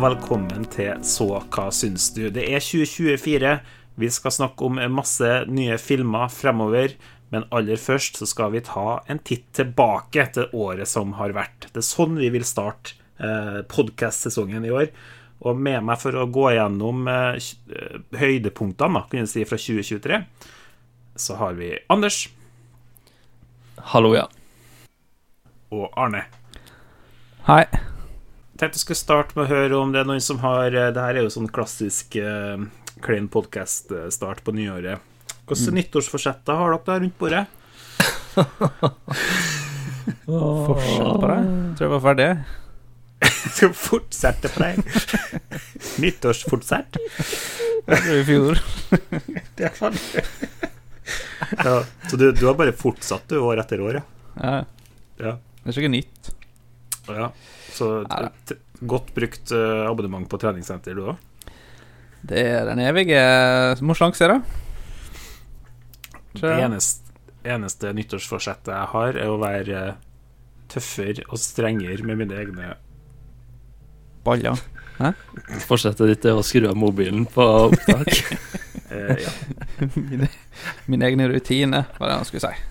Og velkommen til Så hva syns du? Det er 2024. Vi skal snakke om masse nye filmer fremover. Men aller først så skal vi ta en titt tilbake til året som har vært. Det er sånn vi vil starte eh, podkast-sesongen i år. Og med meg for å gå gjennom eh, høydepunktene kan jeg si, fra 2023, så har vi Anders. Hallo, ja. Og Arne. Hei. Tenkte jeg skulle starte med å høre om det er noen som har eh, Det her er jo sånn klassisk uh, klein podkast-start på nyåret. Hvilke mm. nyttårsforsetter har dere der rundt bordet? Fortsett på det? Tror jeg var ferdig. Skal fortsette på deg. Nyttårsfortsett. Det var i fjor. det er sant ja, så du, du, har bare fortsatt du år etter år, ja? Ja. Det er ikke nytt. Ja. Så godt brukt uh, abonnement på treningssenter, du òg? Det er den evige uh, morsanse, da. Det eneste, eneste nyttårsforsettet jeg har, er å være uh, tøffere og strengere med mine egne Baller. Hæ? Forsettet ditt er å skru av mobilen på opptak? eh, ja. mine, mine egne rutiner, var det han skulle si.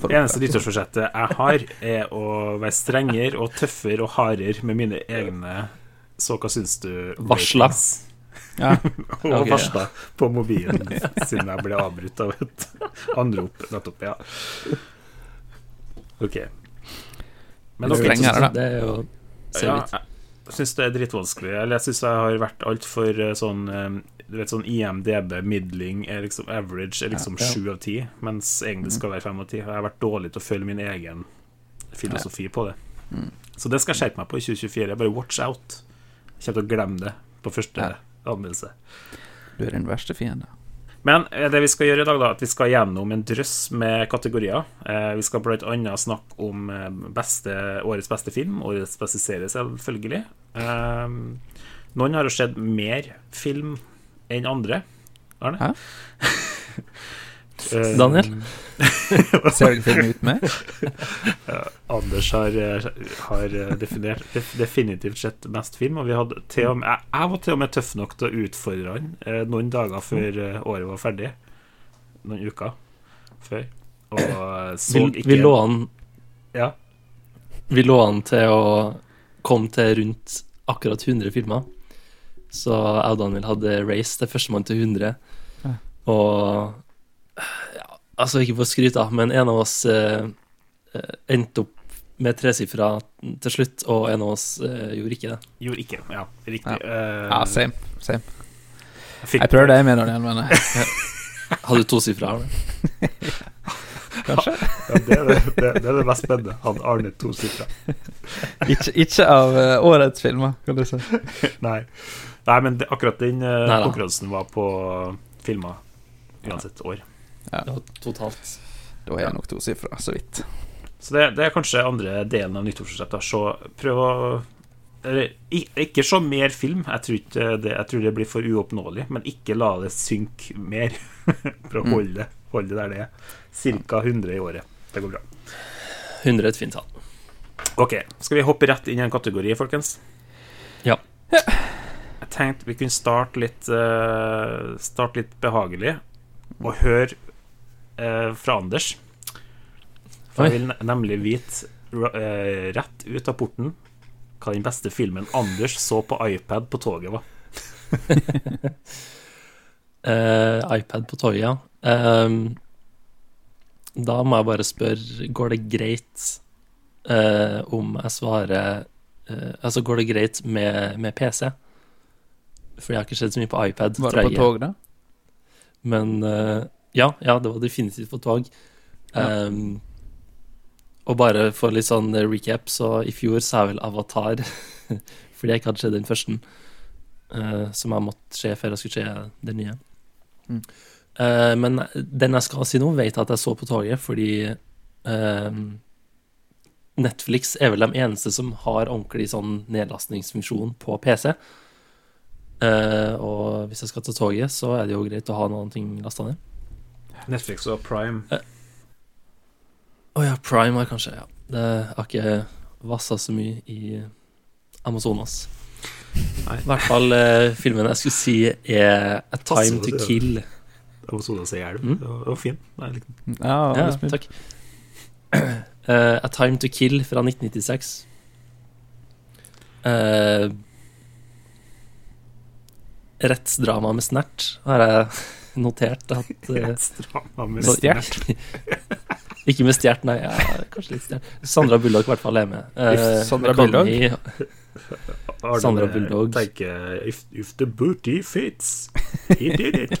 Det eneste nyttårsforsettet jeg har, er å være strengere og tøffere og hardere med mine egne Så hva syns du? Varsla. Ja. og okay, varsla ja. på mobilen siden jeg ble avbrutt av et anrop nettopp. Ja. OK. Men dere okay, Det er jo ja, Jeg syns det er dritvanskelig. Eller jeg syns jeg har vært altfor eh, sånn eh, du vet sånn IMDb middling er liksom average er liksom sju av ti, mens egentlig skal være fem av ti. Jeg har vært dårlig til å følge min egen filosofi på det. Mm. Så det skal jeg skjerpe meg på i 2024. Bare watch out. Jeg kommer til å glemme det på første ja. anmeldelse. Du er den verste fiende. Men eh, det vi skal gjøre i dag, da, at vi skal gjennom en drøss med kategorier. Eh, vi skal bl.a. snakke om eh, beste, årets beste film, årets beste serie, selvfølgelig. Eh, noen har jo sett mer film enn andre. Arne? Hæ? Eh, Daniel? Ser du filmen ut med? Anders har, har definert, definitivt sett mest film. Og vi hadde til og med, jeg, jeg var til og med tøff nok til å utfordre han eh, noen dager før eh, året var ferdig. Noen uker før. Og så ikke Vi lå an Ja. Vi lå an til å komme til rundt akkurat 100 filmer. Så jeg og Daniel hadde race til førstemann til 100. Ja. Og ja, Altså, ikke for å skryte, men en av oss eh, eh endte opp med tresifra til slutt, og en av oss eh, gjorde ikke det. Gjorde ikke, ja. Riktig. Ja, uh, ja same. same. Jeg, jeg prøver det med Daniel, men Hadde du tosifra? Kanskje? Ja, det, er det, det, det, er det mest spennende. Hadde Arne tosifra. ikke, ikke av årets filmer, kan du si. Nei. Nei, men det, akkurat den uh, konkurransen var på filma uansett år. Ja. ja, totalt. Da er jeg nok tosifra, så vidt. Så det, det, er kanskje andre delen av nyttårsforsettet. Så prøv å eller, Ikke se mer film. Jeg tror, det, jeg tror, det, blir for uoppnåelig. Men ikke la det synke mer. For å mm. holde holde det der det er. Ca. 100 i året. Det går bra. 100 er et fint tall. Ok. Skal vi hoppe rett inn i en kategori, folkens? Ja. Ja. Jeg tenkte vi kunne starte litt uh, Starte litt behagelig og høre uh, fra Anders. For jeg vil nemlig vite uh, rett ut av porten hva den beste filmen Anders så på iPad på toget var. iPad på toget, ja. Um, da må jeg bare spørre, går det greit om jeg svarer Altså, går det greit med, med PC? For jeg har ikke sett så mye på iPad. Var det på tog, da? Men uh, ja, ja, det var definitivt på tog. Ja. Um, og bare for litt sånn recap, så i fjor så er vel Avatar fordi jeg ikke hadde sett den første, uh, som jeg måtte se før jeg skulle se den nye. Mm. Uh, men den jeg skal si nå, vet jeg at jeg så på toget fordi uh, Netflix er vel de eneste som har ordentlig sånn nedlastningsfunksjon på PC. Uh, og hvis jeg skal ta toget, så er det jo greit å ha noen ting lasta ned. Netflix og Prime. Å uh, oh ja, Prime er kanskje Ja. Det har ikke vassa så mye i Amazonas. Nei. I hvert fall uh, filmen jeg skulle si, er A Time to Kill. Amazonas er hjelm. Mm. Det var fin. Ja, ja takk. Uh, A Time to Kill fra 1996. Uh, rettsdrama med snert, har jeg notert at uh, Rettsdrama med stjert? Ikke med stjert, nei. Ja, kanskje litt stjert. Sandra Bulldog i hvert fall er med. Uh, Sandra Bulldog? Sandra Bulldog. Tenker if, if the booty fits, he did it.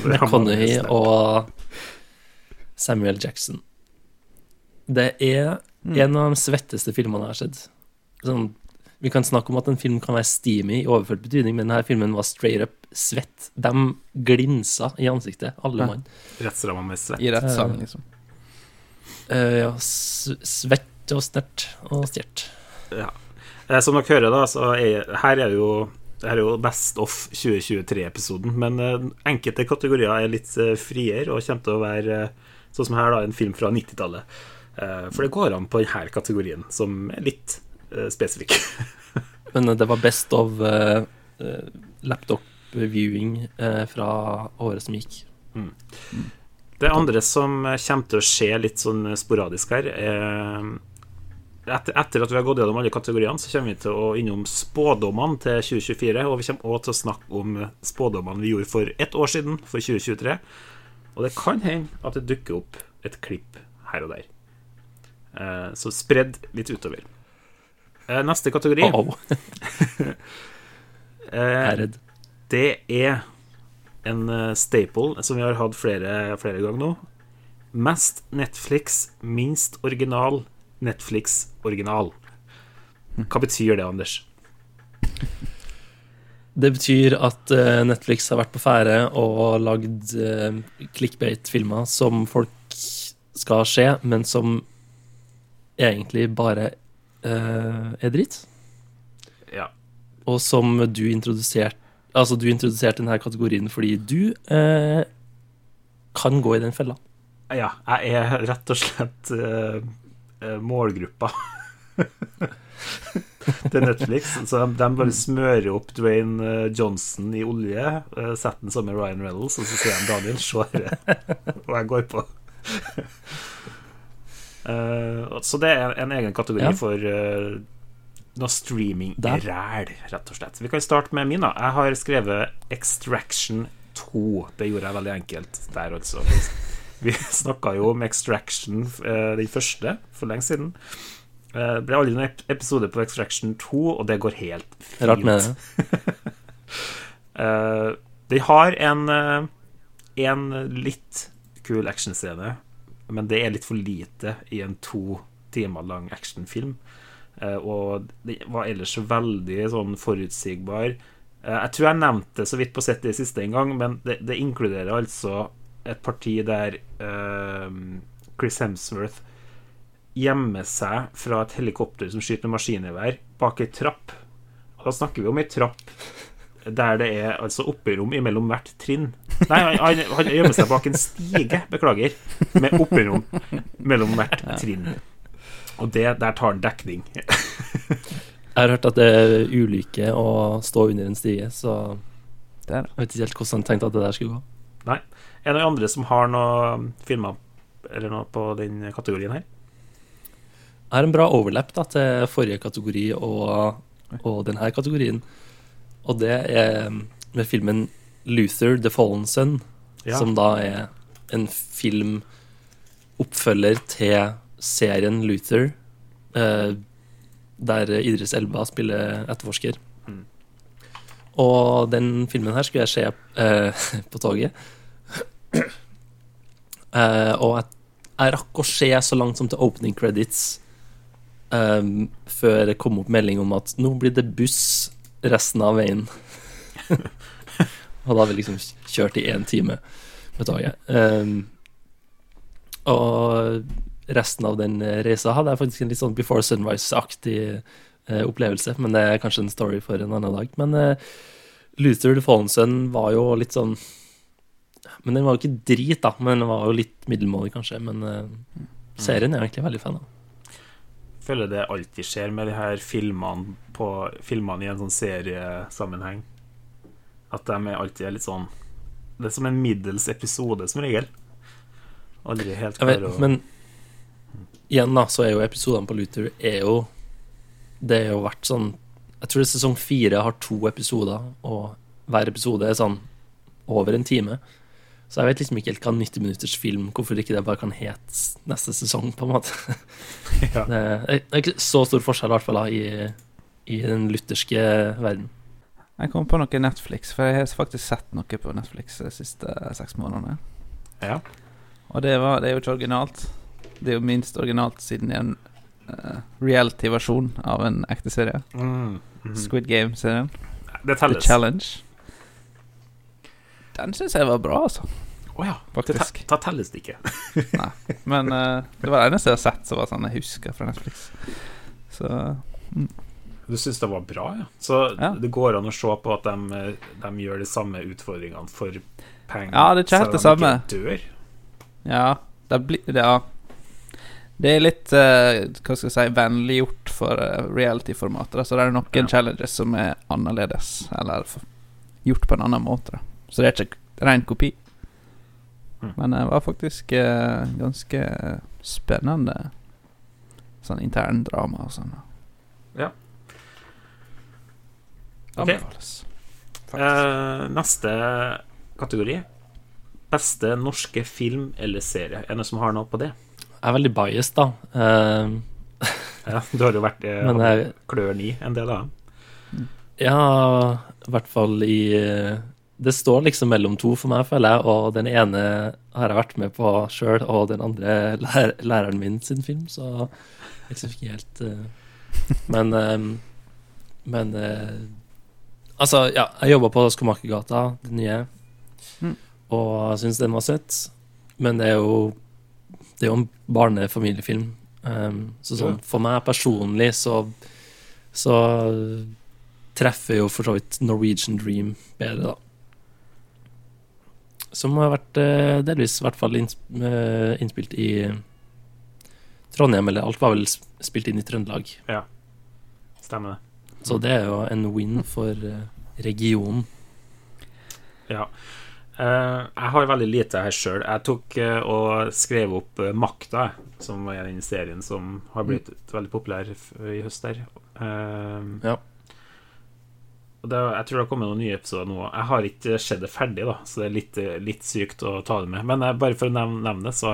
McConaughey og Samuel Jackson. Det er mm. en av de svetteste filmene jeg har sett. Sånn, vi kan snakke om at en film kan være steamy i overført betydning, men denne filmen var straight up svett. De glinsa i ansiktet, alle mann. Rettsramma med svett. I rett sang, liksom. Uh, ja, svett og snert og stjert. Ja. Eh, som dere hører, da, så er, her er det jo det er jo Best of 2023-episoden, men enkelte kategorier er litt friere og kommer til å være sånn som her, da, en film fra 90-tallet. for det går an på denne kategorien, som er litt spesifikk. Men det var best of uh, laptop viewing uh, fra året som gikk. Mm. Det andre som kommer til å skje litt sånn sporadisk her, er etter, etter, at vi har gått gjennom alle kategoriene, så kommer vi til å innom spådommene til 2024. Og vi kommer også til å snakke om spådommene vi gjorde for ett år siden, for 2023. Og det kan hende at det dukker opp et klipp her og der. Så spredd litt utover. Eh, neste kategori oh. Det er en eh, staple som vi har hatt flere, flere ganger nå. Mest Netflix, minst original Netflix-original. Hva betyr det, Anders? Det betyr at Netflix har vært på ferde og lagd clickbait-filmer som folk skal se, men som egentlig bare er dritt. Ja. Og som du introduserte Altså, du introduserte denne kategorien fordi du uh, kan gå i den fella. Ja, jeg er rett og slett uh, målgruppa til Netflix. Så de, de, bare smører opp Dwayne Johnson i olje, setter den sammen med Ryan Reynolds, og så sier de Daniel, se dette. og jeg går på. Uh, så det er en egen kategori ja. for uh, noe streaming-ræl, rett og slett. Vi kan starte med min. da Jeg har skrevet Extraction 2. Det gjorde jeg veldig enkelt der, altså. Vi snakka jo om Extraction, uh, den første, for lenge siden. Det ble aldri noen episode på Extraction 2, og det går helt fint. Rart med det. de har en, en litt kul actionscene men det er litt for lite i en to timer lang actionfilm. Uh, og det var ellers veldig sånn forutsigbar. Uh, jeg tror jeg nevnte så vidt på sett det siste en gang, men det, det inkluderer altså et parti der uh, Chris Hemsworth gjemmer seg fra et helikopter som skyter med maskingevær, bak ei trapp. Og da snakker vi om ei trapp der det er altså opperom imellom hvert trinn. Nei, han, han gjemmer seg bak en stige, beklager, med opperom mellom hvert trinn. Og det, der tar han dekning. Jeg har hørt at det er ulykke å stå under en stige, så jeg vet ikke helt hvordan han tenkte at det der skulle gå. Nei. Er det noen andre som har noen filmer eller noe på den kategorien her? Jeg har en bra overlapp da, til forrige kategori og, og denne kategorien. Og det er med filmen Luther The Fallen Son, ja. som da er en film oppfølger til serien Luther, eh, der Idris Elba spiller etterforsker. Mm. Og den filmen her skulle jeg se eh, på toget. eh, og jeg, jeg, rakk å se så langt som til opening credits før det kom opp melding om at nå blir det buss resten av veien. og da har vi liksom kjørt i én time med toget. Um, og resten av den reisa hadde jeg faktisk en litt sånn Before Sunrise-aktig uh, opplevelse, men det er kanskje en story for en annen dag. Men uh, Luther the Fallen Sun var jo litt sånn Men den var jo ikke drit, da. Men den var jo litt middelmådig, kanskje. Men uh, serien er jeg egentlig veldig fan av. føler det alltid skjer med de her filmene, på, filmene i en sånn seriesammenheng. At de er alltid litt sånn Det er som en middels episode, som regel. Aldri helt klar å Men igjen, da, så er jo episodene på Luther er jo Det har jo vært sånn Jeg tror sesong fire har to episoder, og hver episode er sånn over en time. Så jeg vet liksom ikke helt hva 90 minutters film Hvorfor ikke det bare kan hete neste sesong, på en måte. ja. det, er, ikke så stor forskjell, i hvert fall, da, i, i den lutherske verden. Jeg kom på noe Netflix, for jeg har faktisk sett noe på Netflix de siste seks månedene. Ja. Og det, var, det, er jo ikke originalt. Det er jo minst originalt siden det er en uh, reality-versjon av en ekte serie. Mm. Mm. Squid Game-serien. Det telles. The Challenge. Den syns jeg var bra, altså. Å oh, ja. Faktisk. Da telles det ikke. Nei. Men uh, det var det eneste jeg har sett som var sånn jeg husker fra Netflix. Så mm. Du syns det var bra, ja? Så ja. det går an å se på at de, de gjør de samme utfordringene for penger, ja, det er ikke helt det samme. dør? Ja, det, blir, ja. det er litt uh, hva skal jeg si vennliggjort for uh, reality-formatet. Så det er noen ja. challenges som er annerledes, eller gjort på en annen måte. Så det er ikke ren kopi. Mm. Men det var faktisk uh, ganske spennende sånn intern drama og sånn. Ja. Okay. Uh, neste kategori. Beste norske film eller serie. Er det noen som har noe på det? Jeg er veldig biased, da. Uh, ja, du har jo vært uh, kløren i en del av dem. Ja, i hvert fall i Det står liksom mellom to for meg, føler jeg. Og den ene har jeg vært med på sjøl, og den andre lær, læreren min sin film, så jeg liksom ikke helt Men Men Altså, ja, jeg jobba på Skomakergata, det nye, mm. og syns den var søt. Men det er jo Det er jo en barnefamiliefilm. Um, så sånn, for meg personlig så Så treffer jo for så vidt Norwegian Dream bedre, da. Som har vært uh, delvis i hvert fall uh, innspilt i Trondheim, eller alt var vel spilt inn i Trøndelag. Ja, stemmer det. Så det er jo en win for uh, regionen. Ja. Jeg har veldig lite her sjøl. Jeg tok og skrev opp Makta, som er den serien som har blitt mm. veldig populær i høst der. ja. Og det, jeg tror det har kommet noen nye episoder nå. Jeg har ikke sett det ferdig, da så det er litt, litt sykt å ta det med. Men bare for å nevne, nevne det, så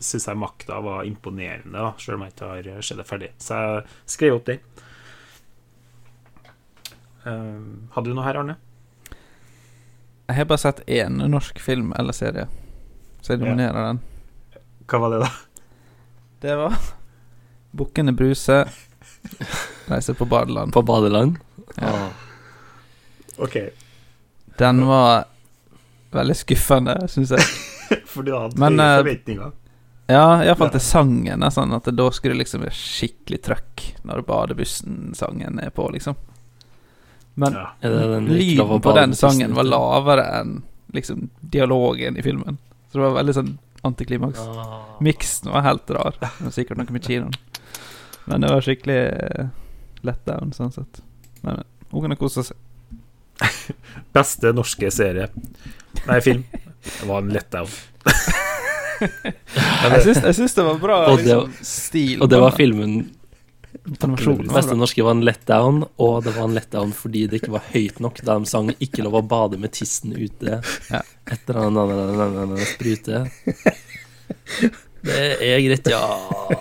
syns jeg Makta var imponerende, da selv om jeg ikke har sett det ferdig. Så jeg skrev opp den. Uh, hadde du noe her, Arne? Jeg har bare sett én norsk film eller serie, så jeg dominerer ja. den. Hva var det, da? Det var Bukkene Bruse reiser på badeland. På badeland? Ja. Ah. Ok. Den var veldig skuffende, syns jeg. For du hadde Men, høye eh, forventninger? Ja, iallfall til sangen. Sånn at da skulle det liksom være skikkelig trøkk når badebussen-sangen er på, liksom. Men ja. lyden på den sangen var lavere enn liksom dialogen i filmen. Så det var veldig sånn antiklimaks. Ah. Miksen var helt rar. Det var sikkert noe med kinoen. Men det var skikkelig uh, letdown, sånn sett. Men ungene kosa seg. Beste norske serie Nei, film. Det var en letdown. jeg syns det var bra og liksom, stil. Og det var filmen Beste norske var en letdown, og det var en letdown fordi det ikke var høyt nok da de sang 'Ikke lov å bade med tissen ute' ja. etter den andre sprute. Det er greit, ja.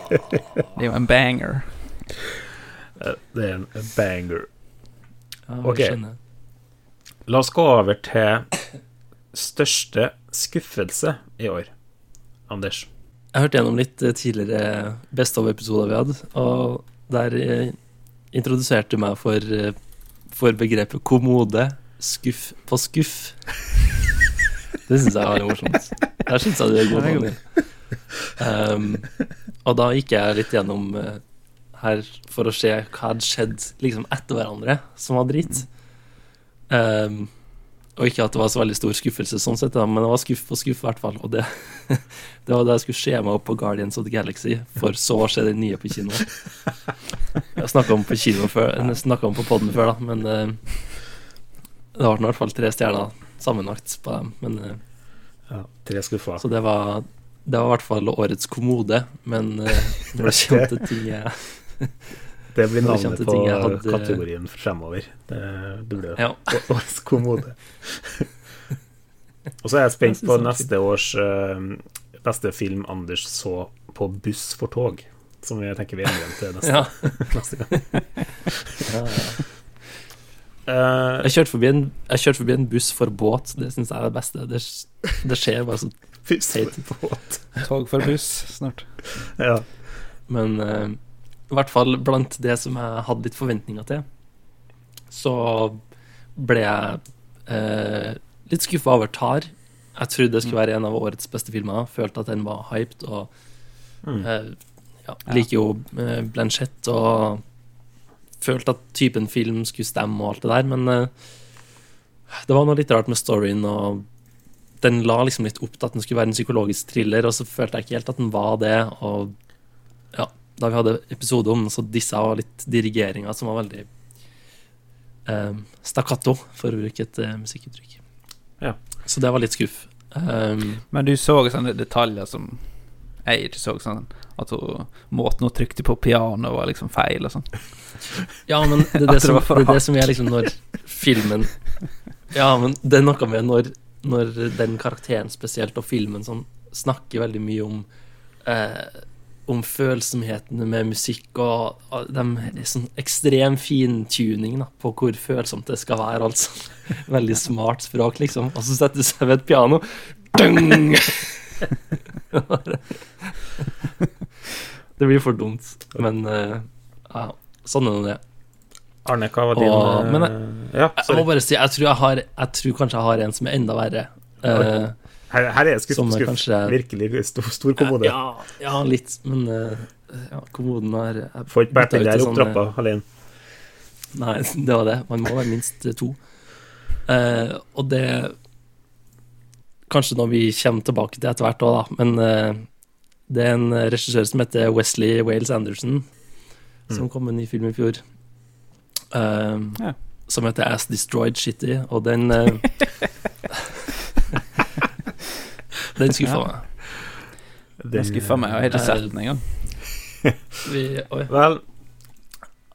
Det er jo en banger. Det er en banger. ok. La oss gå over til største skuffelse i år, Anders. Jeg hørte gjennom litt tidligere Best of-episoder vi hadde, og der eh, introduserte du meg for, eh, for begrepet kommode. Skuff på skuff. Det syns jeg var morsomt. Der syns jeg du er god, Daniel. Um, og da gikk jeg litt gjennom her for å se hva hadde skjedd liksom etter hverandre som var drit. Um, og ikke at det var så veldig stor skuffelse, sånn sett, da, men det var skuff på skuff, i hvert fall. Og det, det var da jeg skulle se meg opp på Guardians of the Galaxy, for så å se den nye på kino. Jeg snakka om på kino før, snakka om på poden før, da, men uh, det ble i hvert fall tre stjerner sammenlagt på dem. Men, uh, ja, tre skuffer. Så det var, det var i hvert fall årets kommode, men uh, når det kommer til ting jeg det blir navnet på hadde... kategorien fremover. Det, det blir ja. årets kommode. Og så er jeg spent jeg på neste års uh, beste film Anders så på buss for tog. Som jeg tenker vi er igjen til neste, ja. neste gang. ja, ja. Uh, jeg, kjørte forbi en, forbi en buss for båt. Det syns jeg er det beste. Det, det skjer bare så båt. Tog for buss snart. Ja. Men uh, i hvert fall blant det som jeg hadde litt forventninger til, så ble jeg eh, litt skuffa over Tar. Jeg trodde det skulle være en av årets beste filmer. Følte at den var hyped. Og mm. eh, ja, liker jo eh, Blanchett og følte at typen film skulle stemme og alt det der, men eh, det var noe litt rart med storyen, og den la liksom litt opp til at den skulle være en psykologisk thriller, og så følte jeg ikke helt at den var det, og da vi hadde episode om så disse var litt dirigeringer som var veldig eh, stakkato, for å bruke et eh, musikkuttrykk. Ja. Så det var litt skuff. Um, Men du så sånne detaljer som jeg ikke så, sånn at hun, måten hun trykte på pianoet, var liksom feil og sånn. Ja, men det er det, som, det, er det som er liksom når filmen Ja, men det er noe med når, når den karakteren spesielt, og filmen sånn, snakker veldig mye om eh, om følsomhetene med musikk og, den de sånn ekstrem fintuning da, på hvor følsomt det skal være. Altså. Veldig smart språk, liksom. Og så setter du seg ved et piano Dung! det blir for dumt. Men uh, ja, sånn er det. Arne, hva var din og, Men eh, ja, jeg, må bare si, jeg tror, jeg, har, jeg tror kanskje jeg har en som er enda verre. Uh, her, her er skuff, skuff. Kanskje... virkelig stor, stor kommode. Ja, ja, litt, men uh, ja, kommoden har Får ikke båret den der opp trappa alene. Nei, det var det. Man må være minst to. Uh, og det Kanskje når vi kommer tilbake til etter hvert òg, da, men uh, det er en regissør som heter Wesley Wales Anderson, mm. som kom med en ny film i fjor. Uh, ja. Som heter As Destroyed Shitty, og den Den skuffa meg. Den skuffa meg, jeg har ikke sett den engang. Vel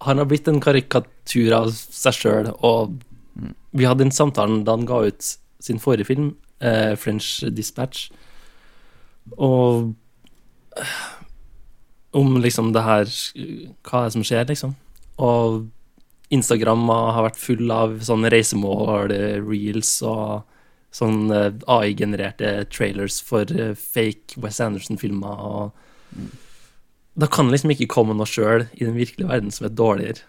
Han har blitt en karikatur av seg sjøl, og vi hadde den samtalen da han ga ut sin forrige film, eh, French Dispatch, og om liksom det her Hva er det som skjer, liksom? Og Instagram har vært full av sånne reisemål, reels og sånn uh, AI-genererte trailers for uh, fake West Anderson-filmer. og mm. Da kan det liksom ikke komme noe sjøl i den virkelige verden som er dårligere.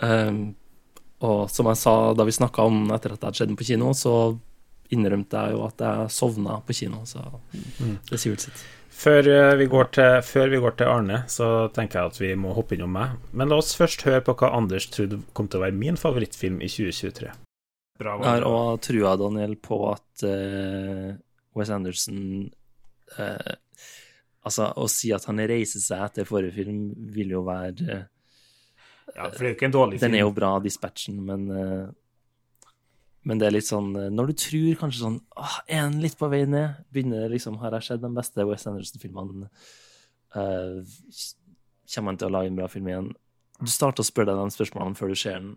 Um, og som jeg sa da vi snakka om etter at det hadde skjedd på kino, så innrømte jeg jo at jeg sovna på kino, så mm. det sier vel sitt. Før vi, til, før vi, går til, Arne, så tenker jeg at vi må hoppe innom meg. Men la oss først høre på hva Anders trodde kom til å være min favorittfilm i 2023. Bra, jeg har òg trua, Daniel, på at uh, Wes Anderson uh, Altså, å si at han reiser seg etter forrige film, vil jo være uh, Ja, for det er jo ikke en dårlig film. Den er jo bra, dispatchen, men men det er litt sånn Når du tror kanskje sånn åh, Er han litt på vei ned? Begynner liksom Har jeg sett de beste Wes Anderson-filmene? kommer han til å lage en bra film igjen? Du starter å spørre deg de spørsmålene før du ser den,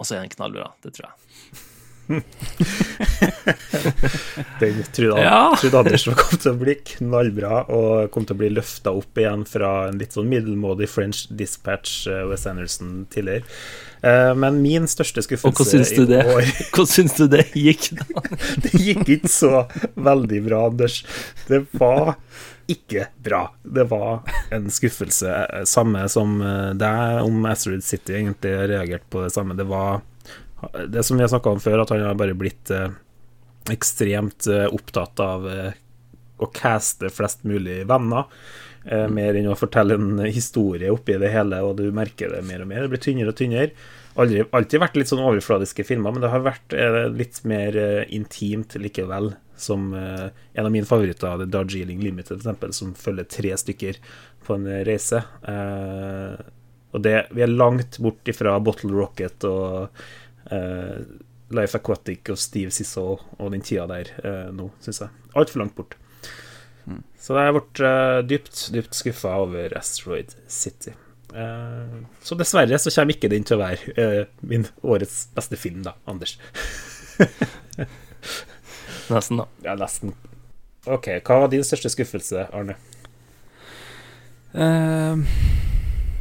og så er den knallbra. Det tror jeg. den trodde, ja. trodde Andersen kom til å bli knallbra og kom til å bli løfta opp igjen fra en litt sånn middelmådig French Dispatch West Wes Anderson tidligere. Uh, men min største skuffelse Og hva syns du det? Hvordan syns du det gikk, da? det gikk ikke så veldig bra, Anders. Det var ikke bra. Det var en skuffelse. Samme som eh, deg om Astrid City, egentlig reagerte på det samme. Det var det som vi har snakka om før, at han har bare blitt eh, ekstremt eh, opptatt av eh, å caste flest mulig venner. Eh, mm. mer enn å fortelle en historie oppi det hele, og du merker det mer og mer. Det blir tynnere og tynnere. aldri, alltid vært litt sånn overfladiske filmer, men det har vært eh, litt mer eh, intimt likevel. Som uh, en av mine favoritter, The Darjeeling Limited, f.eks., som følger tre stykker på en reise. Uh, og det, vi er langt bort ifra Bottle Rocket og uh, Life Aquatic og Steve Sissel og den tida der eh, nå, syns jeg. Altfor langt bort. Mm. Så jeg blitt dypt, dypt skuffa over Asteroid City. Så dessverre så kommer ikke den til å være min årets beste film, da, Anders. nesten, da. Ja, nesten. OK, hva var din største skuffelse, Arne? Uh,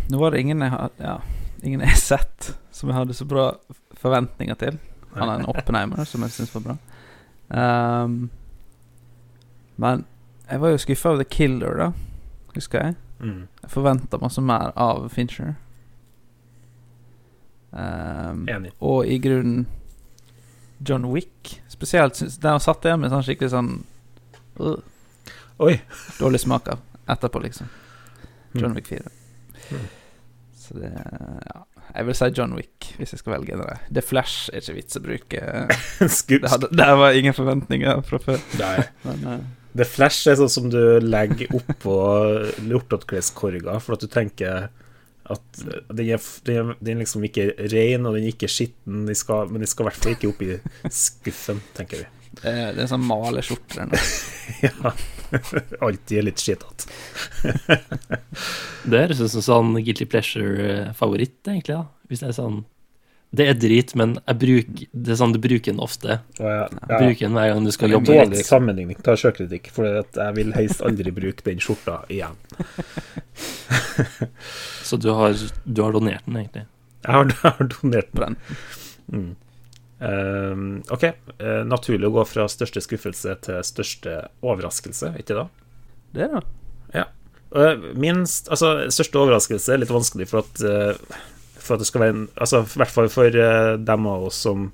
nå var det ingen jeg har ja, ingen jeg har sett som jeg hadde så bra forventninger til. Han er en Oppenheimer, som jeg syns var bra. Um, men jeg var jo skuffa over The Killer, da, husker jeg. Mm. Jeg forventa masse mer av Fincher. Um, Enig. Og i grunnen John Wick spesielt. Den har satt igjen med sånn skikkelig sånn uh, Oi Dårlig smak av etterpå, liksom. John mm. Wick 4. Mm. Så det Ja. Jeg vil si John Wick, hvis jeg skal velge det. The Flash er ikke vits å bruke. det, hadde, det var ingen forventninger fra før. Nei. Men, uh, The Flash er sånn som du legger oppå lortotkleskorga for at du tenker at den er, den er, den er liksom ikke ren, og den er ikke skitten, de skal, men den skal i hvert fall ikke opp i skuffen, tenker vi. Det er, det er sånn maleskjorte ja. Alltid litt skitete. det høres ut som sånn guilty pleasure-favoritt, egentlig, da. Hvis det er sånn det er drit, men jeg bruk, det er sånn du bruker den ofte. Ja, ja. Bruker den hver gang du skal jobbe. Dårlig sammenligning. Ta sjøkritikk. for jeg vil helst aldri bruke den skjorta igjen. Så du har, du har, donert den, egentlig? Jeg har, jeg har donert den. Mm. Um, OK. Uh, naturlig å gå fra største skuffelse til største overraskelse, ikke da? Det da. det. Ja. Uh, minst Altså, største overraskelse er litt vanskelig, for at uh, for at det skal være en, altså, I hvert fall for uh, dem av oss som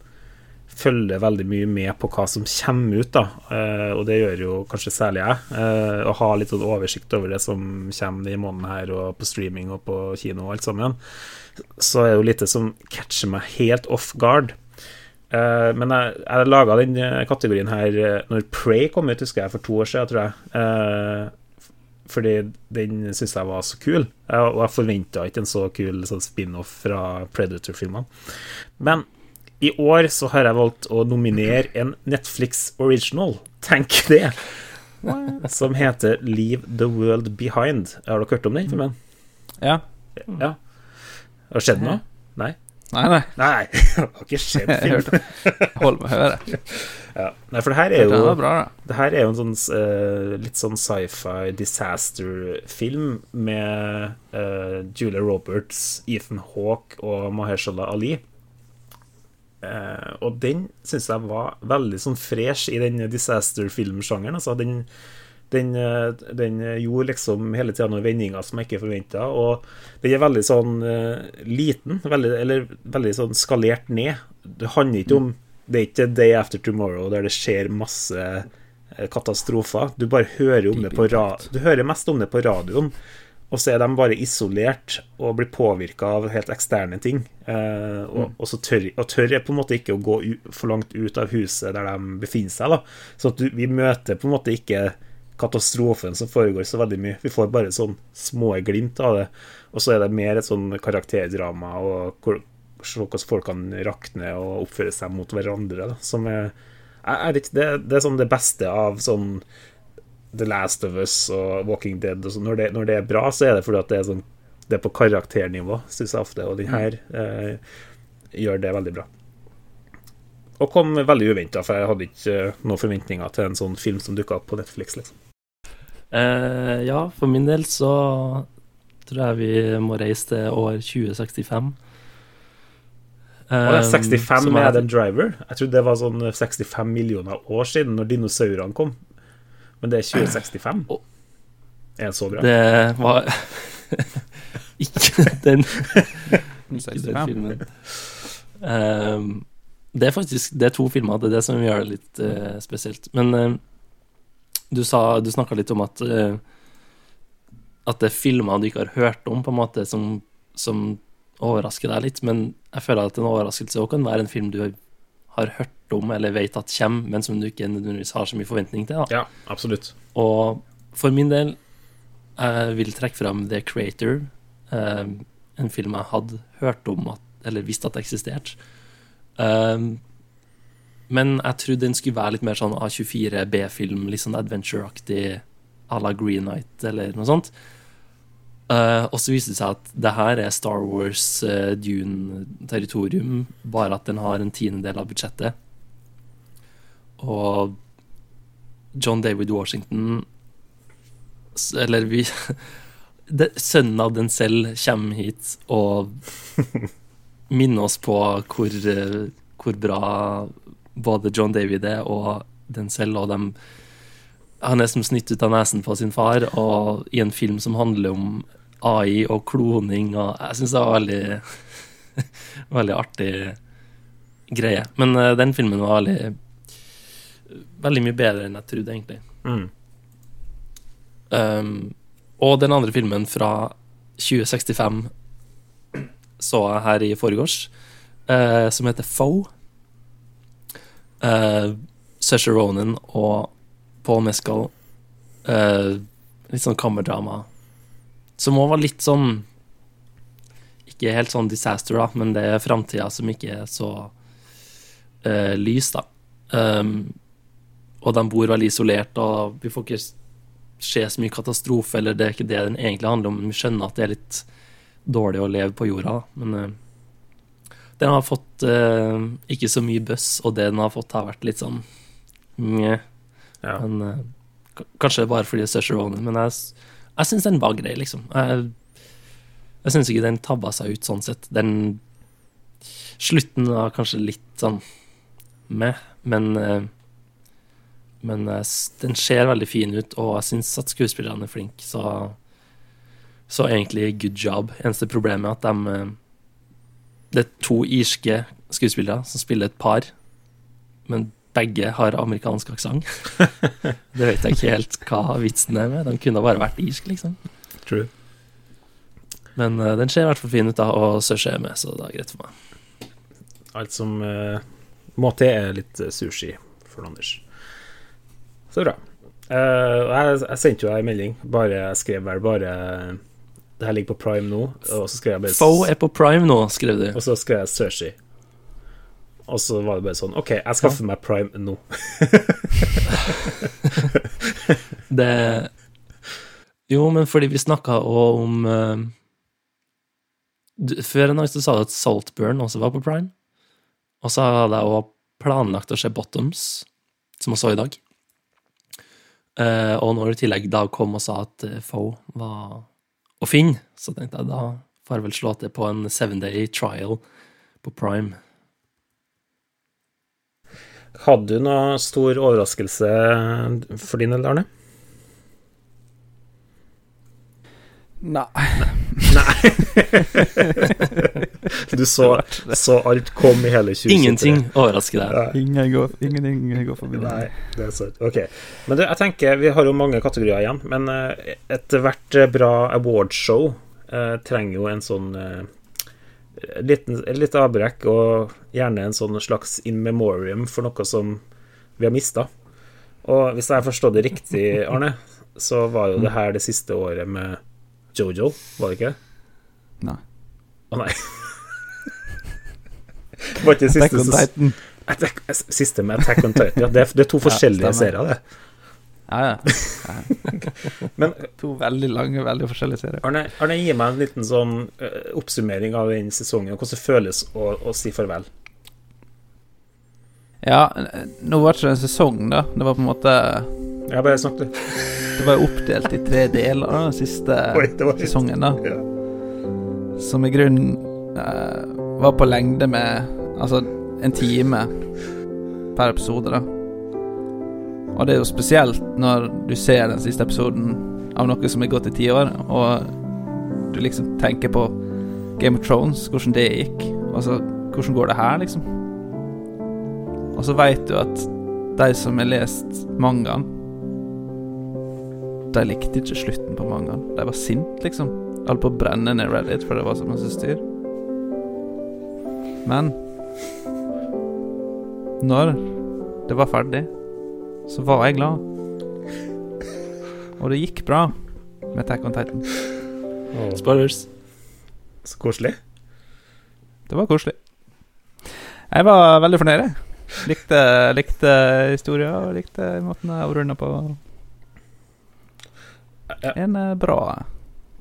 følger veldig mye med på hva som kommer ut, da. Uh, og det gjør jo kanskje særlig jeg. Uh, å ha litt sånn oversikt over det som kommer i måneden her, og på streaming og på kino og alt sammen. Så er det jo lite som catcher meg helt off guard. Men jeg, jeg laga den kategorien her når Pray kom ut, husker jeg, for to år siden, tror jeg fordi den syns jeg var så kul. Og jeg forventa ikke en så kul sånn spin-off fra Predator-filmene. Men i år så har jeg valgt å nominere en Netflix original, tenk det, som heter Leave the World Behind. Har dere hørt om den filmen? Ja. ja. Har det skjedd noe? Nei? Nei, nei. Det har ikke skjedd film. Hold med å høre. Ja. Nei, for det her er jo det, bra, det her er jo en sånn uh, litt sånn sci-fi disaster-film med uh, Julia Roberts, Ethan Hawke og Mahershala Ali. Uh, og den syns jeg var veldig sånn fresh i den disaster-filmsjangeren. Altså, den, den, den, gjorde liksom hele tida noen vendinger som jeg ikke forventa. Og den er veldig sånn liten, veldig, eller veldig sånn skalert ned. Det handler ikke om det er ikke Day After Tomorrow der det skjer masse eh, katastrofer. Du bare hører om det på Du hører mest om det på radioen, og så er de bare isolert og blir påvirka av helt eksterne ting. Eh, og, mm. og, så tør, og tør på en måte ikke å gå for langt ut av huset der de befinner seg. Da. Så du, vi møter på en måte ikke katastrofen som foregår så veldig mye. Vi får bare sånn små glimt av det. Og så er det mer et sånn karakterdrama og hvordan folk kan rakne og oppføre seg mot hverandre. Da, som er, er det, det, det, er sånn det beste av sånn The Last of Us og Walking Dead. Og sånn. når, det, når, det, er bra, så er det fordi at det er, sånn, det er på karakternivå, syns jeg ofte. Og den her eh, gjør det veldig bra. Og kom veldig uventa, for jeg hadde ikke noen forventninger til en sånn film som dukka opp på Netflix. liksom. Eh, ja, for min del så tror jeg vi må reise til år 2065. Og det er 65 med Adam Driver. Jeg trodde det var sånn 65 millioner år siden, når dinosaurene kom. Men det er 2065. Er det så bra? Det var ikke den Ikke den filmen. Um, det er faktisk Det er to filmer. Det er det som gjør det litt uh, spesielt. Men uh, du sa Du snakka litt om at uh, At det er filmer du ikke har hørt om, på en måte, som, som overrasker deg litt, men jeg føler at en overraskelse òg kan være en film du har hørt om eller vet at kommer, men som du ikke nødvendigvis har så mye forventning til. Da. Ja, absolutt. Og for min del, jeg vil trekke fram The Creator, en film jeg hadde hørt om at, eller visst at det eksisterte. Um, men jeg trodde den skulle være litt mer sånn A24 B-film, litt sånn adventure-aktig à la Green Night eller noe sånt. Uh, og så viste det seg at det her er Star Wars uh, Dune-territorium, bare at den har en tiendedel av budsjettet. Og John David Washington Eller vi det, Sønnen av den selv kommer hit og minner oss på hvor, uh, hvor bra både John David er og den selv, og dem han er som snytt ut av nesen på sin far, og i en film som handler om AI og kloning, og jeg syns det var veldig Veldig artig greie. Men uh, den filmen var veldig Veldig mye bedre enn jeg trodde, egentlig. Mm. Um, og den andre filmen fra 2065 så jeg her i forgårs, uh, som heter Foe. Uh, Sasha Ronan og Paul Mescal. Uh, litt sånn kammerdrama. Som òg var litt sånn Ikke helt sånn disaster, da, men det er framtida som ikke er så uh, lys, da. Um, og de bor veldig isolert, og vi får ikke se så mye katastrofe, eller det er ikke det den egentlig handler om. men Vi skjønner at det er litt dårlig å leve på jorda, men uh, den har fått uh, ikke så mye buzz, og det den har fått, har vært litt sånn mjau. Ja. Men uh, Kanskje bare fordi det er Ronan, men jeg, jeg syns den var grei, liksom. Jeg, jeg syns ikke den tabba seg ut sånn sett. Den Slutten var kanskje litt sånn med, men Men den ser veldig fin ut, og jeg syns at skuespillerne er flinke, så Så egentlig good job. Eneste problemet er at de Det er to irske skuespillere som spiller et par, men begge har amerikansk aksent. det vet jeg ikke helt hva vitsen er med. De kunne bare vært irsk, liksom. True. Men uh, den ser i hvert fall fin ut, da, og sushi er med, så det er greit for meg. Alt som uh, må til, er litt sushi for Anders. Så bra. Uh, jeg, jeg, sendte jo deg en melding. Bare, jeg skrev vel bare Det her ligger på Prime nå. Og så skrev jeg bare Foe er på Prime nå, skrev du. Og så skrev jeg sushi. Og så var det bare sånn OK, jeg skaffer ja. meg Prime nå. det Jo, men fordi vi snakka òg om uh, Før en dag så sa du at Saltburn også var på Prime. Og så hadde jeg òg planlagt å se Bottoms, som jeg så i dag. Uh, og når i tillegg da kom og sa at uh, Foe var å finne, så tenkte jeg da får jeg vel slå til på en seven day trial på Prime. Hadde du noe stor overraskelse for din del, Arne? Nei. Nei. du så, så, alt kom i hele 2023. Ingenting overrasker deg. Ingen går, ingenting går forbi Nei, det er sant. Ok. Men du, jeg tenker, vi har jo mange kategorier igjen, men etter ethvert uh, bra awardshow eh, trenger jo en sånn eh, liten, litt avbrekk, og gjerne en sånn slags in memoriam for noe som vi har mista. Og hvis jeg har forstått det riktig, Arne, så var jo det her det siste året med Jojo, var det ikke Nei. Å, nei. var ikke det siste Attack on Titan. Attack, siste med Attack on Titan. Ja, det, er, det er to forskjellige ja, serier, det. Ja, ja. ja. Men, to veldig lange, veldig forskjellige serier. Arne, Arne gi meg en liten sånn uh, oppsummering av den sesongen, hvordan det føles å, å si farvel. Ja, nå var det ikke en sesong, da. Det var på en måte Ja, bare snakket. Det var oppdelt i tre deler, den siste Oi, sesongen, da. Ja. Som i grunnen uh, var på lengde med Altså en time per episode, da. Og det er jo spesielt når du ser den siste episoden av noe som er gått i ti år, og du liksom tenker på Game of Thrones, hvordan det gikk. Altså, hvordan går det her, liksom? Og så veit du at de som har lest mangaen, de likte ikke slutten på mangaen. De var sinte, liksom. Holdt på å brenne ned Reddit, for det var så masse styr. Men når det var ferdig, så var jeg glad. Og det gikk bra med Tack on Titan. Oh. Spoilers. Så koselig. Det var koselig. Jeg var veldig fornøyd. Likte, likte historia og likte måten jeg avrunda på. En eh, bra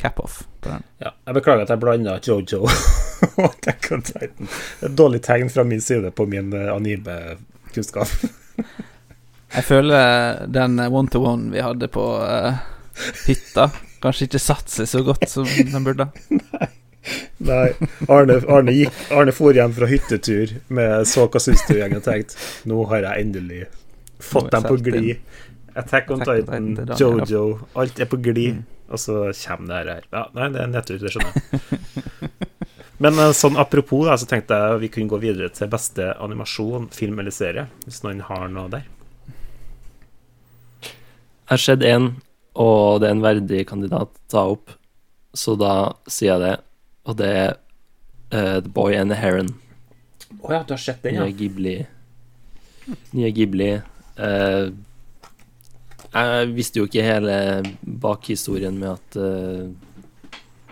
cap-off på den. Ja, jeg beklager at jeg blanda Jojo og Attack on Titan. Et dårlig tegn fra min side på min eh, anime-kunnskap. jeg føler den one-to-one vi hadde på uh, hytta, kanskje ikke satt seg så godt som den burde. Nei. Nei. Arne, Arne, gikk, Arne for hjem fra hyttetur med så hva syns du-gjengen og tenkte nå har jeg endelig fått dem på glid. Attack on Titan, Jojo, alt er på glid. Mm. Og så kommer det her. Ja, nei, det er nedtur, det skjønner jeg. Men eh, sånn apropos, da, så tenkte jeg vi kunne gå videre til beste animasjon, film eller serie. Hvis noen har noe der. Jeg har sett én, og det er en verdig kandidat å ta opp. Så da sier jeg det, og det er uh, The Boy and the Heron. Å oh, ja, du har sett den, ja? Nye Ghibli. Nye Ghibli. Uh, jeg visste jo ikke hele bakhistorien med at uh,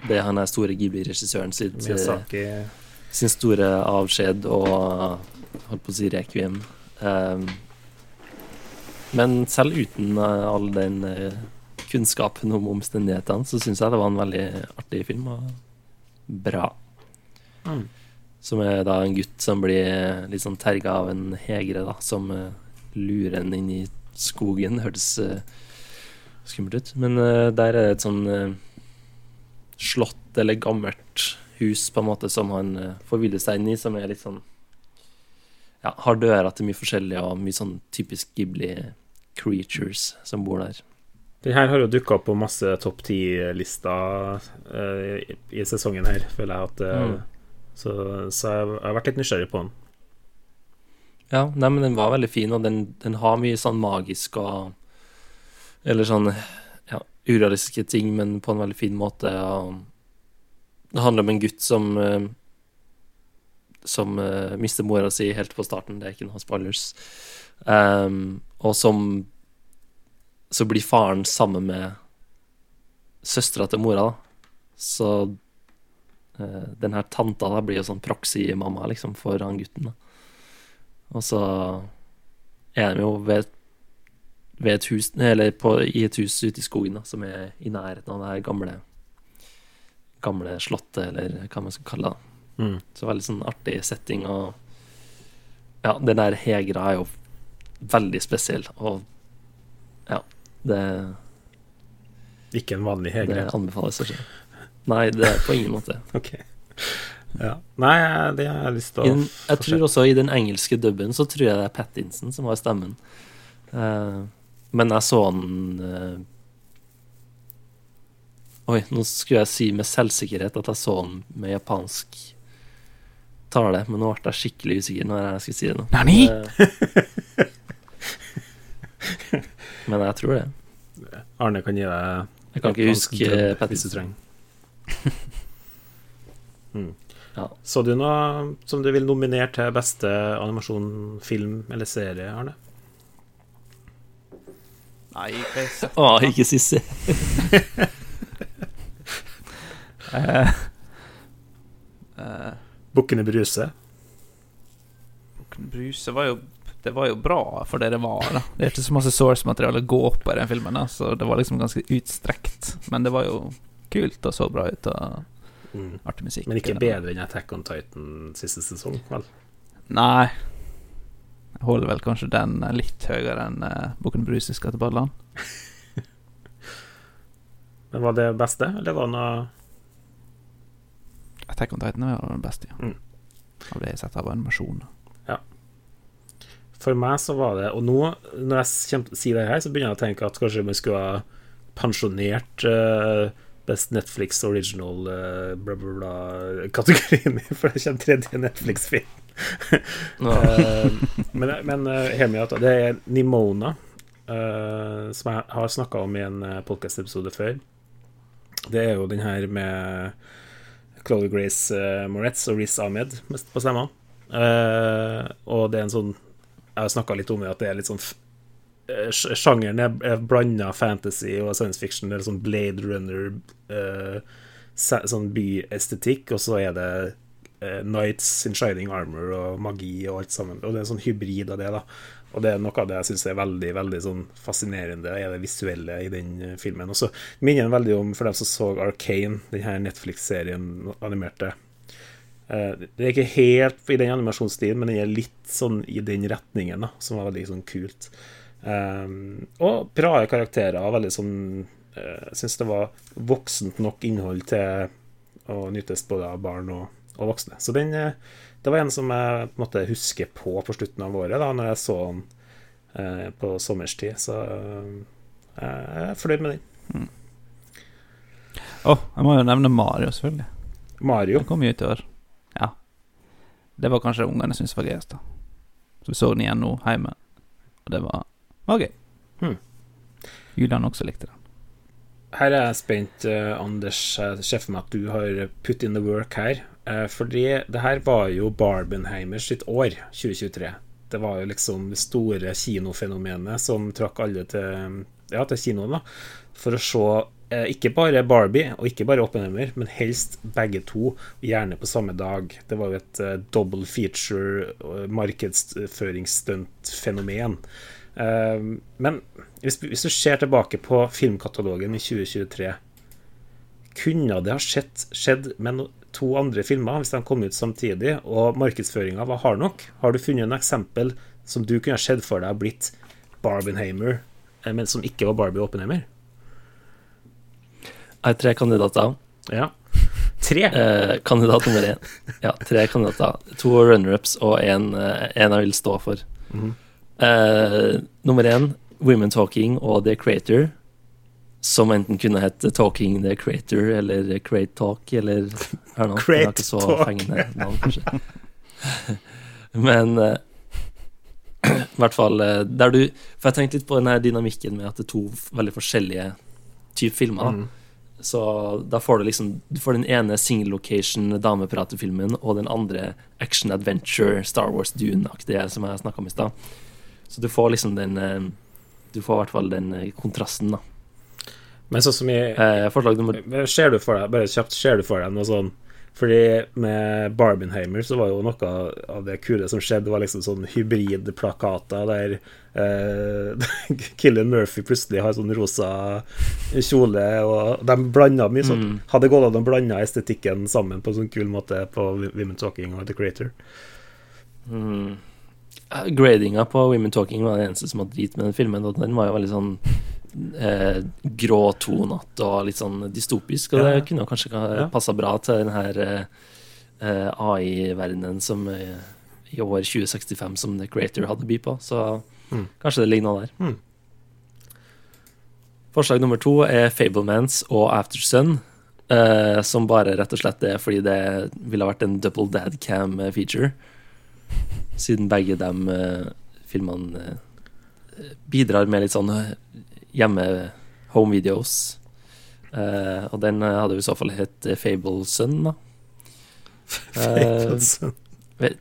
det er han er store Ghibli-regissøren sin, sin store avskjed og holdt på å si rekviem. Um, men selv uten all den kunnskapen om omstendighetene, så syns jeg det var en veldig artig film. Og bra. Mm. Som er da en gutt som blir litt sånn terga av en hegre, da, som lurer en inn i skogen. Hørtes uh, skummelt ut. Men uh, der er det et sånn uh, slott eller gammelt hus på en måte som han uh, forviller seg inn i, som er litt sånn Ja, har dører til mye forskjellig og mye sånn typisk Ghibli creatures som bor der. Den her har jo dukka opp på masse topp ti-lister uh, i, i, sesongen her, føler jeg at uh, mm. så, så, jeg har vært litt nysgjerrig på den. Ja, nei, men den var veldig fin, og den, den har mye sånn magisk og Eller sånn ja, urealistiske ting, men på en veldig fin måte. Og det handler om en gutt som uh, Som uh, mister mora si helt på starten, det er ikke noe spoilers. Um, og som Så blir faren sammen med søstera til mora, da. Så uh, den her tanta da blir jo sånn proxy-mamma, liksom, for han gutten. da og så er de jo ved, ved et hus Eller på, i et hus ute i skogen da, som er i nærheten av det her gamle Gamle slottet, eller hva man skal kalle det. Mm. Så veldig sånn artig setting. Og ja, den der Hegra er jo veldig spesiell, og ja, det Ikke en vanlig Hegra? Det anbefales å se. Nei, det er på ingen måte. ok ja. Nei, det har jeg lyst til å Jeg tror også i den engelske dubben så tror jeg det er Pattinson som har stemmen. Uh, men jeg så han uh, Oi, nå skulle jeg si med selvsikkerhet at jeg så han med japansk tale, men nå ble jeg skikkelig usikker når jeg skulle si det nå. Nani? Uh, men jeg tror det. Arne kan gi deg Jeg kan ikke huske Pattinson. mm. Ja. Så du noe som du vil nominere til beste animasjon, film eller serie, Arne? Nei, ikke sett Å, ikke Sissy. uh, uh, Bukkene Bruse? Bukkene Bruse var jo det var jo bra for det det var. da Det er ikke så masse source-materiale å gå på i den filmen, da så det var liksom ganske utstrekt. Men det var jo kult og så bra ut. Og Mm. Artig musikk. Men ikke bedre enn Attack on Titan siste sesong, vel? Nei. Jeg holder vel kanskje den litt høyere enn uh, Bukken Bruse skal til Badeland. Men var det beste, eller var det noe Attack on Titan var den beste, ja. Mm. Av det jeg har sett av animasjon. Ja. For meg så var det Og nå, når jeg sier det her, så begynner jeg å tenke at kanskje vi skulle ha pensjonert uh, Best Netflix Original uh, bla, bla, bla kategorien min, for det kommer tredje Netflix-film. uh, men men uh, det er Nimona, som jeg har snakka om i en podcast-episode før. Det er jo den her med Chloé Grace Moretz og Riz Ahmed på stemma. Og det er en sånn Jeg har snakka litt om det, at det er litt sånn Sjangeren er, blanda fantasy og science fiction. Det er sånn Blade Runner, uh, sånn byestetikk, og så er det uh, Nights in Shining Armor og magi og alt sammen. Og det er en sånn hybrid av det, da. Og det er noe av det jeg syns er veldig veldig sånn fascinerende, er det visuelle i den eh, filmen. Og så minner den veldig om, for dem som så Arcane, den her Netflix-serien animerte. Det er ikke helt i den animasjonsstilen, men den er litt sånn i den retningen, da, som var veldig sånn kult. Um, og bra karakterer. Veldig sånn uh, Jeg syns det var voksent nok innhold til å nytes både av barn og, og voksne. Så den uh, det var en som jeg måtte huske på på slutten av året, da når jeg så den uh, på sommerstid. Så jeg er fornøyd med den. Mm. Oh, jeg må jo nevne Mario, selvfølgelig. Mario? Det kom jo ut i år. Ja. Det var kanskje ungene syntes var gøyest, da. Så vi så den igjen nå hjemme, og det var OK. Hmm. Julian også likte den. Her er jeg spent, uh, Anders. Jeg ser for meg at du har put in the work her. Uh, fordi det her var jo Barbenheimer sitt år, 2023. Det var jo liksom det store kinofenomenet som trakk alle til, ja, til kinoen, da. For å se uh, ikke bare Barbie og ikke bare Oppenheimer, men helst begge to, gjerne på samme dag. Det var jo et double feature markedsføringsstunt-fenomen. Ehm, men hvis, hvis, du ser tilbake på filmkatalogen i 2023 Kunne det ha skjedd, skjedd med to andre filmer hvis de kom ut samtidig, og markedsføringa var hard nok? Har du funnet en eksempel som du kunne ha sett for deg blitt Barbenheimer, eh, men som ikke var Barbie Oppenheimer? Jeg har tre kandidater. Ja. Tre? Eh, kandidat nummer én. Ja, tre kandidater. To runner-ups og én eh, jeg vil stå for. Mm -hmm. Uh, nummer én, Women Talking og The Creator. Som enten kunne hett Talking the Creator eller Create Talk eller her nå. Create Talk. Navn, kanskje. Men uh, i hvert fall uh, der du For jeg tenkte litt på den her dynamikken med at det er to veldig forskjellige typer filmer. Mm. Så da får du liksom Du får den ene single location damepratefilmen og den andre action adventure Star Wars Dune-aktige som jeg snakka om i stad. Så du får liksom den eh, Du får i hvert fall den eh, kontrasten, da. Men sånn som i eh, Forslag nummer Ser du for deg, bare kjapt, ser du for deg noe sånn fordi med Barbenheimer så var jo noe av det kule som skjedde, Det var liksom sånn hybridplakater der eh, Killian Murphy plutselig har sånn rosa kjole, og de blanda mye sånn mm. Hadde gått an å blande estetikken sammen på en sånn kul måte på Women Talking og The Creator. Mm. Gradinga på Women Talking var det eneste som hadde drit med den filmen. Og den var jo veldig sånn eh, gråtonete og litt sånn dystopisk. Og ja. det kunne kanskje ja. passa bra til den her eh, AI-verdenen som eh, i år 2065 som The Creator hadde by på. Så mm. kanskje det ligger noe der. Mm. Forslag nummer to er Fablemans og Aftersun. Eh, som bare rett og slett er fordi det ville vært en double dad cam feature siden begge de uh, filmene uh, bidrar med litt sånn eh, hjemme home videos. Uh, og den hadde jo i så fall hett Fable Sun, da. Fable Vet,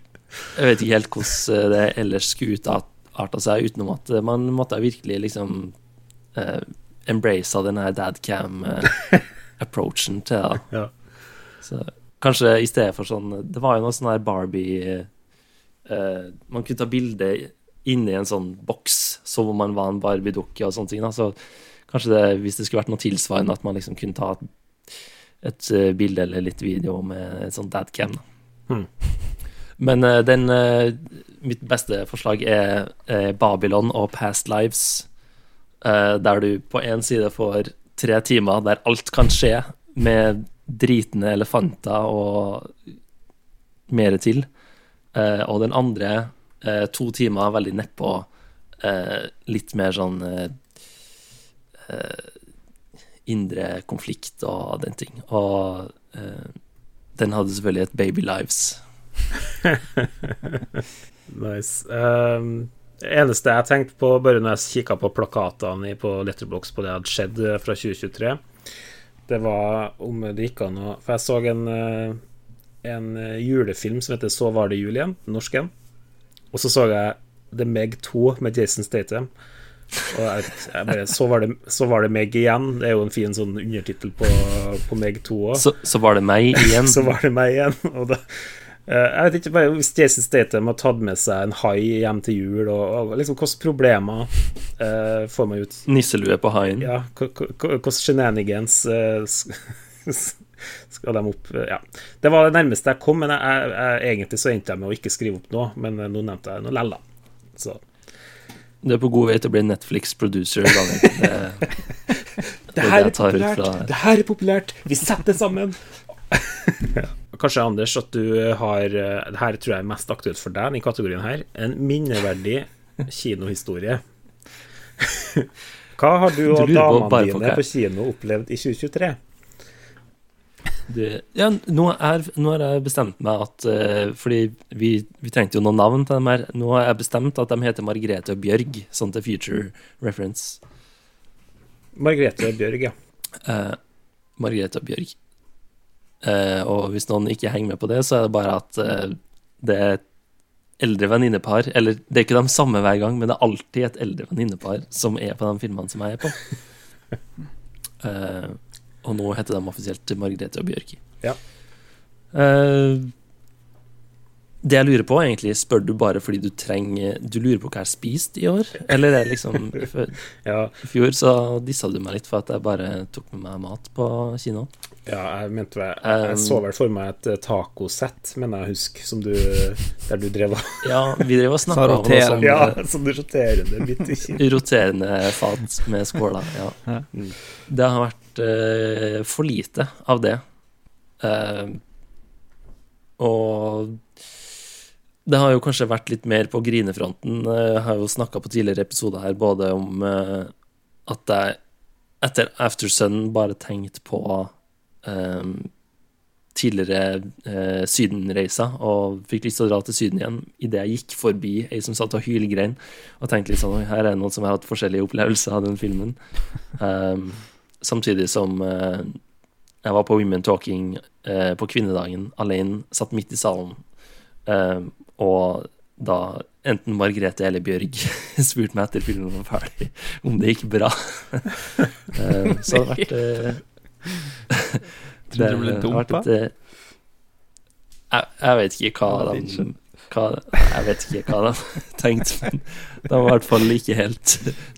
jeg vet ikke helt hvordan det ellers skulle utarta seg, utenom at man måtte virkelig liksom uh, embrace denne dadcam-approachen til det. ja. Så kanskje i stedet for sånn Det var jo noe sånn her Barbie uh, Man kunne ta bilde inni en sånn boks som om man var en Barbie-dukke og sånne ting. Da. Så kanskje det, hvis det skulle vært noe tilsvarende, at man liksom kunne ta et, et uh, bilde eller litt video med et sånt dadcam. Hmm. Men uh, den Mitt beste forslag er Babylon og Past Lives, der du på én side får tre timer der alt kan skje, med dritende elefanter og mer til. Uh, og den andre uh, to timer veldig nedpå, uh, litt mer sånn indre konflikt og den ting. Og den hadde selvfølgelig et Baby Lives. nice. Um, eneste jeg tenkte på bare når jeg kikka på plakatene på Letterbox på det hadde skjedd fra 2023, det var om det gikk an å For jeg så en en julefilm som heter 'Så var det jul' igjen, norsken. Og så så jeg The Meg 2 med Jason Statham. Og jeg, jeg bare, så, var det, så var det meg igjen. Det er jo en fin sånn undertittel på, på Meg 2 òg. Så, så, var det meg igjen? så var det meg igjen. Da, jeg vet ikke, bare Hvis Jason Statham har tatt med seg en hai hjem til jul, og, og liksom hvilke problemer uh, får man ut? Nisselue på haien? Ja, hvilke shenanigans uh, skal de opp Ja. Det var det nærmeste jeg kom, men jeg, jeg, egentlig så endte jeg med å ikke skrive opp noe, men nå nevnte jeg noe lell, da. Så. Du er på god vei til å bli Netflix-producer. Det, det, her er populært. Det her er populært. Vi setter sammen. Kanskje, Anders, at du har Det her tror jeg er mest aktuelt for deg, i kategorien her. En minneverdig kinohistorie. Hva har du og damene dine på kino opplevd i 2023? Det, ja, nå, er, nå, har jeg bestemt meg at uh, Fordi vi, vi, trengte jo noen navn til dem her. Nå har jeg bestemt at de heter Margrethe og Bjørg, sånn til future reference. Margrethe og Bjørg, ja. Uh, Margrethe og Bjørg. Uh, og hvis noen ikke henger med på det, så er det bare at det er et eldre venninnepar Eller det er ikke de samme hver gang, men det er alltid et eldre venninnepar som er på de filmene som jeg er på. Uh, Og nå heter de offisielt Margrethe og Bjørki. Ja. Uh, det jeg lurer på, egentlig, spør du bare fordi du trenger Du lurer på hva jeg har spist i år? Eller det er liksom liksom ja. I fjor så dissa du meg litt for at jeg bare tok med meg mat på kino. Ja, jeg mente jeg, jeg så vel for meg et eh, tacosett, mener jeg husker, som du Der du drev og Ja, vi drev og snakka om noe sånt. Ja, du roterende bit. roterende fat med skåler, ja. Mm. Det har vært uh, for lite av det. Uh, og det har jo kanskje vært litt mer på grinefronten. Jeg har jo snakka på tidligere episoder her både om at jeg etter Aftersun bare tenkte på um, tidligere uh, Sydenreiser og fikk lyst til å dra til Syden igjen idet jeg gikk forbi ei som satt og hylgrein, og tenkte litt sånn Her er noen som har hatt forskjellige opplevelser av den filmen. Um, samtidig som uh, jeg var på Women Talking på kvinnedagen alene, satt midt i salen. Um, og da enten Margrethe eller Bjørg spurte meg etter filmen var ferdig, om det gikk bra. Eh, så det har vært uh, det, har vært et uh, jeg, jeg, vet ikke hva de hva, Jeg vet ikke hva de tenkte, men de var i hvert fall ikke helt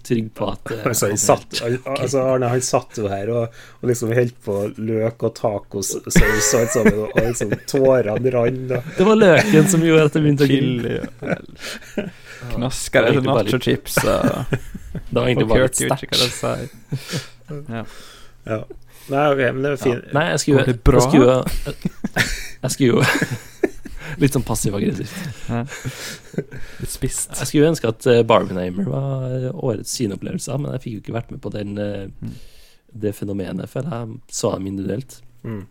trygge på at altså, han satt, altså, Arne han satt jo her og, og liksom holdt på løk og tacosaus og alt sammen, og, og liksom tårene rant. Det var løken som gjorde at det begynte å grille. Knasker det til nachochips og Det var egentlig bare litt sterkt. Ja. ja. Nei, ok, men det var fint. Ja. Nei, jeg skulle, jo jeg, jeg skulle jo Litt sånn passiv-aggressivt. Litt spist. Jeg skulle ønske at uh, Barbenheimer var årets synopplevelse, men jeg fikk jo ikke vært med på den, uh, mm. det fenomenet før jeg så dem individuelt. Mm.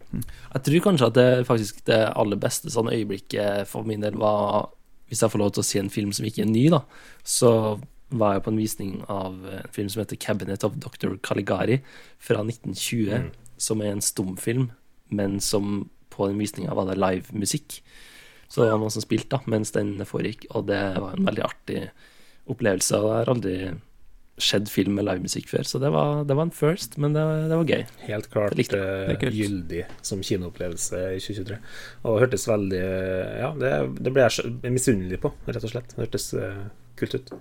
Jeg tror kanskje at det faktisk det aller beste sånn øyeblikket for min del var Hvis jeg får lov til å se en film som ikke er ny, da, så var jeg på en visning av en film som heter 'Cabinet of Dr. Caligari' fra 1920, mm. som er en stumfilm, men som på den visninga var det livemusikk. Så det var noen som spilte da, mens den foregikk, og det var en veldig artig opplevelse. Og jeg har aldri skjedd film med livemusikk før, så det var, det var en first, men det, det, var gøy. Helt klart uh, gyldig som kinoopplevelse i 2023. Og det hørtes veldig Ja, det, det ble jeg misunnelig på, rett og slett. Det hørtes uh, kult ut.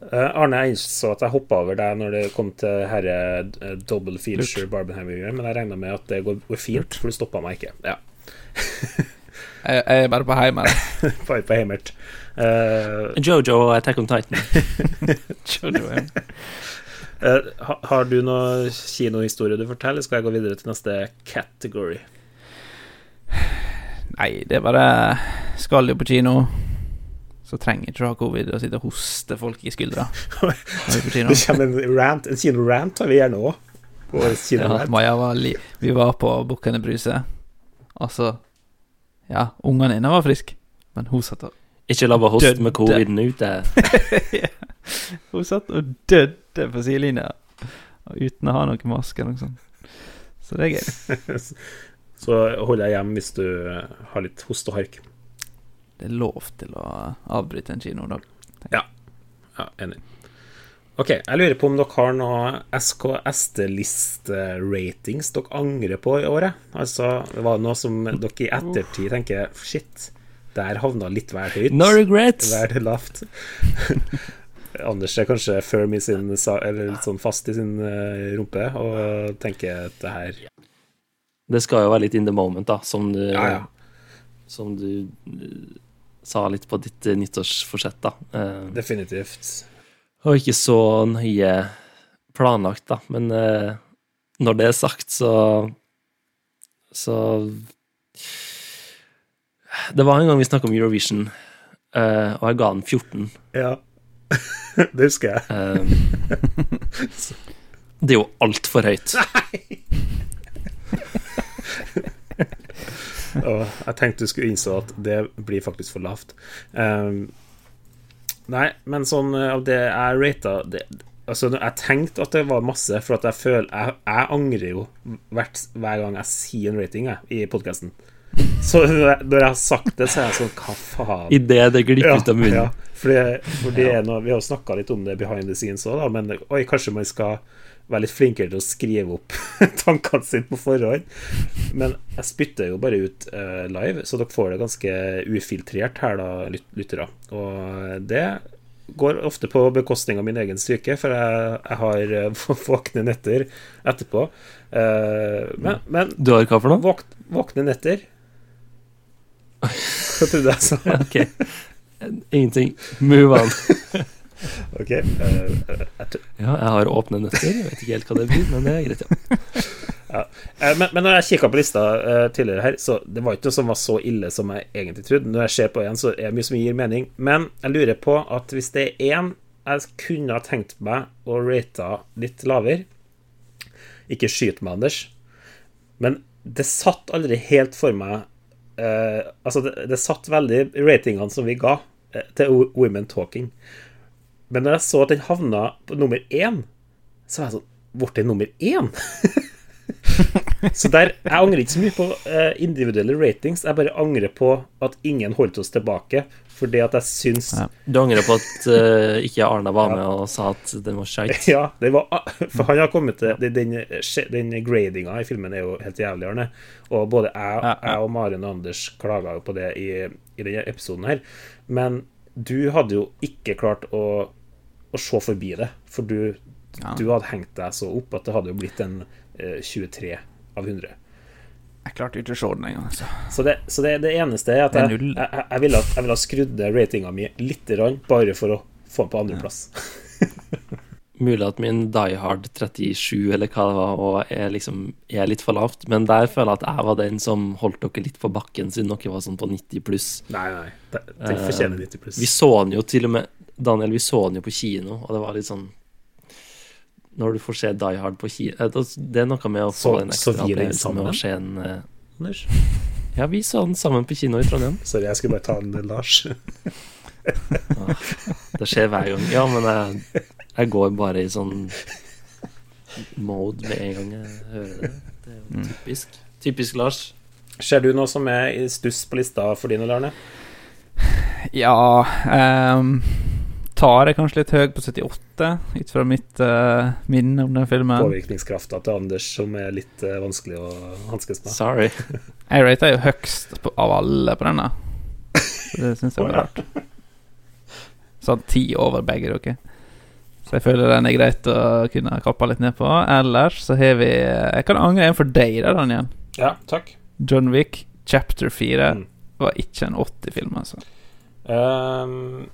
Uh, Arne, jeg innså at jeg hoppa over deg når det kom til herre uh, double feature Barbenheimer, men jeg regna med at det går, går fint, for du stoppa meg ikke. Ja. Jeg, jeg er bare på heimert. bare på heimert. Uh, Jojo og Attack on Titan. Jojo, ja. uh, har du noe kinohistorie du forteller? Skal jeg gå videre til neste category? Nei, det er bare Skal jo på kino. Så trenger ikke du ha covid og sitte og hoste folk i skuldra. det kommer en rant. En kinorant har vi gjerne òg. Ja, vi var på Bukkene Bruse, og så ja, ungene dine var friske, men hun satt og Ikke la bare hoste med coviden ute. ja. Hun satt og døde på sidelinja uten å ha noen maske eller noe sånt. Så det er gøy. Så hold deg hjemme hvis du har litt host og hark. Det er lov til å avbryte en kino, da. Ja. ja. Enig. Ok, jeg lurer på om dere har noe SKST-liste-ratings dere angrer på i året? Altså, det var noe som dere i ettertid tenker Shit, der havna litt vel høyt. No regrets. Vel lavt. Anders er kanskje firm i sin Eller litt sånn fast i sin uh, rumpe og tenker at det her Det skal jo være litt in the moment, da, som du, ja, ja. Som du uh, sa litt på ditt nyttårsforsett, da. Definitivt. Og ikke så nøye planlagt, da. Men når det er sagt, så Så Det var en gang vi snakka om Eurovision, og jeg ga den 14. Ja. det husker jeg. Eh, det er jo altfor høyt. Nei! og jeg tenkte du skulle innse at det blir faktisk for lavt. Um, nei, men sånn eh, av det jeg rata Altså, jeg tenkte at det var masse, for at jeg føler Jeg, jeg angrer jo hvert, hver gang jeg sier en rating jeg, i podkasten. Så når jeg har sagt det, så er jeg sånn Hva faen? Idet det glipper ut av munnen. Ja, for, det, for det er noe, Vi har jo snakka litt om det behind the scenes òg, men oi, kanskje man skal være litt flinkere til å skrive opp tankene sine på forhånd. Men jeg spytter jo bare ut uh, live, så dere får det ganske ufiltrert her, da, lyttere. Og det går ofte på bekostning av min egen syke, for jeg, jeg har uh, våkne netter etterpå. Uh, men, men, Du har hva for noe? Våk, våkne netter. Hva trodde jeg sa? ok. Ingenting. Move on. Ok. Uh, ja, jeg har åpne nøtter. Jeg vet ikke helt hva det blir, men det er greit, ja. ja. Uh, men, men, når jeg kikka på lista tidligere her, så det var ikke noe som var så ille som jeg egentlig trodde. Når jeg ser på én, så er det mye som gir mening. Men jeg lurer på at hvis det er én jeg kunne ha tenkt meg å rate litt lavere Ikke skyt meg, Anders, men det satt aldri helt for meg Uh, altså, det, det, satt veldig ratingene som vi ga uh, til Women Talking. Men når jeg så at den havna på nummer én, så var jeg sånn Ble det nummer én? så der Jeg angrer ikke så mye på uh, individuelle ratings. Jeg bare angrer på at ingen holdt oss tilbake fordi at jeg syns ja. Du angrer på at uh, ikke Arna var med ja. og sa at den var skeit? Ja, var, for han har kommet til Den, den gradinga i filmen er jo helt jævlig, Arne. Og både jeg, ja, jeg og Maren og Anders klaga jo på det i, i denne episoden her. Men du hadde jo ikke klart å, å se forbi det, for du, du hadde hengt deg så opp at det hadde jo blitt en uh, eh, 23 av 100. Jeg klarte ikke å se den engang. Altså. Så, det, så det, det, eneste er at jeg, jeg, jeg, jeg ville ha, skrudd ned ratinga mi litt, bare for å få den på andreplass. Ja. Mulig at min Die Hard 37 eller hva det var, og er, liksom, er litt for lavt, men der føler jeg at jeg var den som holdt dere litt på bakken, siden dere var sånn på 90 pluss. Nei, nei, den fortjener 90 pluss. Vi så den jo til og med Daniel, vi så den jo på kino, og det var litt sånn når du får se Die Hard på kino eh, Det er noe med å få så, den ekstra opplevelsen med å se en Anders? Ja, vi så den sammen på kino i Trondheim. Sorry, jeg skulle bare ta den, Lars. ah, det skjer hver gang. Ja, men jeg, jeg, går bare i sånn mode med en gang jeg hører det. Det er jo mm. typisk. Typisk Lars. Ser du noe som er i stuss på lista for dine, Larne? Ja um tar jeg kanskje litt høy på 78, ut fra mitt uh, minne om den filmen. Påvirkningskrafta til Anders som er litt uh, vanskelig å hanskes med. Sorry. jeg rater jo høgst på, av alle på denne. Så det syns jeg var rart. Sånn ti over begge dere. Så jeg føler den er greit å kunne kappe litt ned på. Ellers så har vi Jeg kan angre en for deg, da, Daniel. Ja, takk. John Wick, chapter 4, mm. var ikke en 80-film, altså. Um,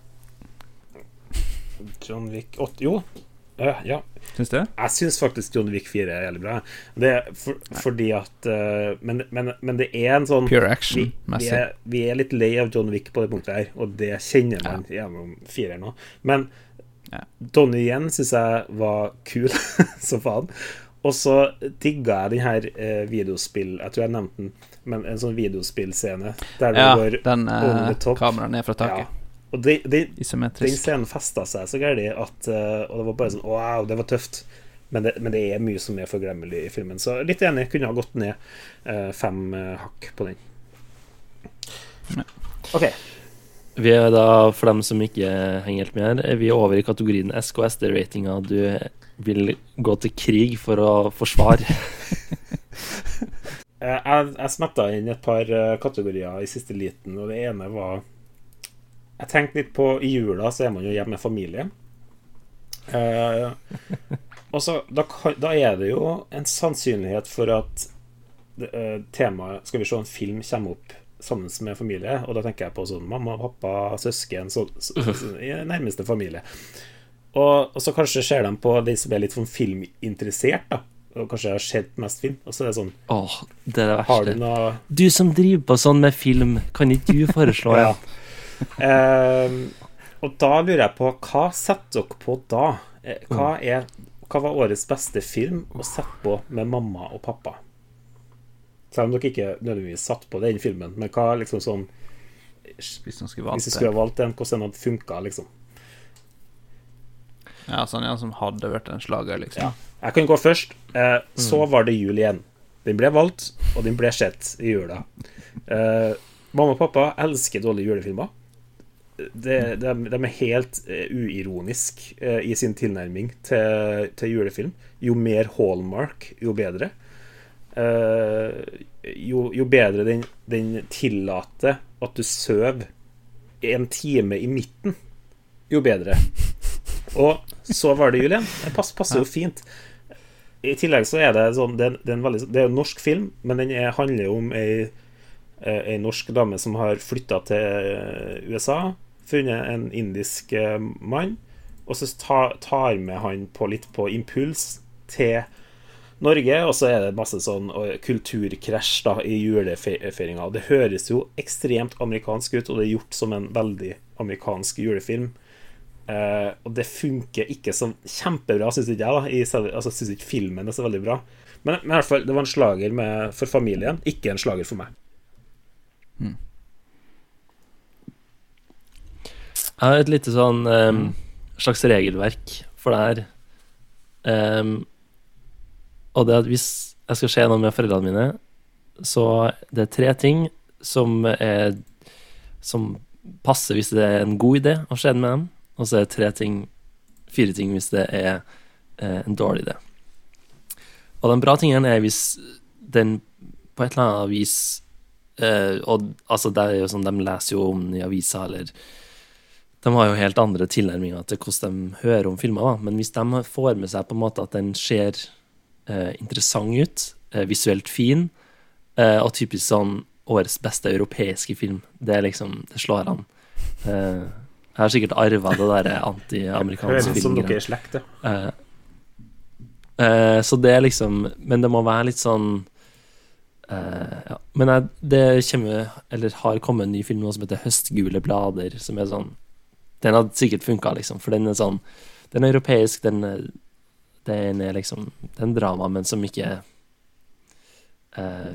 John Wick 8 Jo. Uh, ja. Syns du? Jeg syns faktisk John Wick 4 er jævlig bra. Det er for, fordi at uh, men, men, men, det er en sånn Pure action. Vi, vi, er, vi, er, litt lei av John Wick på det punktet her, og det kjenner man ja. gjennom fireren nå. Men ja. Donnie Yen syns jeg var kul som faen. Og så digga jeg den her eh, videospill Jeg tror jeg nevnte den, men en sånn videospillscene der du ja, går den, uh, Kameraet ned fra taket. Ja. Og de, de, den scenen festa seg så gærent at uh, Og det var bare sånn Wow, det var tøft. Men det, men det, er mye som er forglemmelig i filmen. Så litt enig. Kunne ha gått ned eh, fem eh, hakk på den. OK. Vi er da, for dem som ikke henger helt med her, er vi over i kategorien SKSD-ratinga du vil gå til krig for å forsvare. jeg jeg smetta inn et par eh, kategorier i siste liten, og det ene var Jeg tenkte litt på I jula så er man jo hjemme med familie. Uh, og så, da, da, er det jo en sannsynlighet for at uh, temaet Skal vi se en film kommer opp sammen med familie. Og da tenker jeg på sånn mamma, pappa, søsken, så, så, så, nærmeste familie. Og, og, så kanskje ser de på de som er litt sånn filminteressert, da. Og kanskje har sett mest film. Og så er det sånn Åh, det er det verste. Du, noe... du, som driver på sånn med film, kan ikke du foreslå ja. eh, og da lurer jeg på Hva setter dere på da? Eh, hva, mm. er, hva var årets beste film å sette på med mamma og pappa? Selv om dere ikke nødvendigvis satt på den filmen. Men hva liksom sånn Hvis de skulle valgt, skulle valgt den, hvordan den hadde funka, liksom. Ja, sånn ja, som hadde vært en slager, liksom. Ja. Jeg kan gå først. Eh, mm. Så var det jul igjen. Den ble valgt, og den ble sett i jula. Eh, mamma og pappa elsker dårlige julefilmer. De, de, de er helt uh, uironisk uh, i sin tilnærming til, til, julefilm. Jo mer Hallmark, jo bedre. Uh, jo, jo, bedre den, den, tillater at du sover en time i midten, jo bedre. Og så var det Julien. Det passer, jo fint. I tillegg så er det sånn Det, det er, veldig, det er en norsk film, men den er, handler om ei, ei norsk dame som har flytta til USA, funnet en indisk eh, mann, og så tar med han på litt på impuls til Norge, og så er det masse sånn kulturkrasj da i julefeiringa. Det høres jo ekstremt amerikansk ut, og det er gjort som en veldig amerikansk julefilm. Eh, og det funker ikke så kjempebra, syns ikke jeg. da i, altså, Syns ikke filmen er så veldig bra. Men, men, i hvert fall, det var en slager med, for familien, ikke en slager for meg. Mm. Jeg har et lite sånn um, slags regelverk for det her. Um, og det at hvis jeg skal se noe med foreldrene mine, så det er tre ting som er Som passer hvis det er en god idé å den med dem, og så er det tre ting Fire ting hvis det er eh, en dårlig idé. Og den bra tingen er hvis den på et eller annet vis eh, Og altså, det er jo sånn, de leser jo om i avisa, eller de har jo helt andre tilnærminger til hvordan de hører om filmer, da. Men hvis de får med seg på en måte at den ser eh, interessant ut, eh, visuelt fin, eh, og typisk sånn årets beste europeiske film. Det er liksom Det slår an. Eh, jeg har sikkert arva det derre anti-amerikanske filmgreiet. Eh, eh, så det er liksom Men det må være litt sånn ja. Men jeg, det kommer Eller har kommet en ny film nå som heter 'Høstgule blader', som er sånn Den hadde sikkert funka, liksom, for den er sånn Den er europeisk, den er den er liksom Det er en drama, men som ikke uh,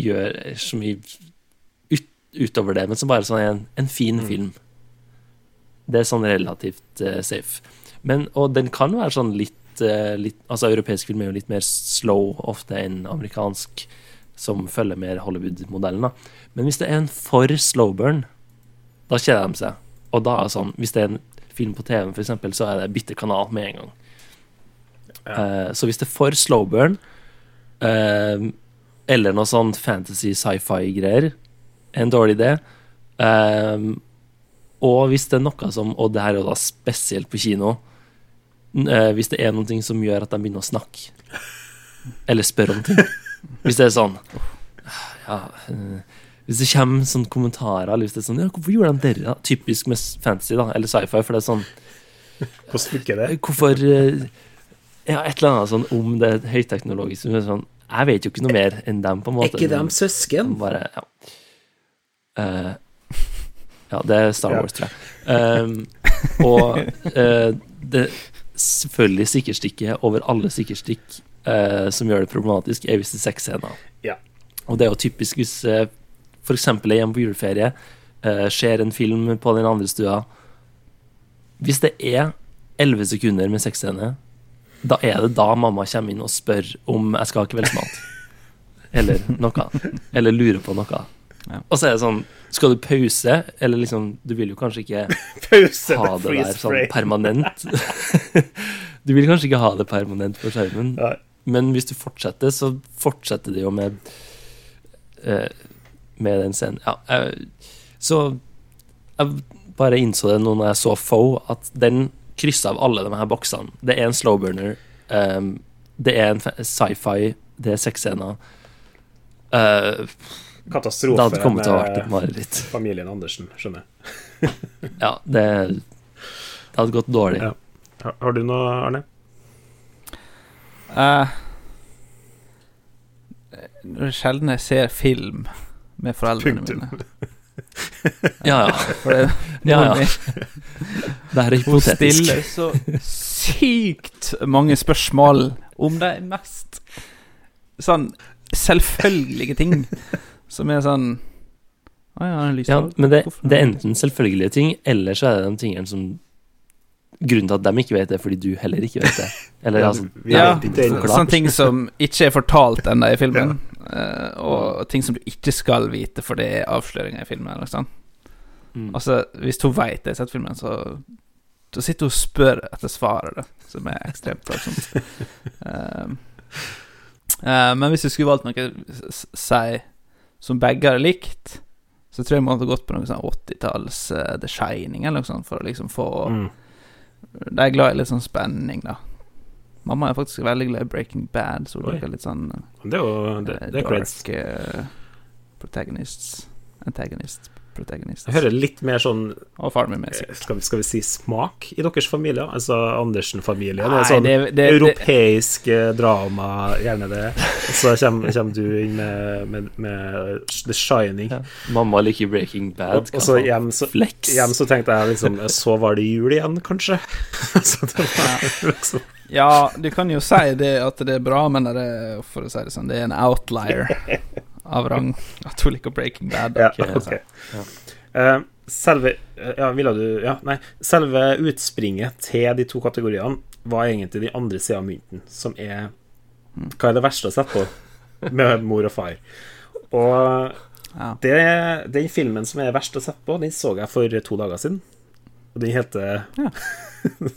gjør så mye ut, utover det, men som bare sånn en, en fin mm. film. Det er sånn relativt uh, safe. Men, og den kan være sånn litt, uh, litt Altså, europeisk film er jo litt mer slow ofte enn amerikansk, som følger mer Hollywood-modellen, da. Men hvis det er en for slow burn, da kjeder de seg. Og da er det sånn, hvis det er en film på TV, for eksempel, så er det bytte kanal med en gang. Uh, så hvis det er for slow burn, uh, eller noe sånn fantasy sci-fi-greier, en dårlig idé. Uh, og hvis det er noe som Og det her er jo da spesielt på kino. hvis det er noe som gjør at de begynner å snakke, eller spørre om ting. Hvis det er sånn Ja Hvis det kommer sånne kommentarer eller hvis det er sånn Ja, hvorfor gjorde de det? Typisk med fantasy, da, eller sci-fi, for det er sånn Hvordan funker det? Hvorfor ja, et eller annet sånn om det høyteknologiske. Sånn, jeg vet jo ikke noe mer enn dem, på en måte. Er ikke dem søsken? Bare, ja. Uh, ja, det er Star Wars, tror jeg. Um, og uh, det selvfølgelig sikkerstikket over alle sikkerstikk uh, som gjør det problematisk, er hvis det er sexscener. Ja. Og det er jo typisk hvis uh, f.eks. er hjemme på juleferie, uh, ser en film på den andre stua Hvis det er elleve sekunder med sexscene da er det da mamma kommer inn og spør om jeg skal ha kveldsmat. Eller noe. Eller lurer på noe. Ja. Og så er det sånn Skal du pause, eller liksom Du vil jo kanskje ikke pause ha det der sånn permanent. du vil kanskje ikke ha det permanent på skjermen, Nei. men hvis du fortsetter, så fortsetter det jo med uh, Med den scenen. Ja. jeg, så jeg bare innså det nå når jeg så Foe, at den krysser av alle de her boksene. Det er en slowburner, um, det er en sci-fi, det er sexscener. Uh, Katastrofe det hadde kommet til å vært et mareritt. Familien Andersen, skjønner jeg. ja, det, det, hadde gått dårlig. Ja. Har, har, du noe, Arne? Uh, det er sjelden jeg ser film med foreldrene mine. ja, ja. For det, ja, ja. det er hypotetisk. Hun stiller så sykt mange spørsmål om de mest sånn selvfølgelige ting. Som er sånn Å ja, ja, men det, det, er enten selvfølgelige ting, eller så er det de tingene som Grunnen til at de ikke vet det, fordi du heller ikke vet det. Eller, altså, ja, sånne ting som ikke er fortalt ennå i filmen. Uh, og ting som du ikke skal vite, for det er avsløringer i filmen. Eller sånn. Mm. Altså, hvis hun veit det sett filmen, så Da sitter hun og spør etter svaret, da, som er ekstremt plagsomt. uh, uh, men hvis du skulle valgt noe si som begge har likt, så tror jeg man hadde gått på noe sånn 80-talls uh, The Shining eller noe sånt, for å liksom få mm. De er glad i litt sånn spenning, da. Mamma er faktisk veldig glad i Breaking Bad, så hun liker litt sånn Det er jo det, det er dark uh, protagonists Antagonist protagonist. Jeg hører litt mer sånn Og faren min med eh, skal vi, skal vi, si smak i deres familie? Altså Andersen-familien. er sånn det, det, europeisk det, eh, drama, gjerne det. Og så kommer, kommer, du inn med, med, med The Shining. Ja. Mamma liker Breaking Bad. Og, og så hjem, så, hjem så tenkte jeg liksom Så var det jul igjen, kanskje? så det var liksom ja, du kan jo si det at det er bra, men det er, for å si det sånn, det er en outlier av rang at hun liker Breaking Bad. Ja, okay. ja. Uh, selve Ja, du Ja, nei. Selve utspringet til de to kategoriene var egentlig de andre sida av mynten, som er Hva er det verste å sette på med mor og far? Og ja. det, den filmen som er verst å sette på, den så jeg for to dager siden. Og den heter ja.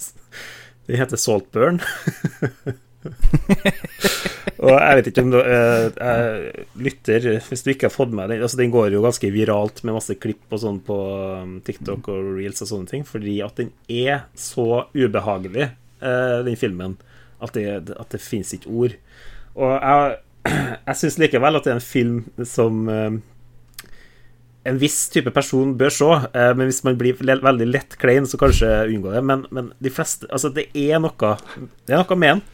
Den heter Saltburn. og jeg vet ikke om du uh, lytter Hvis du ikke har fått med den altså Den går jo ganske viralt med masse klipp og sånn på um, TikTok og reels og sånne ting, fordi at den er så ubehagelig, uh, den filmen, at det, at det fins ikke ord. Og jeg, jeg syns likevel at det er en film som uh, en viss type person bør se, men hvis man blir veldig lett klein, så kanskje unngå det. Men, men de fleste Altså, det er noe Det er noe med den.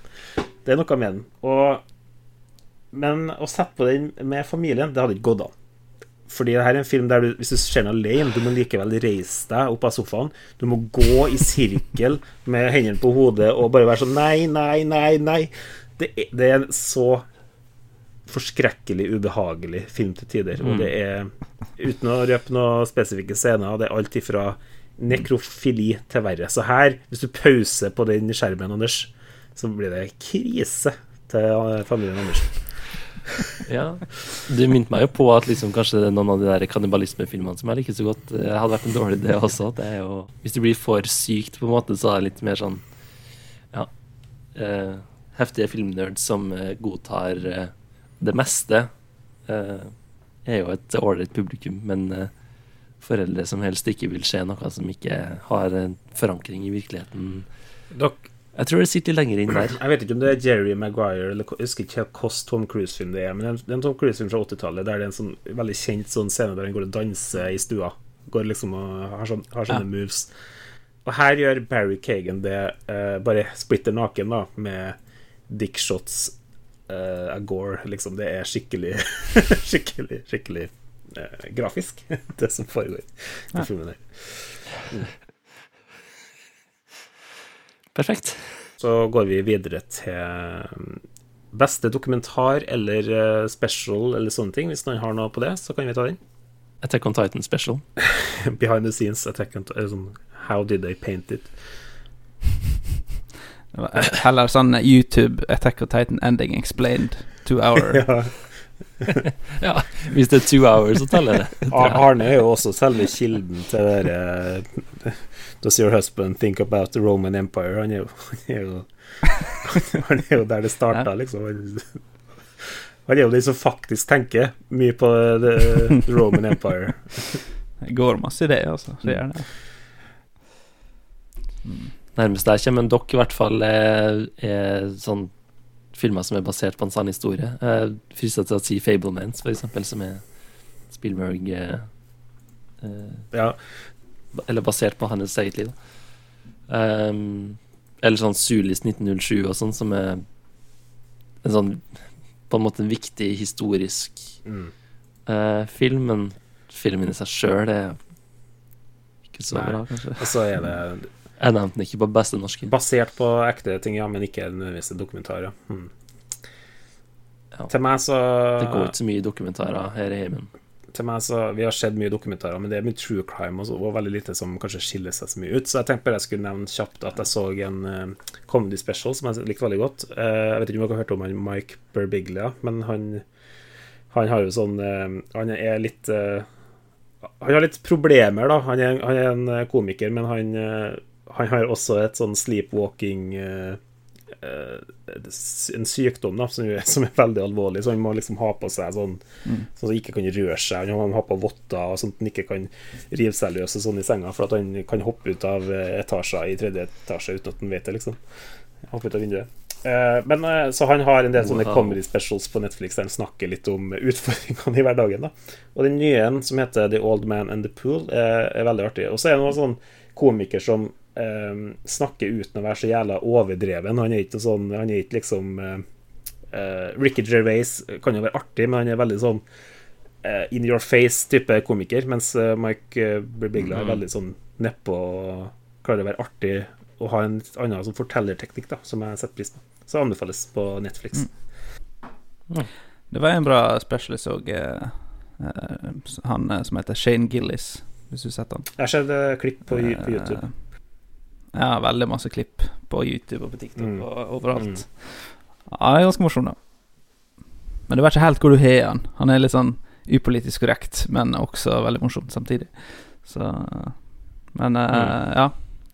Det er noe med den. Og, men å sette på den med familien, det hadde ikke gått an. Fordi det her er en film der du, hvis du ser den alene, du må likevel reise deg opp av sofaen. Du må gå i sirkel med hendene på hodet og bare være sånn Nei, nei, nei, nei. Det er, det er en så forskrekkelig ubehagelig film til tider. Og det er, uten å røpe noen spesifikke scener, det er alt ifra nekrofili til verre. Så her, hvis du pauser på den skjermen, Anders, så blir det krise til familien Andersen. ja. Du minte meg jo på at liksom, kanskje noen av de der kannibalismefilmene som jeg liker så godt, eh, hadde vært en dårlig idé også. Det er jo, hvis det blir for sykt, på en måte, så er det litt mer sånn Ja. Eh, heftige filmnerds som eh, godtar eh, det meste, eh, er jo et ålreit publikum, men eh, foreldre som helst ikke vil se noe som ikke har en forankring i virkeligheten. Dere jeg tror det sitter lenger inn der. Jeg vet ikke om det er Jerry Maguire eller jeg husker ikke hvilken Tom Cruise-film det er. Men det er en Tom Cruise-film fra 80-tallet der det er en sånn veldig kjent sånn scene der han går og danser i stua. Går liksom og har, sånn, har sånne ja. moves. Og her gjør Barry Kagan det uh, bare splitter naken, da, med dickshots uh, Agore. Liksom. Det er skikkelig, skikkelig, skikkelig uh, grafisk, det som foregår i ja. filmen her. Mm. Perfekt. Så går vi videre til um, beste dokumentar eller uh, special eller sånne ting. Hvis noen har noe på det, så kan vi ta den. Attack on Titan special. Behind the scenes Attack on Titan. Sånn, how did they paint it? Heller sånn YouTube Attack on Titan ending explained. to our ja. ja, hvis det er two hours, så teller det. Arne er jo også selve kilden til det derre uh, Does your husband think about the Roman Empire? Han er jo, han er jo, han er jo der det starta, liksom. Han er jo de som faktisk tenker mye på the, the Roman Empire. det går masse i det, altså. Det gjør det. Mm. Nærmest der kommer en dokk, i hvert fall, er, er sånn filmer som er basert på en sann historie. Jeg frister til å si Fablemans, eksempel, som er Spielberg eh, eh, Ja. Eller basert på hans eget liv. Um, eller sånn Sulis 1907 og sånn, som er en sånn På en måte en viktig historisk mm. uh, film, men filmen i seg sjøl er ikke så Nei. bra, kanskje. Og så er det jeg nevnte den ikke på beste norske. Basert på ekte ting, ja, men ikke nødvendigvis dokumentarer. Hmm. Ja. Til meg så Det går ikke så mye dokumentarer her i heimen. Til meg så Vi har sett mye dokumentarer, men det er mye true crime også, og veldig lite som kanskje skiller seg så mye ut. Så jeg tenkte bare jeg skulle nevne kjapt at jeg så en uh, comedy special som jeg likte veldig godt. Uh, jeg vet ikke om dere har hørt om han Mike Berbiglia, men han, han har jo sånn uh, Han er litt Han har litt problemer, da. Han er, han er en komiker, men han han har også et sånn sleepwalking uh, uh, En sykdom da, som, er, som, er, veldig alvorlig, så han må liksom ha på seg sånn mm. Sånn han ikke kan røre seg. Han må ha på votter, sånn at han ikke kan rive seg løs sånn i senga, for at han kan hoppe ut av eh, etasjer i tredje etasje uten at han vet det, liksom. Hoppe ut av vinduet. Uh, men Så han har en del sånne wow. comedy specials på Netflix der han snakker litt om utfordringene i hverdagen. da Og den nye en som heter The Old Man and the Pool, er, er veldig artig. Og så er det noen sånn komiker som um, snakker uten å være så jævla overdreven. Han er ikke sånn Han er ikke liksom eh, Ricky Gervais kan jo være artig, men han er veldig sånn eh, in your face-type komiker. Mens uh, Mike uh, Birbiglia er mm. veldig sånn nedpå og klarer å være artig og ha en annen sånn fortellerteknikk da, som jeg setter pris på. Så anbefales på Netflix. Mm. Det var en bra specialist òg, han som heter Shane Gillis, hvis du har sett han. Jeg har sett klipp på, på YouTube. Jeg har veldig masse klipp på YouTube og på TikTok mm. og overalt. Mm. Ja, det er ganske morsom, da. Men du vet ikke helt hvor du har han. Han er litt sånn upolitisk korrekt, men også veldig morsom samtidig. Så Men uh, mm. ja.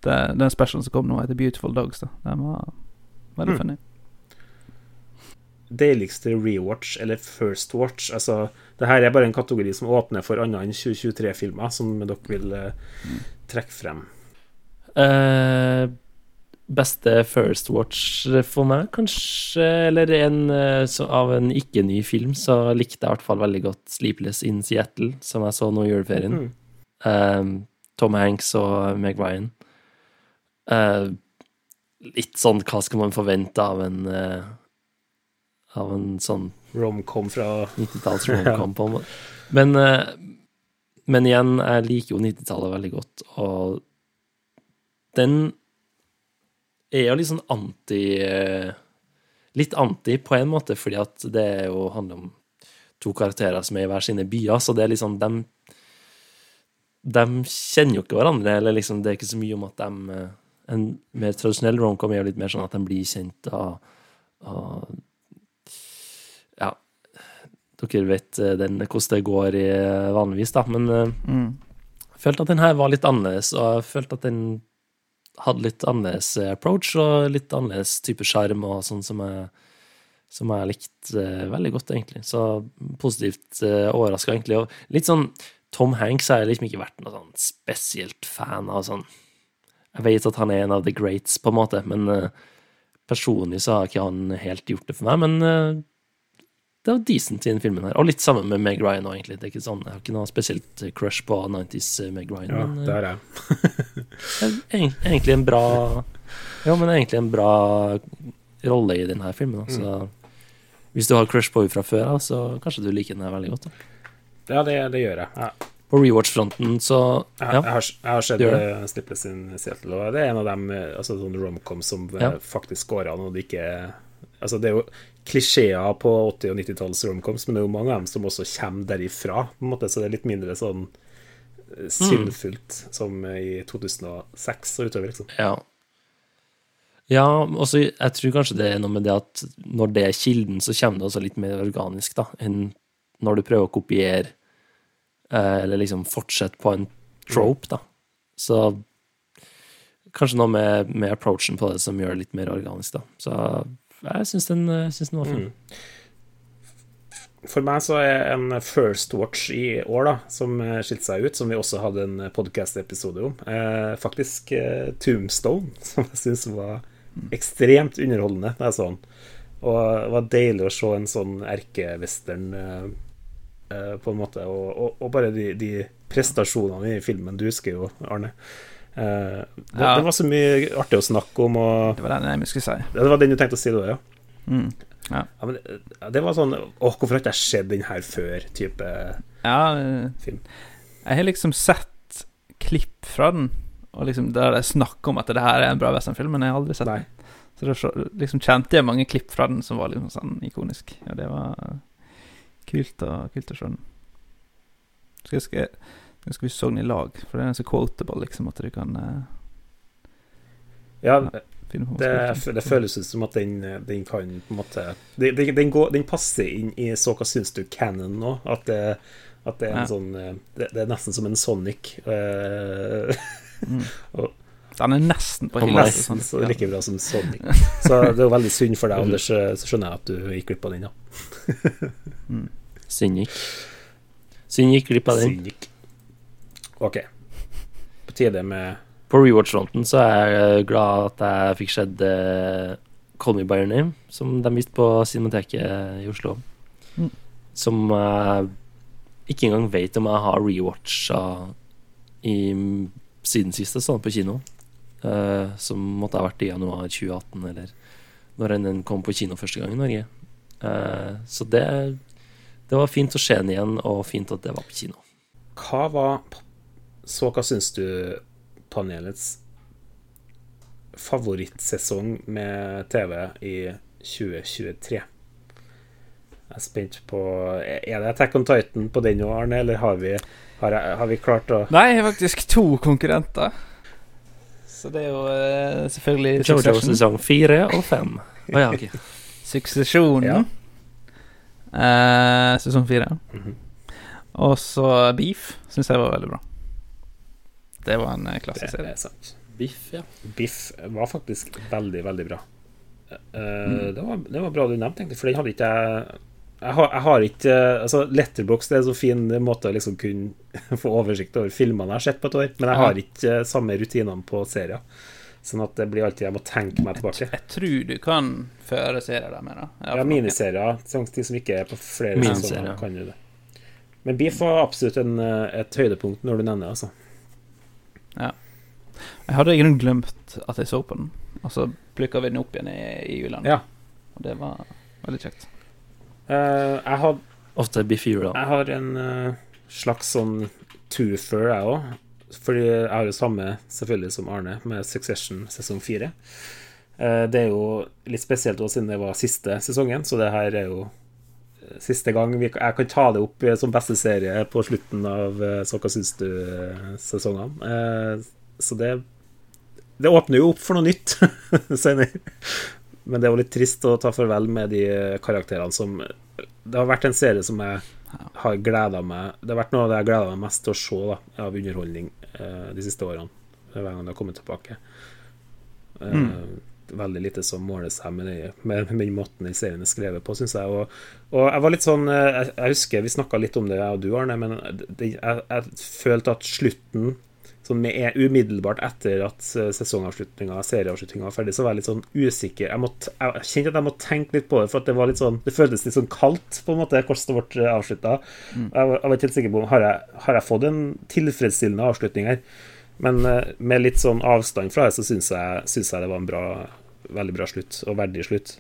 Det, den specialen som kom nå, heter Beautiful Dogs. da Den var veldig mm. funny. Deiligste rewatch eller first watch. Altså, det her er bare en kategori som åpner for annet enn 2023-filmer, som dere vil uh, trekke frem. Uh, beste First Watch for meg, kanskje, eller en uh, av en ikke-ny film, så likte jeg i hvert fall veldig godt Sleepless in Seattle, som jeg så nå i juleferien. Mm. Uh, Tom Hanks og Meg Ryan. Uh, litt sånn hva skal man forvente av en Av en sånn Romcom fra 90-talls romcom, på en måte. Men, men igjen, jeg liker jo 90-tallet veldig godt, og den er jo litt sånn anti Litt anti på en måte, fordi at det jo handler om to karakterer som er i hver sine byer, så det er liksom dem De kjenner jo ikke hverandre, eller liksom det er ikke så mye om at de En mer tradisjonell romcom er jo litt mer sånn at de blir kjent av, av Ja, dere vet den, hvordan det går i, vanligvis, da, men mm. jeg følte at den her var litt annerledes, og jeg følte at den hadde litt annerledes eh, approach og litt annerledes type sjarm og sånn som jeg, som jeg likte uh, veldig godt, egentlig. Så positivt uh, overraska, egentlig. Og litt sånn Tom Hanks har jeg liksom ikke vært noe sånn spesielt fan av sånn Jeg vet at han er en av the greats, på en måte, men personlig så har ikke han helt gjort det for meg. Men det var decent i den filmen her. Og litt sammen med Meg Ryan òg, egentlig. Det er ikke sånn, Jeg har ikke noe spesielt crush på 90s eh, Meg Ryan. Ja, men, det er jeg. egentlig en bra Ja, men egentlig en bra rolle i denne filmen. Så mm. hvis du har crush på henne fra før av, så kanskje du liker den her veldig godt. Da. Ja, det, det gjør jeg. Ja. På rewatch-fronten, så ja. Jeg, har, jeg har sett uh, Slippers in Seattle, og det er en av dem altså, sånn romcom som ja. faktisk går an, og det ikke Altså, det er jo klisjeer på 80- og 90-tallets romcoms, men det er jo mange av dem som også kommer derifra, på en måte, så det er litt mindre sånn sinnfullt mm. som i 2006 og utover, liksom. Ja. Ja, også, jeg tror kanskje det er noe med det at når det er kilden, så kommer det også litt mer organisk, da, enn når du prøver å kopiere eh, eller liksom fortsette på en trope, da. Så kanskje noe med, med, approachen på det som gjør det litt mer organisk, da. Så jeg syns den, den, var fin. Mm. For meg så er en first watch i år, da, som skilte seg ut, som vi også hadde en podcast-episode om, eh, faktisk eh, Tombstone, som jeg syns var ekstremt underholdende da jeg så den. Og det var deilig å se en sånn erkewestern eh, eh, på en måte. Og, og, og bare de, de, prestasjonene i filmen. Du husker jo, Arne. Eh, det, ja. det, var så mye artig å snakke om. Og, det var den jeg skulle si. Det var den du tenkte å si da, ja. Mm. Ja. ja. men det, det var sånn Å, hvorfor har ikke jeg sett den her før? Type ja, film. Jeg har liksom sett klipp fra den og liksom der det er snakk om at det her er en bra westernfilm, men jeg har aldri sett den. Så da liksom kjente jeg mange klipp fra den som var liksom sånn ikonisk. Og det var kult, og, kult å se den. Skal jeg skal, jeg skal vi den i lag, for det er så quotable, liksom, at du kan uh, Ja, det, det, føles ut som at den, den kan på en måte Den, den, går, den passer inn i så hva syns du canon nå. At det, at det er en ja. sånn eh, det, det, er nesten som en Sonic. Uh, Mm. og, den er nesten på hele Nesten så like bra som Sonic. Så det er jo veldig synd for deg, Anders. Så skjønner jeg at du gikk glipp av den, da. mm. Synd gikk. Synd gikk glipp av den. Synd gikk. OK. På tide med På rewatch-fronten så er jeg glad at jeg fikk sett uh, Call Me By Your Name, som de viste på Cinemateket i Oslo. Mm. Som jeg uh, ikke engang vet om jeg har rewatcha i siden sist jeg så den på kino. Uh, som måtte ha vært i januar 2018, eller når den kom på kino første gang i Norge. Uh, så det, det var fint å se den igjen, og fint at det var på kino. Hva var Så hva syns du panelets favorittsesong med TV i 2023? Jeg er spent på Er det Attack on Titan på den òg, Arne, eller har vi har, har, vi klart å Nei, faktisk to konkurrenter. Så det er jo uh, selvfølgelig Jojo sesong fire og fem. Oh, ja, okay. Suksesjonen. Ja. Uh, sesong fire. Mm -hmm. Og så Beef syns jeg var veldig bra. Det var en uh, klassisk serie. Det er sant. Biff, ja. Biff var faktisk veldig, veldig bra. Uh, mm. det, var, det, var, bra du nevnte, egentlig, for den hadde ikke jeg jeg har, jeg har, ikke altså Letterbox er en så fin måte å liksom kunne få oversikt over filmene jeg har sett på et år, men jeg har ikke eh, samme rutinene på serier. Sånn at det blir alltid jeg må tenke meg tilbake. Jeg, jeg tror du kan føre serier der med, da. Ja, miniserier. Sånn de som ikke er på flere sesonger, kan du det. Men Beef var absolutt en, eh, et høydepunkt når du nevner det, altså. Ja. Jeg hadde i grunnen glemt at jeg så på den, og så plukka vi den opp igjen i, i julen. Ja. Og det var veldig kjekt. Uh, jeg har Ofte Biff Jula. Jeg har en uh, slags sånn twofer, jeg òg. Fordi jeg har jo samme selvfølgelig som Arne, med Succession sesong fire. Uh, det er jo litt spesielt også siden det var siste sesongen, så det her er jo siste gang vi, jeg kan ta det opp som beste serie på slutten av Så hva syns du-sesongene. så det Det åpner jo opp for noe nytt senere. Men det var litt trist å ta farvel med de karakterene som Det har vært en serie som jeg har gleda meg Det har vært noe av det jeg gleda meg mest til å se da, av underholdning eh, de siste årene. Hver gang det har kommet tilbake. Eh, mm. Veldig lite som måler seg med, det, med, måten den serien er skrevet på, syns jeg. Og, og, jeg var litt sånn eh, Jeg, jeg husker vi snakka litt om det, jeg og du, Arne, men det, jeg, jeg følte at slutten sånn med, umiddelbart etter at eh, sesongavslutninga, serieavslutninga var ferdig, så var jeg litt sånn usikker. Jeg, måtte, jeg kjente at jeg måtte tenke litt på det, for det var litt sånn Det føltes litt sånn kaldt, på en måte, hvordan det ble avslutta. Mm. Jeg, jeg var ikke helt sikker på har jeg, har jeg fått en tilfredsstillende avslutning her. Men uh, med litt sånn avstand fra det, så syns jeg, synes jeg det var en bra, veldig bra slutt, og verdig slutt.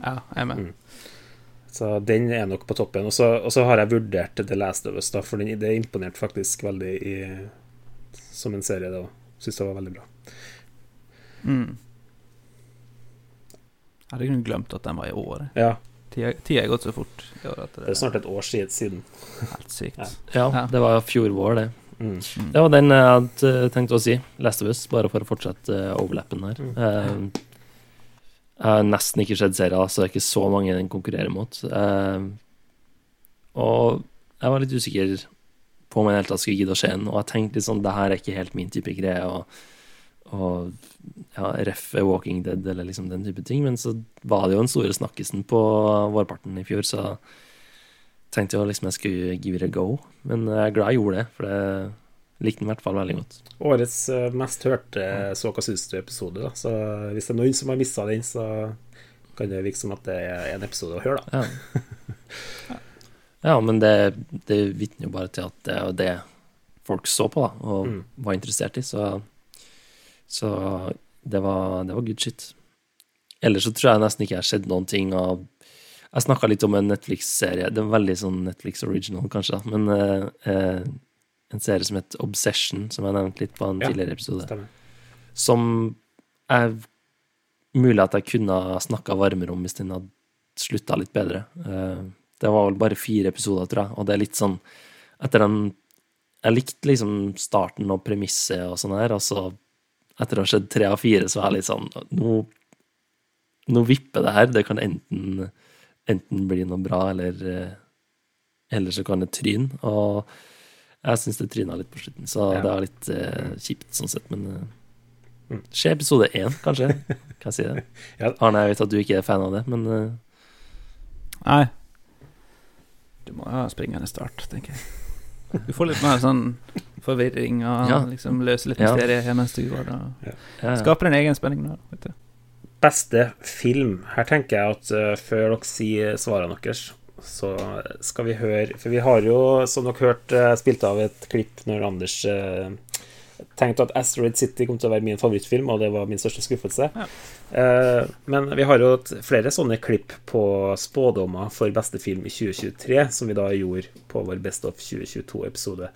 Ja, jeg er med. Mm. Så den er nok på toppen. Og så, har jeg vurdert The Last of Us, da, for den, det imponerte faktisk veldig i, som en serie. Det Syns det var veldig bra. Mm. Jeg hadde kun glemt at den var i år. Ja. Tida har gått så fort. Det, det, er snart et år siden. Helt sykt. Ja. ja, det var fjor vår, det. Mm. Det var den jeg hadde tenkt å si. Last of Us, bare for å fortsette overlappen her. Mm. Uh, jeg har nesten ikke sett serien, så det er ikke så mange den konkurrerer mot. Og jeg var litt usikker på om jeg helt tatt skulle gidde å se den, og jeg tenkte litt sånn Det her er ikke helt min type greie. og og ja, ref Walking Dead eller liksom den type ting. Men så var det jo den store snakkisen på vårparten i fjor, så tenkte jeg liksom jeg skulle give it a go. Men jeg er glad jeg gjorde det, for det likte den i hvert fall veldig godt. Årets eh, mest hørte Så hva syns du-episode, da. Så hvis det er noen som har mista den, så kan det virke som at det er en episode å høre, da. Ja, ja men det, det vitner jo bare til at det er det folk så på, da, og mm. var interessert i. Så, så det, var, det var good shit. Ellers så tror jeg nesten ikke jeg har sett noen ting av jeg snakka litt om en Netflix-serie. Det er veldig sånn Netflix original, kanskje, men uh, uh, en serie som het Obsession, som jeg nevnte litt på en ja, tidligere episode. Stemmer. Som er mulig at jeg kunne ha snakka varmere om hvis den hadde slutta litt bedre. Eh, det var vel bare fire episoder, tror jeg, og det er litt sånn Etter den Jeg likte liksom starten og premisset og sånn her, og så etter å ha sett tre av fire, så er jeg litt sånn Nå, nå vipper det her. Det kan enten enten blir noe bra, eller, eh, eller så kan det tryne. Og jeg syns det tryna litt på slutten, så ja. det er litt uh, kjipt sånn sett, men uh, Se episode én, kanskje. Kan jeg si det? ja. Arne, jeg vet at du ikke er fan av det, men uh, Nei. Du må ha springende start, tenker jeg. Du får litt mer sånn forvirring og ja. liksom løse litt mysterier ja. mens du går og skaper en egen spenning. nå. vet du beste film. Her tenker jeg at uh, før dere sier svarene deres, så skal vi høre For vi har jo, som dere hørte, uh, spilt av et klipp når Anders uh, tenkte at Asteroid City kom til å være min favorittfilm, og det var min største skuffelse. Ja. men vi har jo flere sånne klipp på spådommer for beste film i 2023, som vi da gjorde på vår Best of 2022-episode.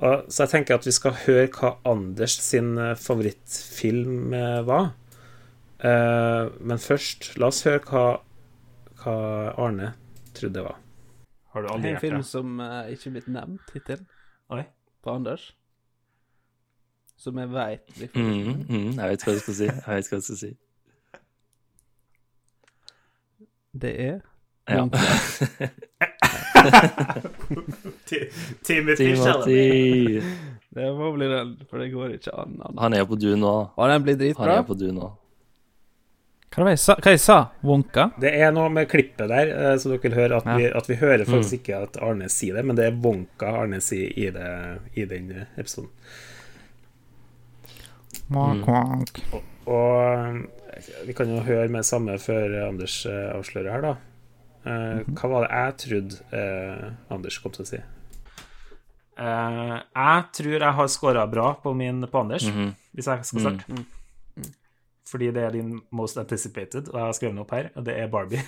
Så jeg tenker at vi skal høre hva Anders sin favorittfilm var. Uh, men først, la oss høre hva, hva Arne trodde det var. Har du aldri En film som uh, ikke er blitt nevnt hittil Oi. på Anders. Som jeg veit blir mm, mm, Jeg vet hva du skal si. Jeg vet hva du skal si. Det er ja. Timothy Timothy. Det må bli den, for det går ikke an. Han er jo på du nå. Og den blir dritbra. Han er på du nå. Hva var det jeg sa? Hva jeg sa? Wonka? Det er noe med klippet der, eh, så dere vil høre at, ja. vi, at vi hører faktisk mm. ikke at Arne sier det, men det er Wonka Arne sier i, det, i den episoden. Mm. Og, og, vi kan jo høre med samme før Anders eh, avslører her, da. Uh, hva var det jeg trodde uh, Anders kom til å si? Uh, jeg tror jeg har scora bra på min på Anders, mm -hmm. hvis jeg skal starte. Mm fordi det er din most anticipated, og jeg har skrevet den opp her, og det er Barbie.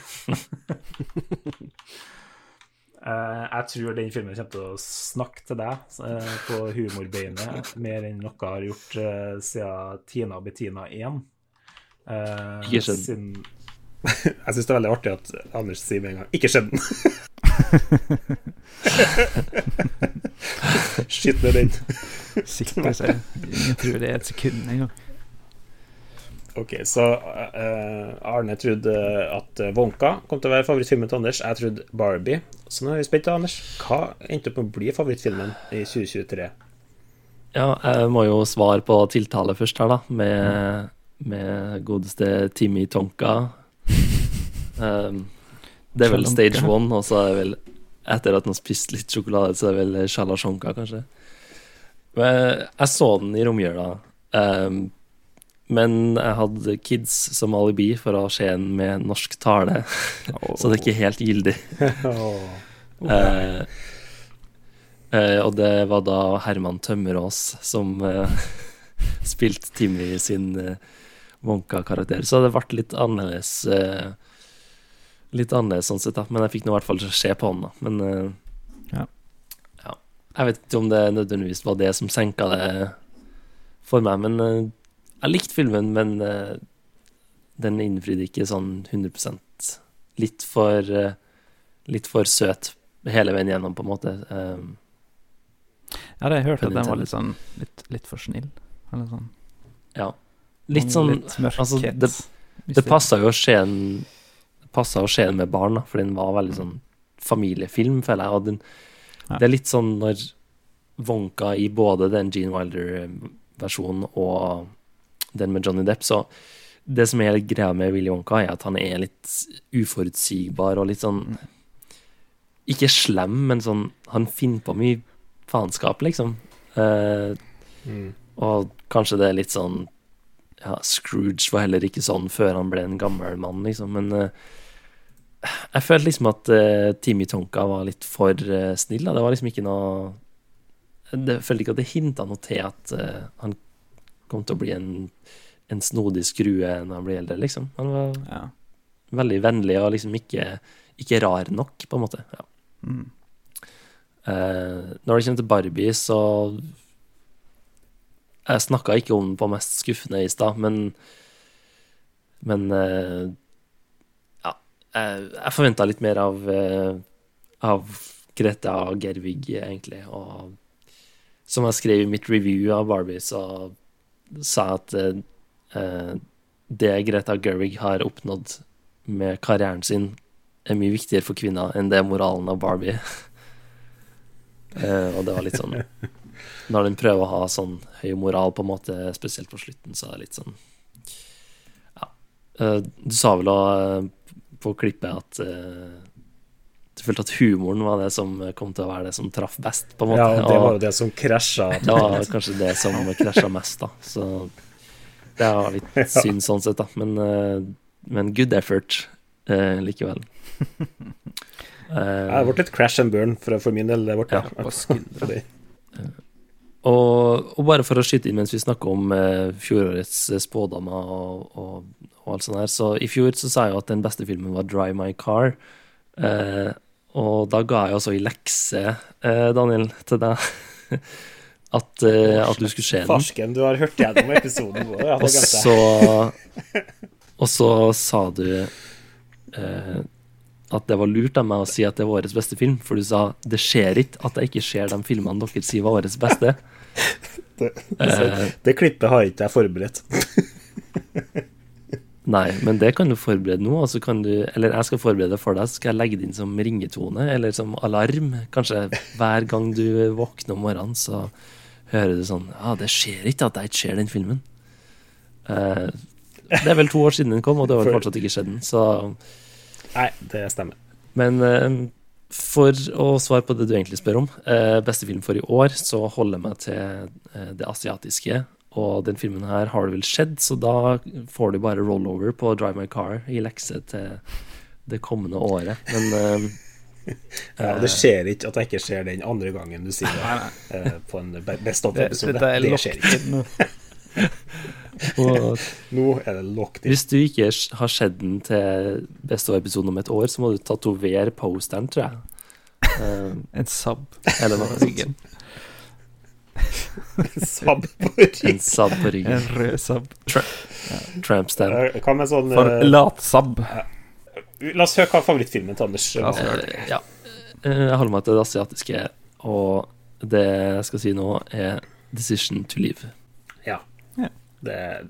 uh, jeg tror den filmen kommer til å snakke til deg uh, på humorbeinet mer enn noe har gjort uh, siden Tina og Bettina 1. ikke skjedd. Sin... jeg syns det er veldig artig at Anders sier med en gang 'ikke skjedd den'. Skitt med den. Sikter seg. Ingen tror det er et sekund engang. Ok, så uh, Arne trodde at Wonka kom til å være favorittfilmen til Anders. Jeg trodde Barbie. Så nå er vi spent, Anders. Hva endte opp med å bli favorittfilmen i 2023? Ja, jeg må jo svare på tiltale først her, da. Med, med godeste Timmy Tonka. Um, det er vel stage one, og så er det vel etter at han har spist litt sjokolade, så er det vel Shalasjonka, kanskje. Men jeg så den i romjula. Um, men jeg hadde kids som alibi for å skje en med norsk tale, oh. så det er ikke helt gyldig. oh. eh, eh, og det var da Herman Tømmerås som eh, spilte Timmy sin eh, Wonka-karakter. Så det ble litt annerledes eh, Litt annerledes sånn sett, da. Men jeg fikk nå i hvert fall se på han, da. Men eh, ja. ja. Jeg vet ikke om det nødvendigvis var det som senka det for meg, men jeg likte filmen, men uh, den innfridde ikke sånn 100 Litt for uh, Litt for søt hele veien gjennom, på en måte. Um, Ja, det har jeg hørt at den var litt sånn litt, litt for snill. Eller sånn. Ja. Litt sånn litt altså, Det, det passa jo å se en Passa å skje med barn, da, for den var veldig sånn familiefilm, føler jeg. Og den, ja. Det er litt sånn når Wonka i både den Gene Wilder-versjonen og den med Johnny Depp, så det som er litt greia med Willy Wonka, er at han er litt uforutsigbar og litt sånn Ikke slem, men sånn Han finner på mye faenskap, liksom. Uh, mm. Og kanskje det er litt sånn ja, Scrooge var heller ikke sånn før han ble en gammel mann, liksom. Men uh, jeg følte liksom at uh, Timmy Tonka var litt for snill. Da. Det var liksom ikke noe Jeg følte ikke at det hinta noe til at han kom til å bli en, en snodig skrue når han blir eldre, liksom. Han var ja. veldig vennlig og liksom ikke, ikke, rar nok, på en måte. Ja. Mm. når det kommer til Barbie, så jeg snakka ikke om den på mest skuffende i stad, men Men uh, ja. Jeg, jeg forventa litt mer av, uh, av Greta Gervig, egentlig. Og som jeg skrev i mitt review av Barbie, så sa at uh, det Greta Gerwig har oppnådd med karrieren sin, er mye viktigere for kvinner enn det moralen av Barbie. og det var litt sånn når den prøver å ha sånn høy moral, på en måte, spesielt på slutten, så er det litt sånn Ja. Eh, du sa vel òg på klippet at uh, du følte at humoren var det som kom til å være det som traff best, på en måte. Ja, det var jo det som krasja. Det var kanskje det som krasja mest, da. Så det var litt synd sånn sett, da. Men, uh, men good effort uh, likevel. det ble litt crash and burn for, for min del. Det ble ja. Og, og, bare for å skyte inn mens vi snakker om eh, fjorårets eh, spådommer og, og, og, alt sånt her, så i fjor så sa jeg jo at den beste filmen var 'Dry My Car'. Eh, og da ga jeg også i lekse, eh, Daniel, til deg at, eh, at, du skulle se den. Farsken, du har hørt gjennom episoden vår. og, så, og så sa du eh, at det var lurt av meg å si at det var årets beste film, for du sa det skjer ikke at jeg ikke ser de filmene dere sier var årets beste. det, uh, det klippet har ikke jeg forberedt. nei, men det kan du forberede nå. Altså kan du, eller jeg skal forberede det for deg, så skal jeg legge det inn som ringetone eller som alarm. Kanskje hver gang du våkner om morgenen, så hører du sånn Ja, det skjer ikke at jeg ikke ser den filmen. Uh, det er vel to år siden den kom, og det har fortsatt ikke skjedd den, så Nei, det stemmer. Men uh, for å svare på det du egentlig spør om, uh, beste film for i år, så holder jeg meg til det asiatiske. Og den filmen her har det vel skjedd, så da får du bare rollover på Drive My Car i lekse til det kommende året. Men ja, Det skjer ikke at jeg ikke ser den andre gangen du sier det på en Best of-episode. Det, det, det, skjer ikke. Og nå er det locked in. Hvis du ikke har sett den til best of episode om et år, så må du tatovere posteren, tror jeg. Um, en sab eller noe sånt. en sab på ryggen. En sab på ryggen. En rød sab. Tra ja, tramp stamp. Eh, hva med sånn For uh, lat-sab. La oss høre hva favorittfilmen til Anders er. Uh, ja. Jeg holder meg til det asiatiske, og det jeg skal si nå, er 'Decision to Live'. Det,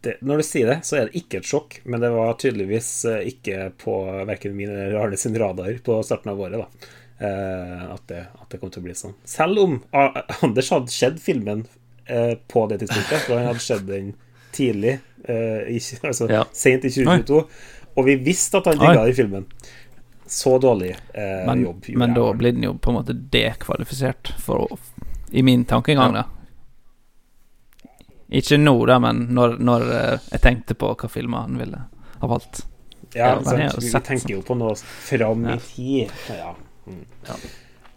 det, når du sier det, så er det ikke et sjokk, men det var tydeligvis eh, ikke på verken min eller Arne sin radar på starten av året. da eh, at, det, at, det, kom til å bli sånn. Selv om Anders hadde sett filmen eh, på det tidspunktet, for han hadde sett den tidlig, eh, i, altså ja. sent i 2022, Oi. og vi visste at han digga i filmen. Så dårlig eh, men, jobb. Men da blir den jo på en måte dekvalifisert, for, i min tankegang, ja. da. Ikke nå, da, men når, når eh, jeg tenkte på hva filmer han ville ha valgt. Ja, ja sant. vi tenker jo på noe fram i tid. Ja. Mm. ja.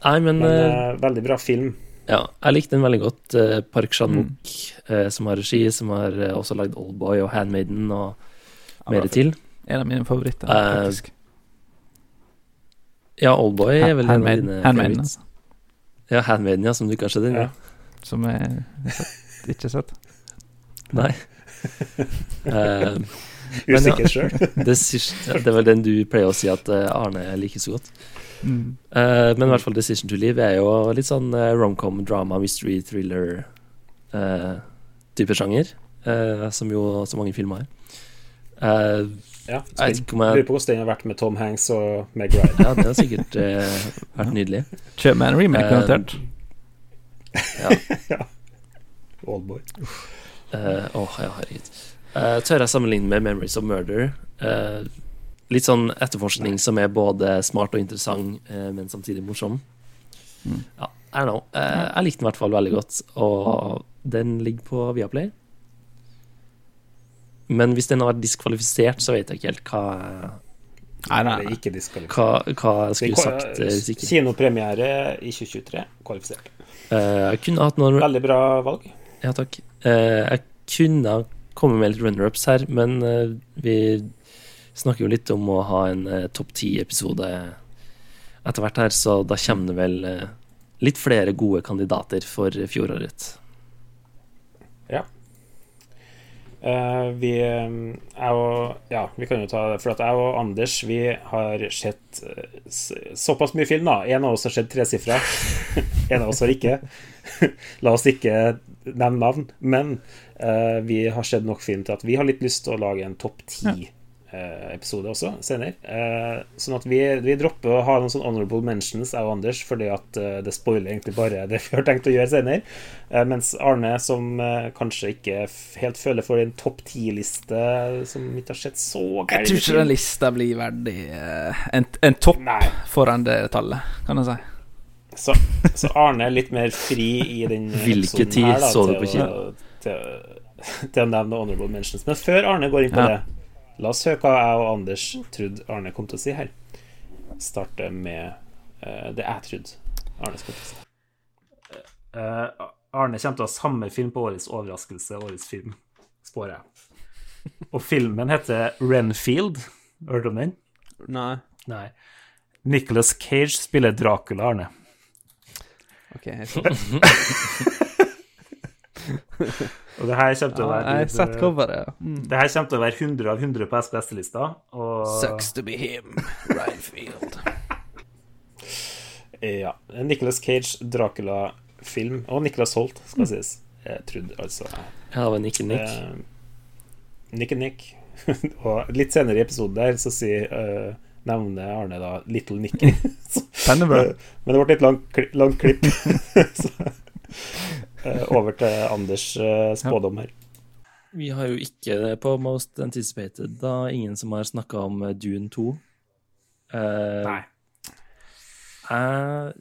Nei, men, men uh, Veldig bra film. Ja, jeg likte den veldig godt. Uh, Park Chan-wook, mm. uh, som har regi, som har også lagd Oldboy og Handmaiden og ja, mer til. En av mine favoritter, faktisk. Ja, Oldboy er vel en av dine Handmaiden, altså. Ja, Handmaiden, ja, som du kanskje har sett ennå. Ja. Som jeg ikke har sett. Nei. uh, Usikker sjøl. det, det er vel den du pleier å si at eh, Arne liker så godt. Mm. Uh, men i hvert fall 'Decision to Live' er jo litt sånn uh, romcom, drama, mystery, thriller-type uh, sjanger. som jo så mange filmer er. ja, jeg Lurer på hvordan den har vært med Tom Hanks og Meg Ryan. ja, det har sikkert vært nydelig. Kjøp meg en remake, garantert. ja. ja. Oldboy. Åh, oh, ja, herregud. tør jeg sammenligne med 'Memories of Murder'? Uh, litt sånn etterforskning som er både smart og interessant, eh, men samtidig morsom. Mm. Ja, I don't know. Eh, jeg likte den i hvert fall veldig godt, og den ligger på Viaplay. Men hvis den har vært diskvalifisert, så vet jeg ikke helt hva Nei, nei, nei. Ikke hva, hva jeg skulle sagt eh, hvis ikke. Kinopremiere i 2023, kvalifisert. jeg kunne hatt noen Veldig bra valg. Ja, takk. jeg kunne komme med litt runner-ups her, men vi snakker jo litt om å ha en eh, topp ti-episode etter hvert her, så da kommer det vel eh, litt flere gode kandidater for fjoråret. Ja. Uh, vi jeg og Ja, vi kan jo ta det. For at jeg og Anders vi har sett såpass mye film, da. En av oss har sett tresifra. en av oss har ikke. La oss ikke nevne navn. Men uh, vi har sett nok film til at vi har litt lyst til å lage en topp ti. Ja Eh, episode også, senere. Eh, sånn at vi, vi, dropper å ha noen sånn honorable mentions, jeg og Anders, fordi at eh, det spoiler egentlig bare det vi har tenkt å gjøre senere. mens Arne, som kanskje ikke helt føler for en topp ti-liste som ikke har sett så gærent Jeg tror ikke den lista blir verdig en, en topp Nei. foran det tallet, kan jeg si. Så, så, Arne er litt mer fri i den Hvilke tid så du på kino? Til, til, å nevne honorable mentions. Men før Arne går inn på ja. det La oss høre hva jeg og Anders trodde Arne kom til å si her. Starte med uh, det jeg trodde Arne skulle til å si. Uh, Arne kommer til å ha samme film på årets overraskelse, årets film, spår jeg. Og filmen heter Renfield. Hørte du om den? Nei. Nei. Nicholas Cage spiller Dracula, Arne. Ok, jeg Og det her kommer til å være ja, Jeg har sett coveret, ja. Mm. Det her kommer til å være 100 av 100 på SBS-lista. Og... Sucks to be him, Reinfield. ja. Nicholas Cage, Dracula-film. Og Nicholas Holt, skal mm. sies. Jeg trodde altså Ja, det var Nick and Nick. Eh, Nick and Nick. og litt senere i episoden der så sier uh, nevner Arne da Little Nicky. Men det ble et langt, langt klipp. så Eh, over til Anders eh, spådom her. Vi har jo ikke det på Most Anticipated, da ingen som har snakka om eh, Dune 2. Uh, Nei. Jeg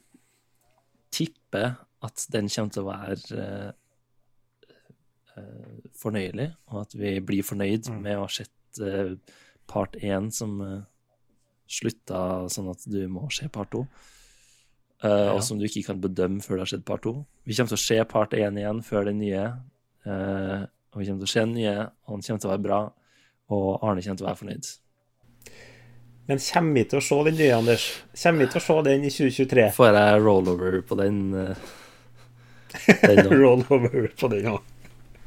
tipper at den kommer til å være uh, fornøyelig, og at vi blir fornøyd mm. med å ha sett uh, part én som slutta sånn at du må se part to. Uh, ja. og som du ikke kan bedømme før det har skjedd part to. Vi kommer til å se part én igjen før den nye. Uh, og vi kommer til å se den nye, og den kommer til å være bra. Og Arne kommer til å være fornøyd. Men kommer vi til å se den nye, Anders? Kommer vi til å se den i 2023? Får jeg rollover på den? Uh, den rollover på den, ja.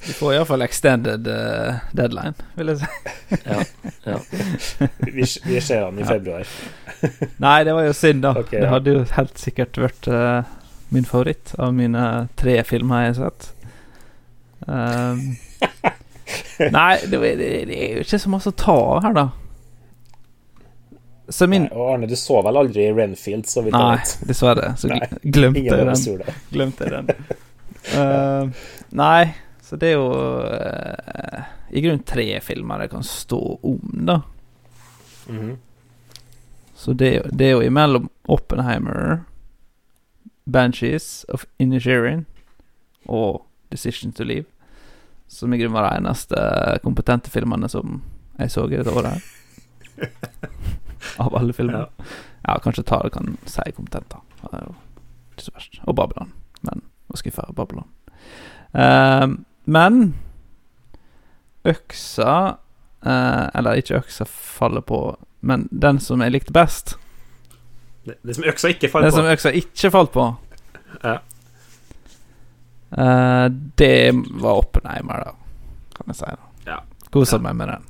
Du får iallfall extended uh, deadline, vil jeg si. ja, ja. vi, vi ser han i februar. Nei, det var jo synd, da. Okay, det hadde jo helt sikkert vært uh, min favoritt av mine tre filmer jeg har sett. Um, nei, det, det, det, er jo ikke så masse å ta av her, da. Så min nei, Og Arne, du så vel aldri Renfield, så vidt jeg vet? Nei, dessverre. Så nei, glemte jeg den. Glemte den. Uh, nei så det er jo eh, i grunnen tre filmer det kan stå om, da. Mm -hmm. Så det, det, er jo imellom Oppenheimer, Banshees of Inisherin og Decision to Leave, som i grunnen var de eneste kompetente filmene som jeg så i dette året her. Av alle filmer. Ja. ja, kanskje Tare kan si kompetent, da. Det er jo ikke så verst. Og Babylon. Men var skuffa av Babylon. Um, men øksa eh, Eller ikke øksa faller på, men den som jeg likte best Det, det som øksa ikke falt på? Det som øksa ikke falt på. Ja. Eh, det var Oppenheimer, da, kan jeg si. Ja. Kosa ja. meg med den.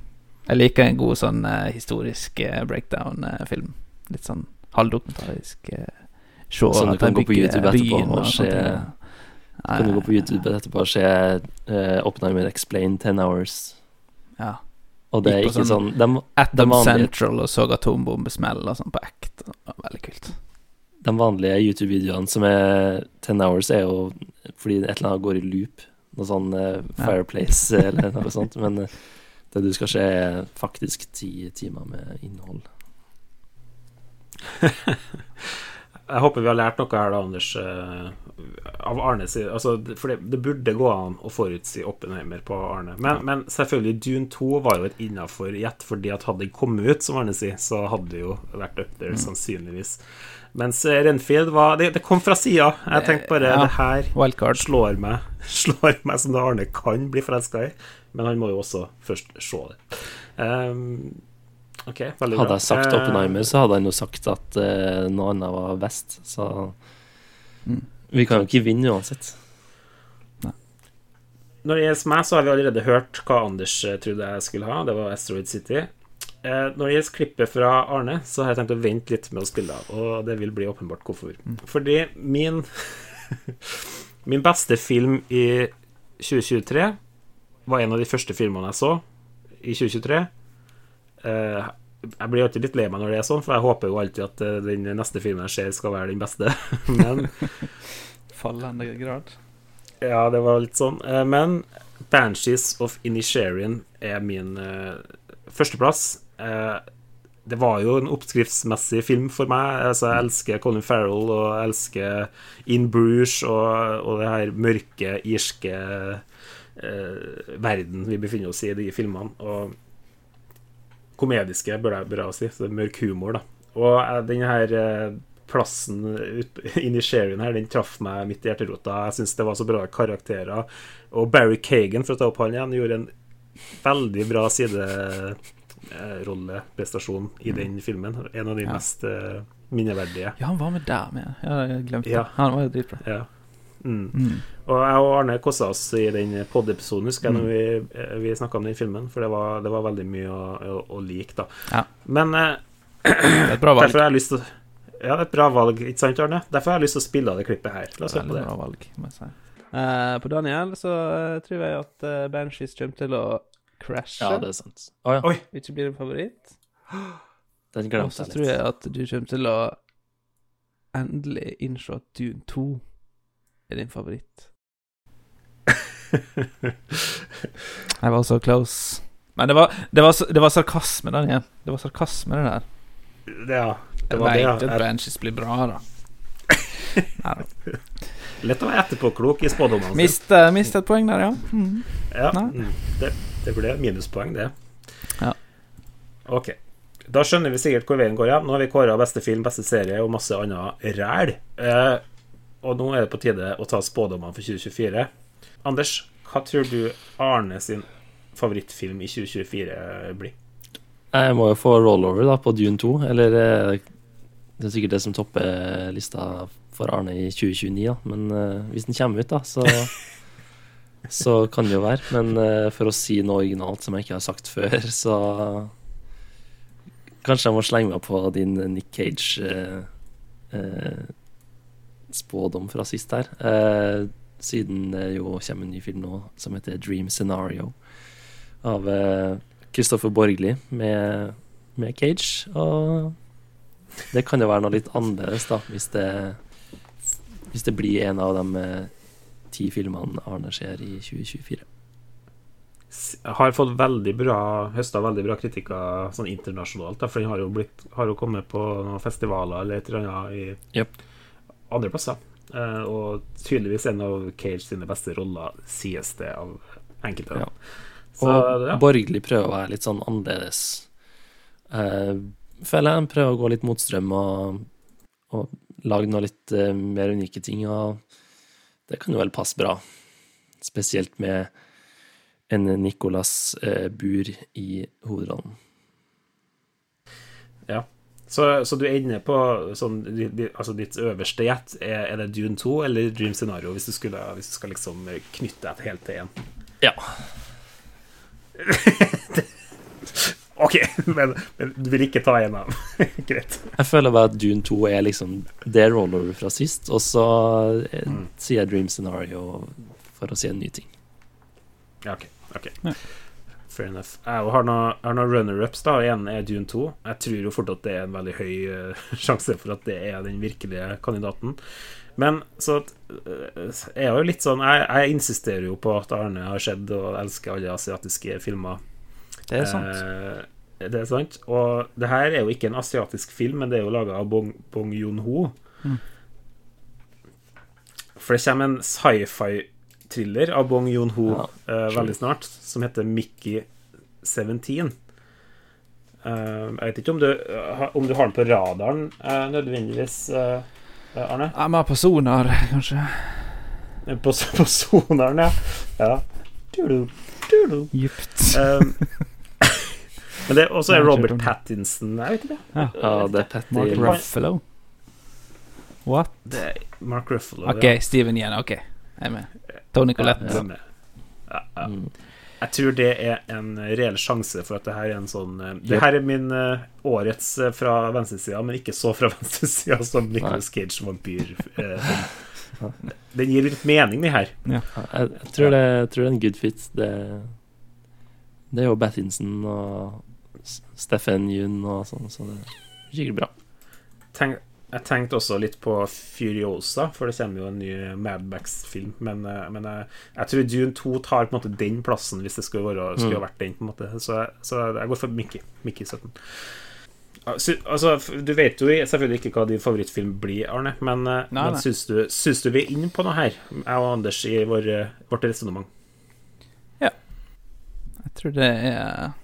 Jeg liker en god sånn eh, historisk uh, breakdown-film. Litt sånn halvdokumentarisk. Uh, sånn du kan gå på YouTube etterpå og, og se Kan du gå på YouTube etterpå og se uh, Oppenheimer Explain 10 Hours. Ja. Og det er ikke sånn, sånn Atom Central og så atombombesmell og sånn på act. Veldig kult. De vanlige YouTube-videoene som er 10 Hours, er jo fordi et eller annet går i loop. Noe sånn uh, Fireplace ja. eller noe sånt. Men uh, det du skal se, er faktisk ti timer med innhold. Jeg håper vi har lært noe her, da, Anders, eh, av Arne altså, For det, det, burde gå an å forutsi Oppenheimer på Arne. Men, ja. men selvfølgelig, Dune 2 var jo et innafor gjett, fordi at hadde den kommet ut, som Arne sier, så hadde det jo vært up there, mm. sannsynligvis. Mens eh, Renfield var Det, det kom fra sida. Jeg tenkte bare ja, det her Wildcard. slår meg Slår meg som det Arne kan bli forelska i. Men han må jo også først se det. Um, Okay, hadde jeg sagt eh, Oppenheimer, så hadde han jo sagt at uh, noe annet var best. Så mm. vi kan jo ikke vinne uansett. Nei. Når det gjelder meg, så har vi allerede hørt hva Anders uh, trodde jeg skulle ha. Det var Asteroid City. Uh, når det gjelder klippet fra Arne, så har jeg tenkt å vente litt med å spille av. Og det vil bli åpenbart hvorfor. Mm. Fordi min Min beste film i 2023 var en av de første filmene jeg så i 2023. Eh, jeg blir alltid litt lei meg når det er sånn, for jeg håper jo alltid at eh, den neste filmen jeg ser, skal være den beste. Men Fallende grad. Ja, det var litt sånn. Eh, men Banshees of Inisherin er min førsteplass. Det var jo en oppskriftsmessig film for meg. Altså, jeg elsker Colin Farrell og jeg elsker In Bruges og, og det her mørke, irske eh, verden vi befinner oss i i de filmene. Og komediske, bør jeg, bør jeg si. Så det er mørk humor, da. Og denne den her eh, plassen inni Sherien her, den traff meg midt i hjerterota. Jeg syns det var så bra karakterer. Og Barry Kagan, for å ta opp han igjen, gjorde en veldig bra siderolleprestasjon i mm. den filmen. En av de ja. mest minneverdige. Ja, han var med der med. Jeg glemte ja. Han var jo dritbra. Ja. Mm. Mm. Og jeg og Arne kosa oss i den pod-episoden, husker jeg, når mm. vi, eh, vi snakka om den filmen. For det var, det var veldig mye å, å, å like, da. Ja. Men eh, Det er et bra valg. Derfor har jeg lyst til Ja, det er et bra valg, ikke sant, Arne? Derfor har jeg lyst til å spille av det klippet her. La oss høre på det. Bra valg, må jeg si. Uh, på Daniel så uh, tror jeg at uh, Banshees kommer til å crashe. Ja, det er sant. Oh, ja. Oi. Ikke blir en favoritt. Den glemte jeg litt. Og så tror jeg at du kommer til å endelig innse at Dune 2 er din favoritt. jeg var så close. Men det var, det var, det var sarkasme, Daniel. Det var sarkasme, det der. Ja, det var jeg veit at Branches blir bra, da. Lett å være etterpåklok i spådommene. Miste, miste et poeng der, ja. Mm. Ja, mm. det, det, ble minuspoeng, det. Ja. Ok. Da skjønner vi sikkert hvor veien går Ja. Nå har vi kåra beste film, beste serie og masse annet ræl. Eh, og nå er det på tide å ta spådommene for 2024. Anders, hva tror du Arne sin favorittfilm i 2024 blir? Jeg må jo få rollover da på Dune 2. Eller eh, det er sikkert det som topper lista for Arne i 2029, da. Men uh, hvis den kommer ut, da, så, så kan det jo være. Men uh, for å si noe originalt som jeg ikke har sagt før, så Kanskje jeg må slenge meg på din Nick Cage uh, spådom fra sist her. Eh, siden det jo kommer en ny film nå som heter Dream Scenario. Av eh, Christopher Borgli med, med, Cage. Og det kan jo være noe litt annerledes, da, hvis det, hvis det blir en av de eh, ti filmene Arne ser i 2024 har fått veldig bra høsta veldig bra kritikker sånn internasjonalt. For den har jo, blitt, har jo kommet på noen festivaler eller et eller annet i yep andreplasser. Uh, og tydeligvis en av Cage sine beste roller, sies det av enkelte. Ja. Så, og ja. Borgli prøver å være litt sånn annerledes. Uh, føler jeg prøver å gå litt mot strøm og, og lage noen litt uh, mer unike ting, og det kan jo vel passe bra. Spesielt med en Nicolas Bur i hovedrollen. Ja. Så, så, du ender på sånn, altså ditt øverste gjett. Er, er, det Dune 2 eller Dream Scenario, hvis du, skulle, hvis du skal liksom knytte et helt til én? Ja. OK, men, men, du vil ikke ta en av Greit. Jeg føler bare at Dune 2 er liksom det rollover fra sist, og så mm. sier jeg Dream Scenario for å si en ny ting. Ja, OK. ok ja. Fair enough. Jeg har noen noe runner-ups. da En er Dune 2. Jeg tror jo fort at det er en veldig høy uh, sjanse for at det er den virkelige kandidaten. Men så uh, er jo litt sånn jeg, jeg, insisterer jo på at Arne har sett og elsker alle asiatiske filmer. Det er sant. Eh, det er sant. Og det her er jo ikke en asiatisk film, men det er jo laga av Bong, Bong Joon-ho. Mm. For det kommer en sci-fi-thriller av Bong Joon-ho ja, uh, veldig snart, som heter Mickey 17. Uh, eh, jeg vet ikke om du, om du har den på radaren uh, nødvendigvis, uh, Arne? må ha på sonar, kanskje. På, på sonaren, ja. ja. Djupt. Um, Men det også er Robert Pattinson Jeg vet ikke. Ja, ja det er Patty Mark Ruffalo. What? Det er Mark Ruffalo. OK, ja. Steven igjen. OK, jeg er med. Tony Colette. Ja, ja, ja. Mm. Jeg tror det er en reell sjanse for at det her er en sånn uh, Det her er min uh, årets uh, fra venstresida, men ikke så fra venstresida som Nicholas Cage vampyr. den gir litt mening, det her. Ja. Jeg, jeg, tror det, jeg, tror det, er en good fit. Det, det er jo Bathinson og Steffen Yun og sånn, så det er sikkert bra. Tenk, jeg tenkte også litt på Furiosa, for det kommer jo en ny Madmax-film. Men, eh, men jeg, eh, jeg, tror Dune 2 tar på en måte den plassen, hvis det skulle, være, skulle mm. vært den. på en måte Så, så jeg går for Mickey. Mickey 17. Altså, du vet jo selvfølgelig ikke hva din favorittfilm blir, Arne, men, eh, nei, men syns, du, syns, du, vi er inne på noe her, jeg og Anders, i vår, vårt resonnement? Ja. Jeg tror det er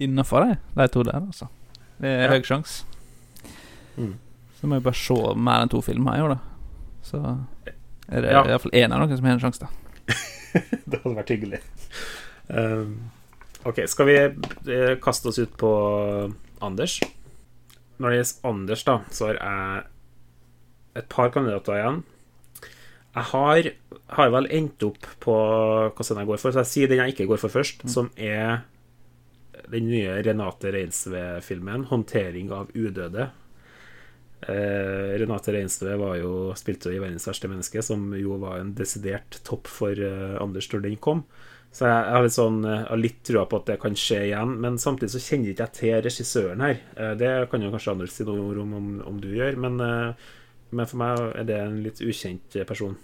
innafor, de to der, altså. Det er ja. høy sjanse. Mm. Så må jeg bare se mer enn to filmer i år, da. Så er det ja. iallfall én av noen som har en sjanse, da. det hadde vært hyggelig. Um, ok, skal vi eh, kaste oss ut på Anders? Når det gjelder Anders, da, så har jeg et par kandidater igjen. Jeg har, har vel endt opp på hvordan jeg går for, så jeg sier den jeg ikke går for først, mm. som er den nye Renate Reinsve-filmen, 'Håndtering av udøde'. Eh, Renate jo, spilte jo i 'Verdens verste menneske', som jo var en desidert topp for eh, Anders når den kom. Så jeg, jeg har litt, sånn, jeg litt trua på at det kan skje igjen. Men samtidig så kjenner ikke jeg til regissøren her. Eh, det kan jo kanskje Anders si noe om, om, om du gjør, men, eh, men, for meg er det en litt ukjent person.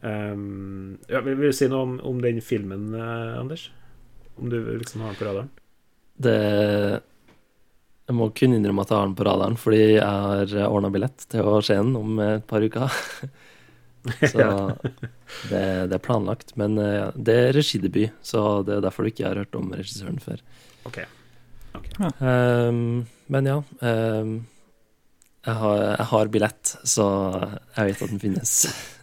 Um, ja, vil, vil, du si noe om, om den filmen, eh, Anders? Om du liksom har den på radaren? Det Jeg må kun innrømme at jeg har den på radaren, fordi jeg har ordna billett til å se den om et par uker. så det, det, er planlagt. Men det er regidebut, så det er derfor du ikke har hørt om regissøren før. Okay. Okay. Um, men ja. Um, jeg, har, jeg har billett, så jeg vet at den finnes.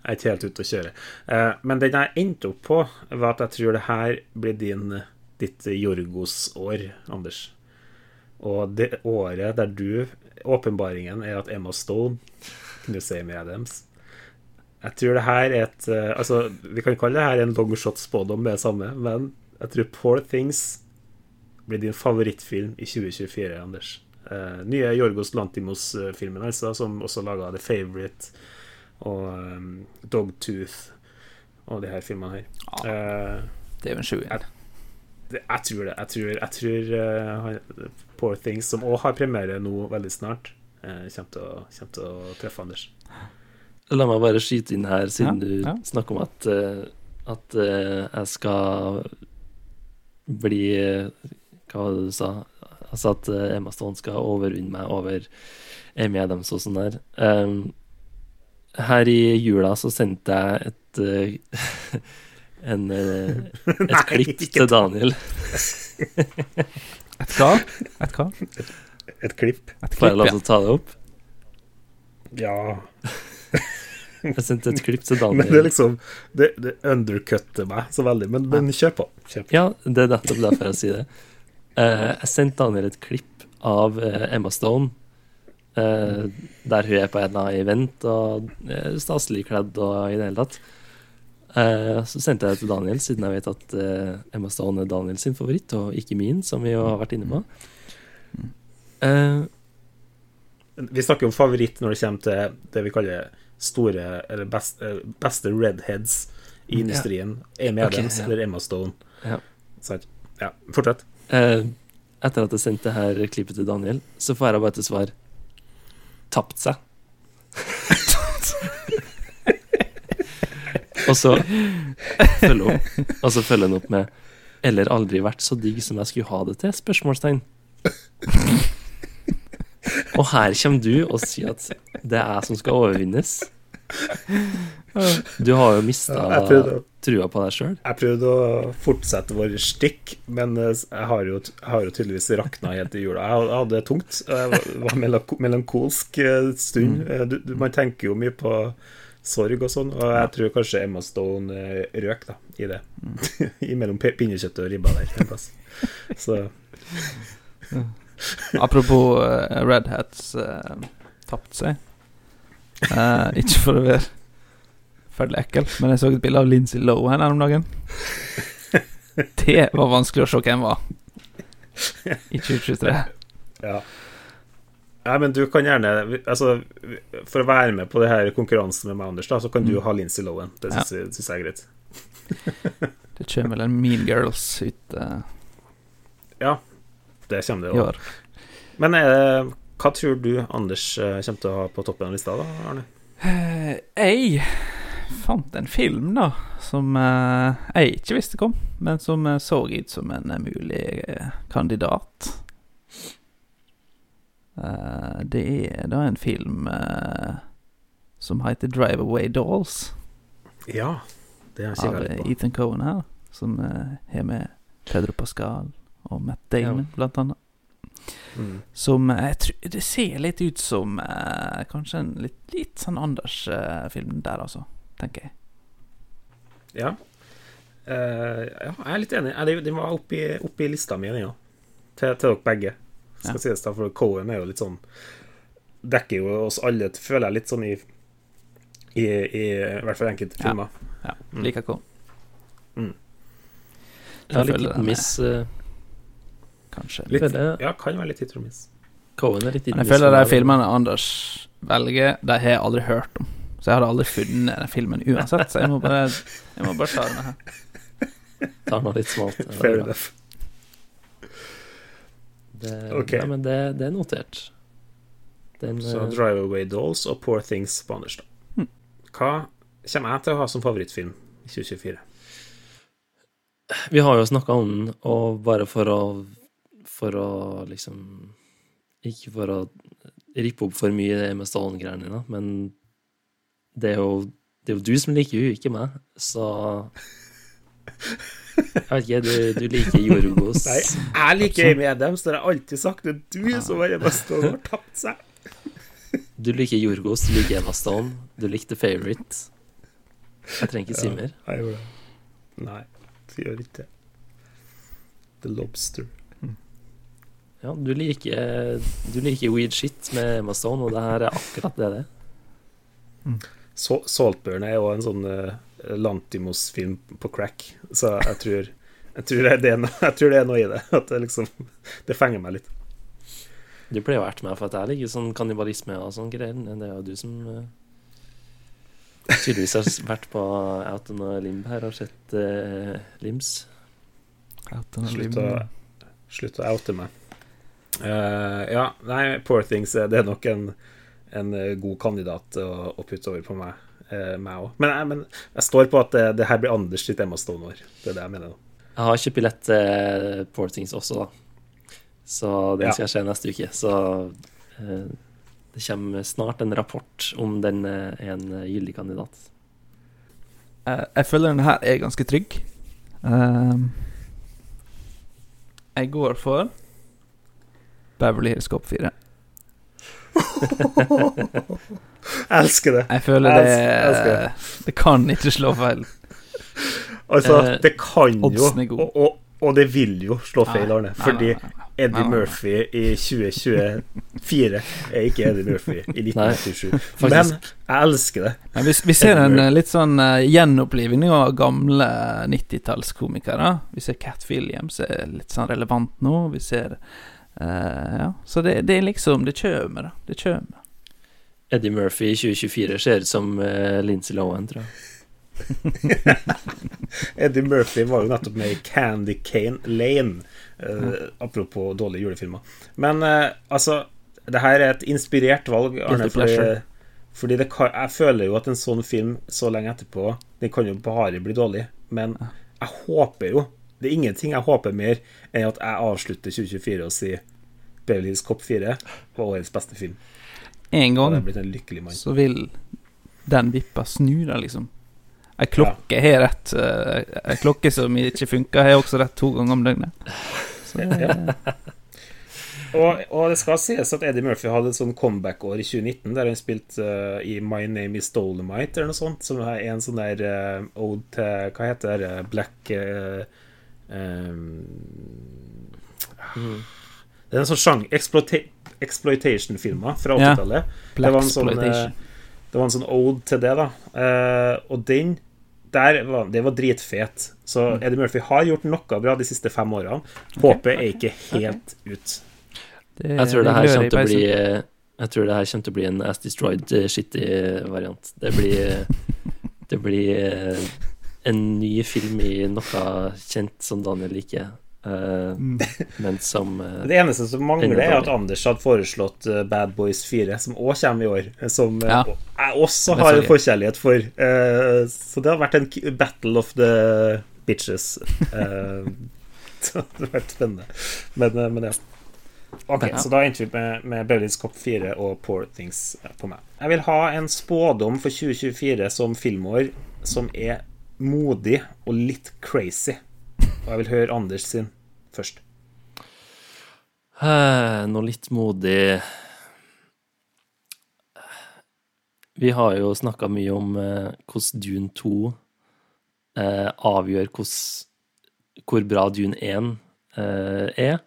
Jeg er ikke helt ute å kjøre. Eh, men den jeg endte opp på, var at jeg tror det her blir din, ditt Jorgos-år, Anders. Og det året der du Åpenbaringen er at Emma Stone knuser med Adams. Jeg tror det her er et eh, Altså, vi kan kalle det her en longshot spådom med det samme, men jeg tror Poor Things blir din favorittfilm i 2024, Anders. Uh, nye Jorgos Lantimos-filmen, altså, som også laga The Favourite og um, Dogtooth og de her filmene her. Ja, uh, det er jo en sjuer. Jeg, jeg, tror det. Jeg tror, jeg tror uh, Poor Things, som òg har premiere nå veldig snart, eh, kommer, til å, kommer, til å, treffe Anders. La meg bare skyte inn her, siden ja, du ja. snakker om at, uh, at jeg skal bli Hva var det du sa? Altså at Emma Stone skal overvinne meg over Amy Adams og sånn der. Um, her i jula så sendte jeg et en, et Nei, klipp til Daniel. et hva? Et hva? Et, et klipp. Et Får jeg lov til å ta det opp? Ja Jeg sendte et klipp til Daniel. Men det er liksom Det, det undercutter meg så veldig. Men, men kjør på. Kjør på. Ja, det er nettopp derfor jeg sier det. Uh, jeg sendte Daniel et klipp av Emma Stone Uh, der hun er på en eller event og uh, staselig kledd og i det hele tatt. Uh, så sendte jeg det til Daniel, siden jeg vet at uh, Emma Stone er Daniel sin favoritt, og ikke min, som vi jo har vært inne på. Uh, vi snakker om favoritt når det kommer til det vi kaller store, eller best, beste redheads i industrien. Ja. Amy Adams okay, ja. eller Emma Stone. Ja. Sant? Ja, fortsett. etter at jeg sendte her klippet til Daniel, så får jeg bare til svar tapt seg. og så følger opp Og så følger han opp med 'Eller aldri vært så digg som jeg skulle ha det til?' spørsmålstegn. Og her kommer du og sier at det er jeg som skal overvinnes. Du har jo mista trua på deg sjøl. Jeg prøvde å fortsette vår stikk, men eh, jeg har jo, jeg har jo tydeligvis rakna helt i jula. Jeg hadde det tungt. Det var melankolsk eh, stund. Mm. Eh, du, du, man tenker jo mye på sorg og sånn, og jeg tror kanskje Emma Stone røk da, i det. Mm. Imellom pinnekjøttet og ribba der en plass. Så Apropos uh, Red Hats uh, tapt seg. Uh, ikke for å være forferdelig ekkel, men jeg så et bilde av Lindsay Lowe her om dagen. Det var vanskelig å se hvem var i 2023. Ja. Ja. men du kan gjerne Altså, For å være med på det her konkurransen med meg, Anders, da, så kan du mm. ha Lindsay Lohan. Det syns ja. jeg, er greit. det kommer vel en Mean Girls ut uh, Ja, det kommer det òg. Men uh, hva tror du Anders uh, kommer til å ha på toppen av lista, da, Arne? jeg fant en film, da, som jeg ikke visste kom, men som så ut som en mulig kandidat. Det er da en film som heter 'Drive Away Dolls'. Ja, det har jeg Av Ethan Cohen her, som har med Pedro Pascal og Matt Damon, ja. blant annet. Mm. Som jeg tror, Det ser litt ut som kanskje en litt, litt sånn Anders-film der, altså tenker jeg. Ja. Uh, ja, jeg er litt enig. Den var oppi, oppi lista mi, den, ja. Til, til, dere begge. Skal ja. sies da, for Cohen er jo litt sånn Dekker jo oss alle, føler jeg, litt sånn i I, i, i hvert fall enkelte filmer. Ja. Mm. Liker Cohen. Mm. Jeg har litt hit miss. Uh, Kanskje. Litt, ja, kan være litt hit og miss. Cohen er litt hit Jeg føler de filmene Anders velger, de har jeg aldri hørt om. Så jeg hadde aldri funnet den filmen uansett, så jeg må bare, jeg må bare ta den her. Ta den litt smalt. Fair enough. Det, okay. ja, men det, det, er notert. Den, så uh, Drive Away Dolls og Poor Things på Anders, da. Hm. Hva kommer jeg til å ha som favorittfilm i 2024? Vi har jo snakka om den, og bare for å For å liksom Ikke for å rippe opp for mye det med Stålen-greiene dine, men det er, jo, det er jo du som liker henne, ikke meg, så Jeg vet ikke, du, du liker Jorgos Nei, jeg liker Amy Adams, det har jeg alltid sagt. Det er du som har Emma Stone har tapt seg. Du liker Jorgos, du liker Emma Stone, du likte Favourite. Jeg trenger ikke si mer. Ja, jeg gjorde det. Nei, det gjør ikke det. The Lobster. Ja, du liker, du liker weed shit med Emma Stone, og det her er akkurat det det er. Mm. Saltburn er jo en sånn uh, Lantimos-film på crack, så jeg tror, jeg, tror det er, jeg tror det er noe i det. At det liksom Det fenger meg litt. Du pleier å erte med for at jeg liker sånn kannibalisme og sånn greier. Det er jo du som uh, tydeligvis har vært på Out on a Limb her og sett uh, Limbs. Slutt å, slutt å oute meg. Uh, ja, nei, Poor Things, det er nok en en eh, god kandidat å, å putte over på meg, eh, meg òg. Men, men, jeg står på at det, det her blir Anders sitt Emma Stone-år. Det er det jeg mener nå. Jeg har kjøpt billett til Portings også, da. Så den skal skje neste uke. Så uh, det kommer snart en rapport om den er en gyldig kandidat. Uh, jeg føler denne her er ganske trygg. Uh, jeg går for Beverly Hills Cop 4. elsker det. Jeg føler det, det. det kan ikke slå feil. Altså, eh, det kan jo, og, og, og, det vil jo slå feil, Arne. Fordi Eddie Murphy i 2024 er ikke Eddie Murphy i 1987. Men jeg elsker det. Men vi, vi ser en litt sånn uh, gjenoppliving av gamle 90-tallskomikere. Vi ser Cat Williams er litt sånn relevant nå. Vi ser uh, Ja, så det, det, er liksom Det kommer, da. Det kommer. Eddie Murphy i 2024 ser ut som uh, Lindsay Lohan, tror jeg. Eddie Murphy var jo nettopp med i Candy Cane Lane. Uh, apropos dårlige julefilmer. Men uh, altså Det her er et inspirert valg, Arne. Fordi, fordi kan, jeg føler jo at en sånn film så lenge etterpå Den kan jo bare bli dårlig. Men jeg håper jo Det er ingenting jeg håper mer enn at jeg avslutter 2024 og sier Beverly Hills Cop 4 var årets beste film. En gang en så vil den vippa snu, deg, liksom. Ei klokke ja. har rett. Eh, ei klokke som ikke funker, har også rett to ganger om døgnet. Så, ja. og, og, det skal sies at Eddie Murphy hadde et sånn comeback-år i 2019, der han spilte uh, i My Name Is Dolomite, eller noe sånt, som er en sånn der uh, ode til Hva heter det? Black uh, um, mm. Det er en sånn sjanger Exploitation-filmer fra 80-tallet. Ja, det, var en sånn, det var en sånn ode til det, da. og den var, det var dritfet. Så mm. Eddie Murphy har gjort noe bra de siste fem årene. Håpet er ikke helt ut. Det, jeg tror det her kommer til å bli Jeg tror det her kommer til å bli en As Destroyed eh, shitty variant. Det blir Det blir eh, en ny film i noe kjent som Daniel liker. Uh, men som uh, Det eneste som mangler, er at Anders hadde foreslått uh, Bad Boys 4, som òg kommer i år. Som ja. jeg også har en forkjærlighet for. så det har vært en battle of the bitches. så det har vært spennende. Men, men ja. Ok, ja. Så da endte vi med, med Beverly's Cop 4 og Poor Things på meg. Jeg vil ha en spådom for 2024 som filmår som er modig og litt crazy. Og jeg vil høre Anders sin først. Eh, noe litt modig Vi har jo snakka mye om eh, hvordan Dune 2 eh, avgjør hvor bra Dune 1 eh, er,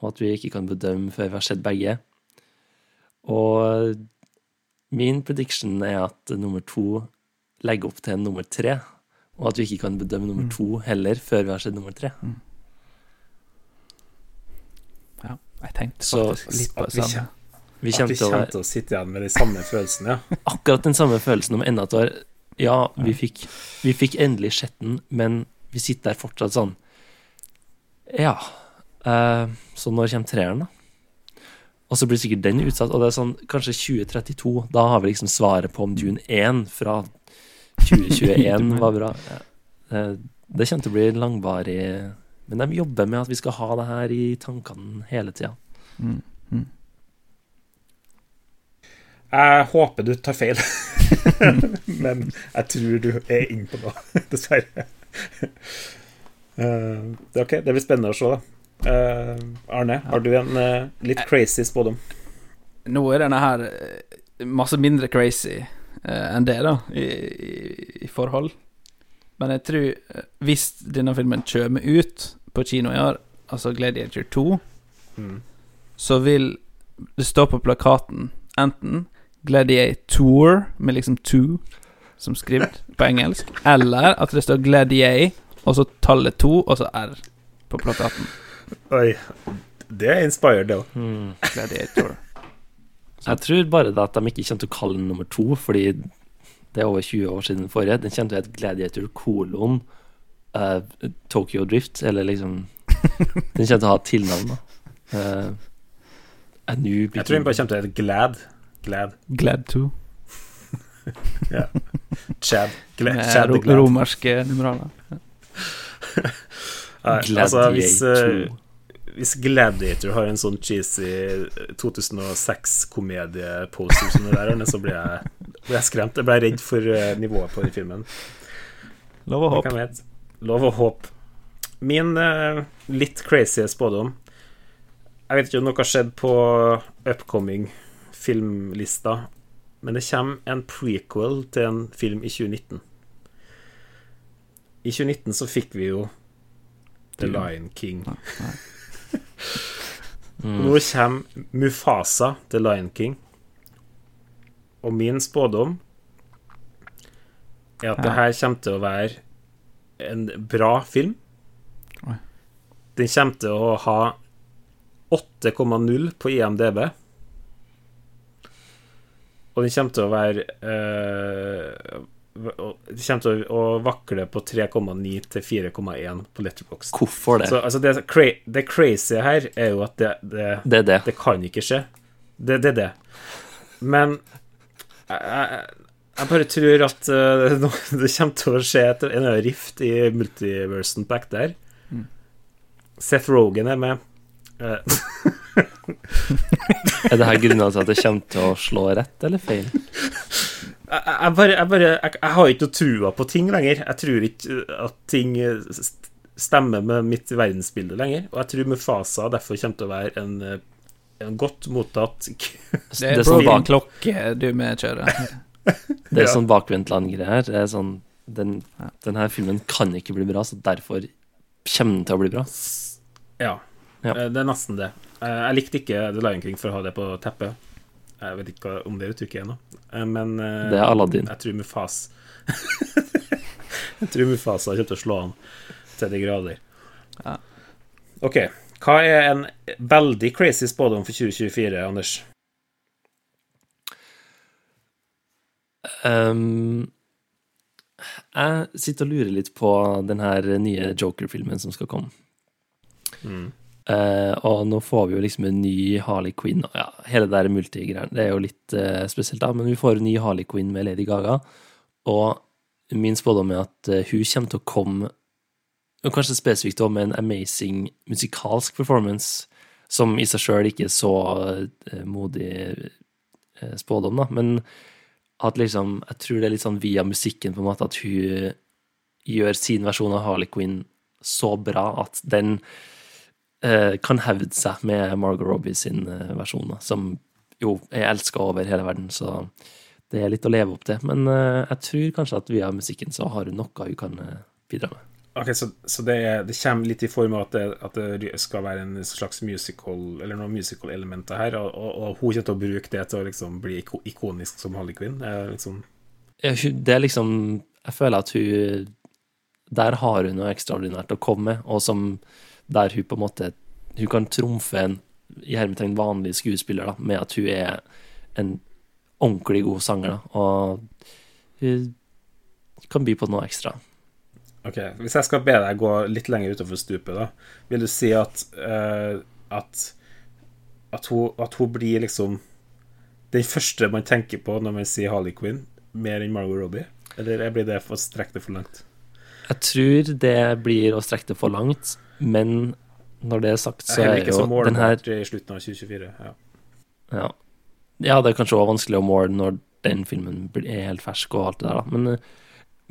og at vi ikke kan bedømme før vi har sett begge. Og min prediction er at nummer to legger opp til nummer tre. Og at vi ikke kan bedømme nummer mm. to heller før vi har sett nummer tre. Mm. Ja, jeg tenkte faktisk Så, litt på det samme. Vi kommer, til, å, å sitte igjen med de samme følelsene, ja. Akkurat den samme følelsen om enda et år. Ja, vi fikk, vi fikk endelig sett den, men vi sitter der fortsatt sånn Ja. Uh, så når kommer treeren, da? Og så blir sikkert den utsatt. Og det er sånn, kanskje 2032. Da har vi liksom svaret på om Dune 1 fra 2021 var bra. Det kommer til å bli langvarig. Men de jobber med at vi skal ha det her i tankene hele tida. Mm. Mm. Jeg håper du tar feil, men jeg tror du er inne på noe, dessverre. Uh, ok, det blir spennende å se, da. Uh, Arne, har du en uh, litt crazy spådom? Nå er denne her masse mindre crazy Eh, enn det, da, i, i, i, forhold. Men jeg tror, eh, hvis denne filmen kommer ut på kino i år, altså Gladiator 2, mm. så vil det stå på plakaten enten Gladiator med liksom 2 som skrevet på engelsk, eller at det står Gladiator, og så tallet 2, og så R på plakaten. Oi. Det er inspired, da. Mm. Gladiator. Jeg tror bare det at de ikke kommer til å kalle den nummer to, fordi det er over 20 år siden forrige. Den kommer til å hete Gladiator kolon uh, Tokyo Drift, eller liksom Den kommer til å ha tilnavn, da. Uh, jeg tror den bare kommer til å hete Glad. Glad. Glad 2. ja. Chad. Glad, Med Chad ro romerske numeraler. Nei, altså, hvis, uh, hvis Gladiator har en sånn cheesy 2006-komedieposter som det der, så blir jeg, blir jeg skremt. Jeg ble redd for uh, nivået på den filmen. Lov og håp. Lov og håp. Min uh, litt crazy spådom Jeg vet ikke om noe har skjedd på upcoming filmlista, men det kommer en prequel til en film i 2019. I 2019 så fikk vi jo The Lion King. Mm. Nå kommer Mufasa, The Lion King. Og min spådom er at ja. det her kommer til å være en bra film. Den kommer til å ha 8,0 på IMDb. Og den kommer til å være Det kommer til å, vakle på 3,9 til 4,1 på Letterbox. Hvorfor det? Så, altså det, det, crazy her er jo at det, det, det, det. det kan ikke skje. Det er det. Men jeg, jeg bare tror at uh, det kommer til å skje et, en rift i multiversen back der. Mm. Seth Rogan er med. Uh, er det her grunnen til at det kommer til å slå rett eller feil? Jeg, bare, jeg, bare, jeg, jeg har ikke noe trua på ting lenger. Jeg tror ikke at ting stemmer med mitt verdensbilde lenger. Og jeg tror Mufasa derfor kommer til å være en, en godt mottatt Det er sånn bakklokke du med kjører. det er sånn bakvendtland-greie her. Det er sånn den, den her filmen kan ikke bli bra, så derfor kommer den til å bli bra. Ja. ja. Eh, det er nesten det. Eh, jeg likte ikke The Lion King for å ha det på teppet. Jeg vet ikke om det uttrykket ennå, nå, eh, men Det er Aladdin. Jeg tror Mufas Jeg tror Mufasa kommer til å slå han til de grader. Ja. OK. Hva er en veldig crazy spådom for 2024, Anders? Um, jeg sitter og lurer litt på den her nye Joker-filmen som skal komme. Mm. Uh, og nå får vi jo liksom en ny Harley Quinn. Ja, hele det der multigreiene. Det er jo litt uh, spesielt, da, men vi får en ny Harley Quinn med Lady Gaga. Og min spådom er at uh, hun kommer til å komme Kanskje spesifikt også med en amazing musikalsk performance, som i seg sjøl ikke er så modig spådom, da. Men at liksom Jeg tror det er litt sånn via musikken, på en måte, at hun gjør sin versjon av Harley Quinn så bra at den kan hevde seg med Margot Robbie sin eh, versjon, som jo er elska over hele verden, så det er litt å leve opp til. Men eh, jeg tror kanskje at via musikken så har hun noe hun kan bidra med. Ok, Så, så det, er, det, kommer litt i form av at det, at det, skal være en slags musical Eller noen musical-elementer her, og, og, og, hun kommer til å bruke det til å liksom bli ikonisk som Harley Quinn? Liksom det er liksom Jeg føler at hun Der har hun noe ekstraordinært å komme med, og som der hun på en måte Hun kan trumfe en i hermetegn vanlig skuespiller da, med at hun er en ordentlig god sanger, da, og hun kan by på noe ekstra. Ok, Hvis jeg skal be deg gå litt lenger utover stupet, da, vil du si at uh, at, at, hun, at hun blir liksom den første man tenker på når man sier Harley Quinn, mer enn Margot Robbie? Eller blir det å strekke det for langt? Jeg tror det blir å strekke det for langt. Men når det er sagt, så er, jo den her i slutten av 2024. Ja. ja. ja det er kanskje også vanskelig å måle når den filmen er helt fersk og alt det der. Men,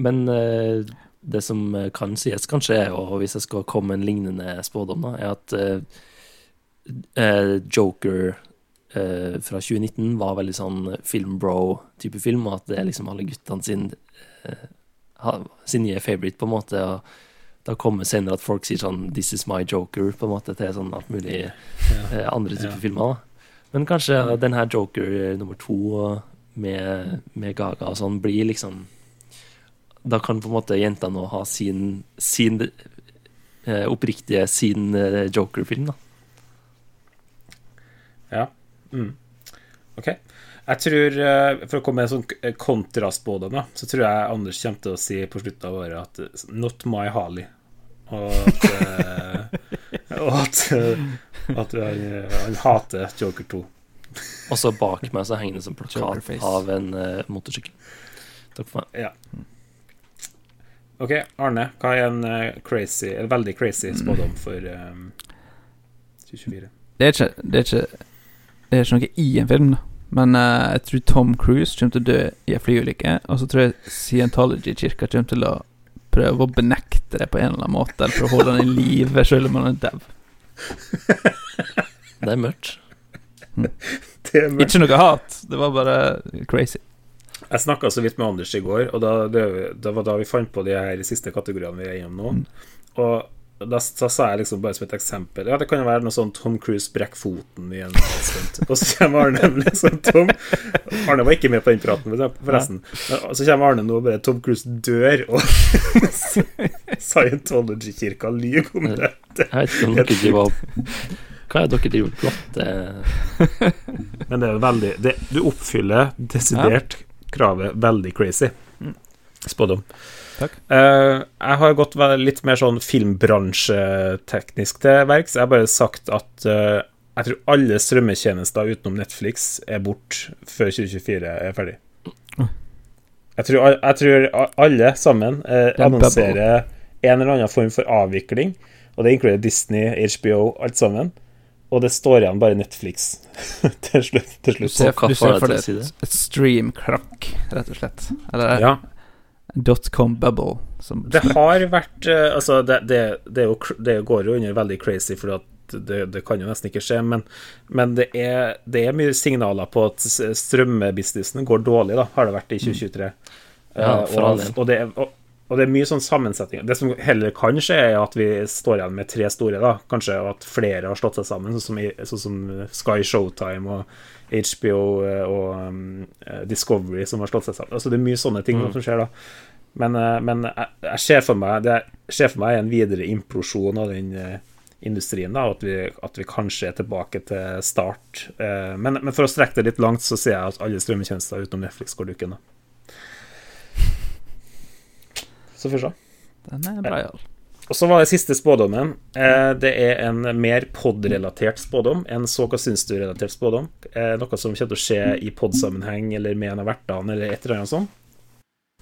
men eh, det som kan sies, kanskje, og hvis jeg skal komme med en lignende spådom, da, er at Joker fra 2019 var veldig sånn filmbro-type film, og at det er liksom alle guttene sin, sin nye favorite, på en måte. og det har kommet senere at folk sier sånn 'This is my joker' på en måte til sånn alt mulig ja. eh, andre typer ja. filmer. Men kanskje ja. den her joker eh, nummer to med, med, Gaga og sånn blir liksom Da kan på en måte jenta nå ha sin, sin eh, oppriktige sin eh, joker-film, da. Ja. Mm. OK. Jeg tror, eh, For å komme med en sånn kontraspådom, så tror jeg Anders kommer til å si på slutten av året at eh, 'Not my Harley'. Og at, eh, og at, at han, han, hater Joker 2. Og så bak meg så henger det som plakat av en uh, motorsykkel. Takk for meg. Ja. OK, Arne. Hva er en uh, crazy, en veldig crazy spådom for um, 2024? Det er, ikke, det, er ikke, det er ikke noe i en film, da. Men uh, jeg tror Tom Cruise kommer til å dø i en flyulykke. Og så tror jeg Scientology-kirka kommer til å prøve å benekte det på en eller annen måte, eller for å holde han i live selv om han er dau. Det er mørkt. Mm. Det er mørkt. Ikke noe hat, det var bare crazy. Jeg snakka så vidt med Anders i går, og da, det, det, var da vi fant på de her siste kategoriene vi er innom nå. Mm. Og da, da, sa jeg liksom bare som et eksempel Ja, det kan jo være noe sånn Tom Cruise brekker foten i en stunt. Og så kommer Arne liksom Tom Arne var ikke med på den praten, forresten. Og så kommer Arne nå og bare Tom Cruise dør, og Scientology-kirka lyver om det. Jeg vet ikke om dere driver Hva er dere driver plotter Men det er veldig det, Du oppfyller desidert kravet veldig crazy. Mm. Spådom. Takk. Uh, jeg har gått litt mer sånn filmbransjeteknisk til verks. Jeg har bare sagt at uh, jeg tror alle strømmetjenester utenom Netflix er borte før 2024 er ferdig. Jeg tror, jeg tror alle sammen uh, annonserer en eller annen form for avvikling, og det inkluderer Disney, HBO, alt sammen. Og det står igjen bare Netflix til slutt. Til slutt. Du ser, du ser for deg et stream-krakk, rett og slett? Eller? Ja dotcom bubble. det har vært uh, Altså, det, det, det, jo, det, går jo under veldig crazy, for det, det, kan jo nesten ikke skje. Men, men det, er, det, er, mye signaler på at strømmebusinessen går dårlig, da, har det vært i 2023. Mm. Ja, uh, og, og, det, og, og, det er mye sånn sammensetning. Det som heller kan skje, er at vi står igjen med tre store, da. Kanskje at flere har slått seg sammen, sånn som, sånn som Sky Showtime og HBO eh, og um, Discovery som har slått seg sammen. Altså Det er mye sånne ting mm. som skjer da. Men, uh, men jeg, jeg, ser for meg Det ser for meg en videre implosjon av den industrien. da, at vi, at vi, kanskje er tilbake til start. Men, men, for å strekke det litt langt, så ser jeg at alle strømmetjenester utenom Netflix går dukken. da Så får vi se. Den er bra, ja. Og så var det siste spådommen. Eh, det er en mer pod-relatert spådom. enn så hva syns du-relatert spådom. Eh, noe som kommer til å skje i pod-sammenheng eller med en av vertene eller et eller annet sånt.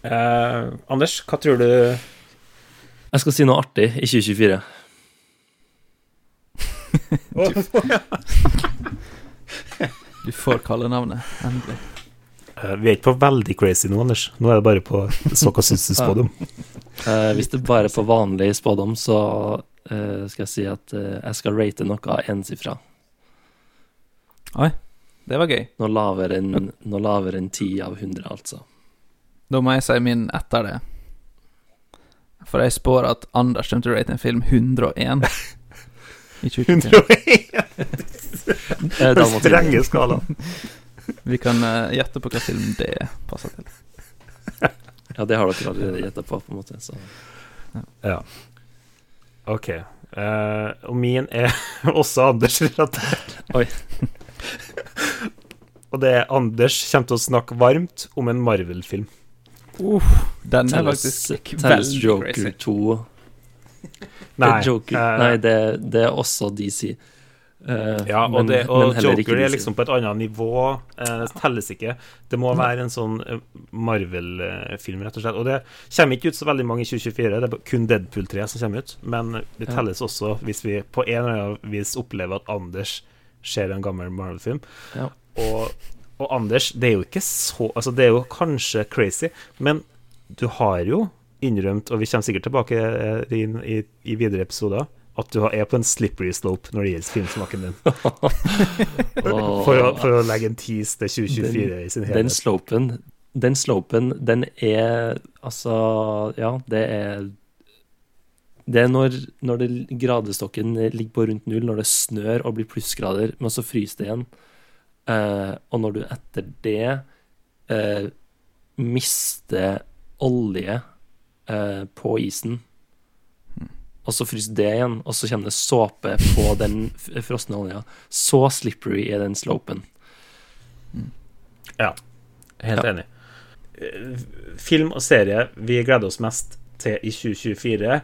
Eh, Anders, hva tror du Jeg skal si noe artig i 2024. du får kallenavnet, endelig. Eh, vi er ikke på veldig crazy nå, Anders. Nå er det bare på så hva syns du spådom. uh, hvis det bare er på vanlig spådom, så uh, skal jeg si at uh, jeg skal rate noe ensifra. Oi, det var gøy. Noe lavere enn noe lavere enn 10 av 100, altså. Da må jeg si min etter det. For jeg spår at Anders kommer til å rate en film 101 i 2021. 101! Den strenge skalaen. Vi kan uh, gjette på hva film det passer til. ja, det har dere allerede gjetta på, på en måte. Så. Ja. ja. OK. Uh, og min er også Anders-relatert. Oi. og det er Anders kommer til å snakke varmt om en Marvel-film. Uh, den er faktisk Telles Joker crazy. 2. Nei, Joker, uh, nei det, det, er også DC. Uh, ja, og, men, det, og Joker er liksom på et annet nivå. Eh, telles ikke. Det må være en sånn eh, Marvel-film, rett og slett. Og det kommer ikke ut så veldig mange i 2024. Det er kun Deadpool 3 som kommer ut. Men det telles også hvis vi på en eller annen vis opplever at Anders ser en gammel Marvel-film. Ja. Og, og, Anders, det er jo ikke så Altså, det er jo kanskje crazy, men du har jo innrømt, og vi kommer sikkert tilbake i, i, i videre episoder at du er på en slippery slope når det gjelder filmsmaken din. for, å, for, å, legge en tease til 2024 den, i sin helhet. Den slopen, den slopen, den er altså Ja, det er Det er når, når det, gradestokken ligger på rundt null, når det snør og blir plussgrader, men så fryser det igjen. Uh, og når du etter det uh, mister olje uh, på isen og så fryser det igjen, og så kommer det såpe på den frosne olja. Så slippery er den slopen. Ja, helt ja. enig. Eh, film og serie vi gleder oss mest til i 2024.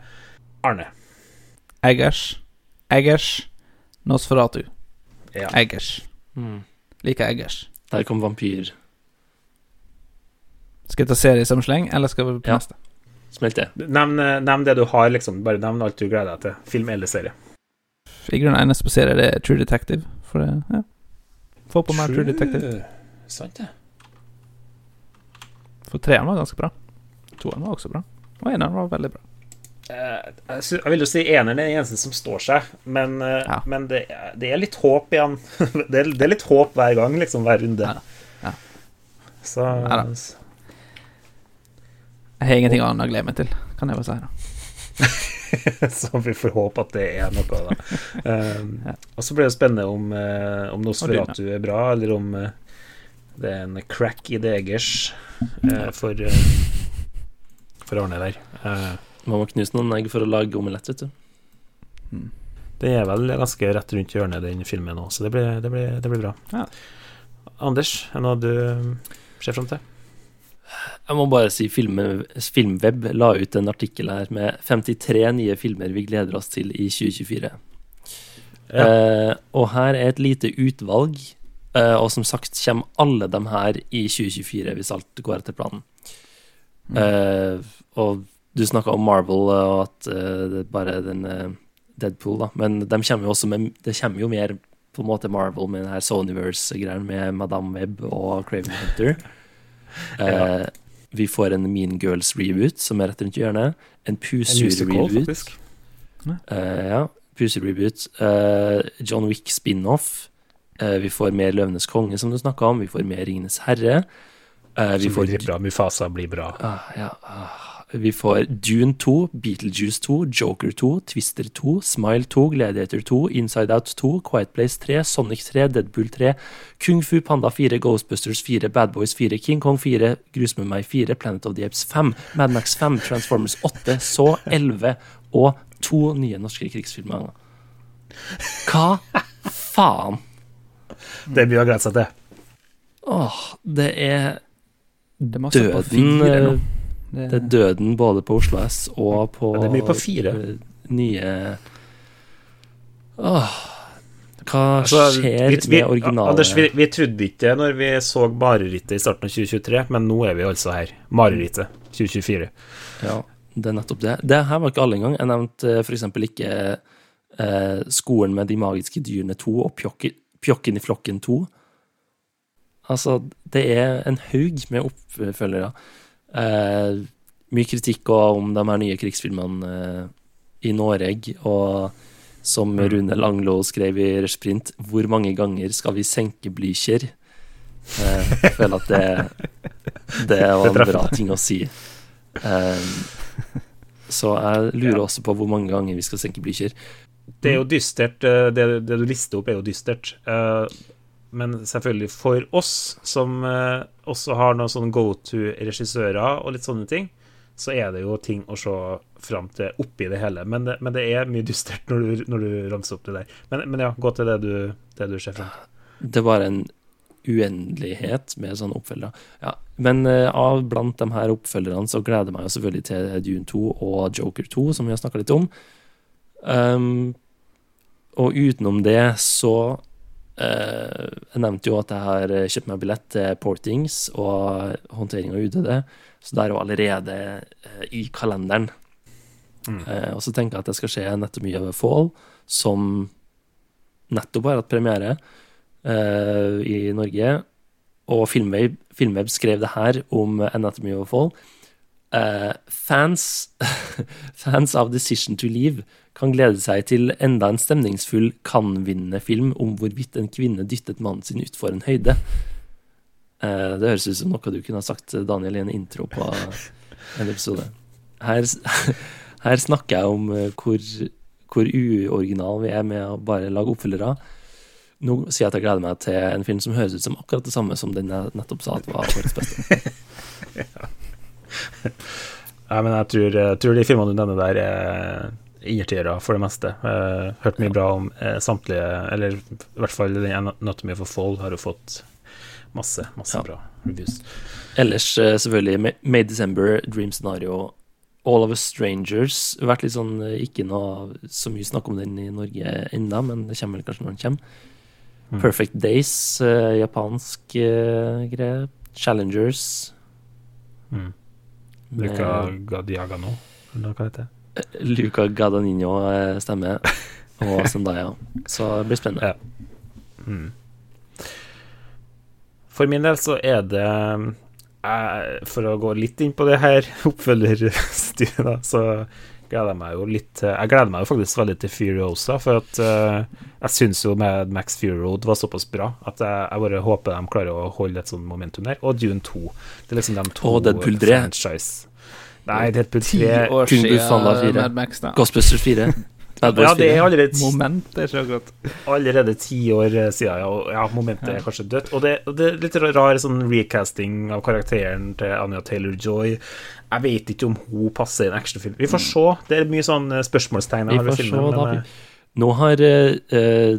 Arne. Eggers. Eggers. Nosferatu. Ja. Eggers. Mm. Liker Eggers. Der kom vampyr. Skal vi ta serie som sleng, eller skal vi på ja. neste? Smelt det. Nevn, eh, nevn, det du har, liksom. Bare nevn alt du gleder deg til. Film eller serie. I grunnen eneste på serie det er True Detective. For det, ja. Få på meg True Detective. Sant det. For treeren var ganske bra. Toeren var også bra. Og eneren var veldig bra. Uh, jeg, vil jo si eneren er den eneste som står seg, men, uh, ja. men det, det, er litt håp igjen. det, er, det, er, litt håp hver gang, liksom, hver runde. Ja. Så Jeg har ingenting annet å glede meg til, kan jeg bare si. så vi får håpe at det er noe, da. Um, og så blir det spennende om, uh, om Nosferatu er bra, eller om uh, det er en crack i degers uh, for, for Arne der. Man må knuse noen egg for å lage omelett, vet du. Mm. Det er vel ganske rett rundt hjørnet, den filmen òg, så det blir, det, blir, det blir, bra. Ja. Anders, er det noe du ser fram til? Jeg må bare si film, Filmweb la ut en artikkel her med 53 nye filmer vi gleder oss til i 2024. Ja. Eh, og her er et lite utvalg, eh, og som sagt kommer alle dem her i 2024 hvis alt går etter planen. Mm. Eh, og du snakka om Marvel og at eh, det er bare den eh, Deadpool, da, men de kommer jo også med, det kommer jo mer på en måte Marvel med den her Sonyverse-greien med Madame Web og Craven Hunter. Ja. Eh, vi får en Mean Girls-reboot, som er rett rundt hjørnet. En Pusur-reboot. Uh, ja, Pusur-reboot. Uh, John Wick spin-off. Uh, vi får mer Løvenes konge, som du snakka om. Vi får mer Ringenes herre. vi får blir bra. Mufasa blir bra. Ah, ja, ah. Vi får Dune 2, Beetlejuice 2, Joker 2, Twister 2, Smile 2, Gladiator 2, Inside Out 2, Quiet Place 3, Sonic 3, Deadpool 3, Kung Fu Panda 4, Ghostbusters 4, Bad Boys 4, King Kong 4, Grus med meg 4, Planet of the Apes 5, Mad Max 5, Transformers 8, så 11 og to nye norske krigsfilmer. Hva faen? Det er mye å glede seg til. Åh, det er døden det, det er døden både på Oslo S og på ja, Det er mye på fire. Nye Åh, Hva altså, skjer vi, vi, med originalen? Anders, vi, vi, trodde ikke når vi så marerittet i starten av 2023, men nå er vi altså her. Marerittet 2024. Ja, det er nettopp det. Det her var ikke alle engang. Jeg nevnte eh, f.eks. ikke eh, Skolen med de magiske dyrene 2 og Pjokken, Pjokken i flokken 2. Altså, det er en haug med oppfølgere. Eh, mye kritikk om de her nye krigsfilmene eh, i Norge, og som mm. Rune Langlo skrev i Resprint, hvor mange ganger skal vi senke Blücher? Eh, jeg føler at det, det var en bra ting å si. Eh, så jeg lurer også på hvor mange ganger vi skal senke Blücher. Det er jo dystert. Eh, det, det, du lister opp, er jo dystert. Men selvfølgelig for oss som uh, også har noen sånn go to-regissører og litt sånne ting, så er det jo ting å se fram til oppi det hele. Men det, men det er mye dystert når du, når du, ramser opp det der. Men, men, ja, gå til det du, det du ser fram til. Det var en uendelighet med sånne oppfølgere. Ja, men uh, av blant de her oppfølgerne så gleder jeg meg selvfølgelig til Dune 2 og Joker 2, som vi har snakka litt om. Um, og utenom det så jeg nevnte jo at jeg har eh, kjøpt meg billett til Portings og håndtering av UDD, så det er jo allerede uh, i kalenderen. Mm. Uh, og så tenker jeg at det skal skje nettopp mye over Fall, som nettopp har hatt premiere i Norge. Og Filmweb, Filmweb, skrev det her om Anatomy of Fall. fans, fans av Decision to Leave kan glede seg til enda en stemningsfull kan-vinnende film om hvorvidt en kvinne dyttet mannen sin utfor en høyde. Eh, det høres ut som noe du kunne ha sagt, Daniel, i en intro på en episode. Her, her snakker jeg om eh, hvor, hvor uoriginal vi er med å bare lage oppfølgere. Nå sier jeg at jeg gleder meg til en film som høres ut som akkurat det samme som den jeg nettopp sa at var årets beste. ja. ja, men jeg tror, jeg tror de filmene du nevner der, er innertiere for det meste. Uh, hørt mye bra om uh, samtlige, eller i hvert fall den Anatomy for Fall har jo fått masse, masse ja. bra reviews. Ellers uh, selvfølgelig May December, Dream Scenario, All of Us Strangers. Vært litt sånn ikke noe så mye snakk om den i Norge ennå, men det kommer vel kanskje når den kommer. Mm. Perfect Days, japansk greie. Challengers. Mm. Gadiaga nå eller hva heter det? Luca Gadanino eh, stemmer, og Zendaya. Så det blir spennende. Ja. Mm. For min del så er det eh, For å gå litt inn på det her oppfølgerstyret, da, så gleder jeg meg jo litt Jeg gleder meg jo faktisk veldig til Furiosa, for at uh, jeg syns jo med Max Fury Road var såpass bra at jeg, jeg, bare håper de klarer å holde et sånt momentum der. Og Dune 2. Det er liksom de to franchise Nei, Deadpool 3 Ti år siden Mad Max, da. Ghostbusters 4. ja, det er allerede Momentet er så godt. Allerede ti år eh, siden, ja. Og ja, momentet er kanskje dødt. Og det, og det er litt rar sånn recasting av karakteren til Anja Taylor-Joy. Jeg vet ikke om hun passer i en actionfilm. Vi får mm. se. Det er mye sånn eh, spørsmålstegn. Vi får se, da. Men, Nå har uh,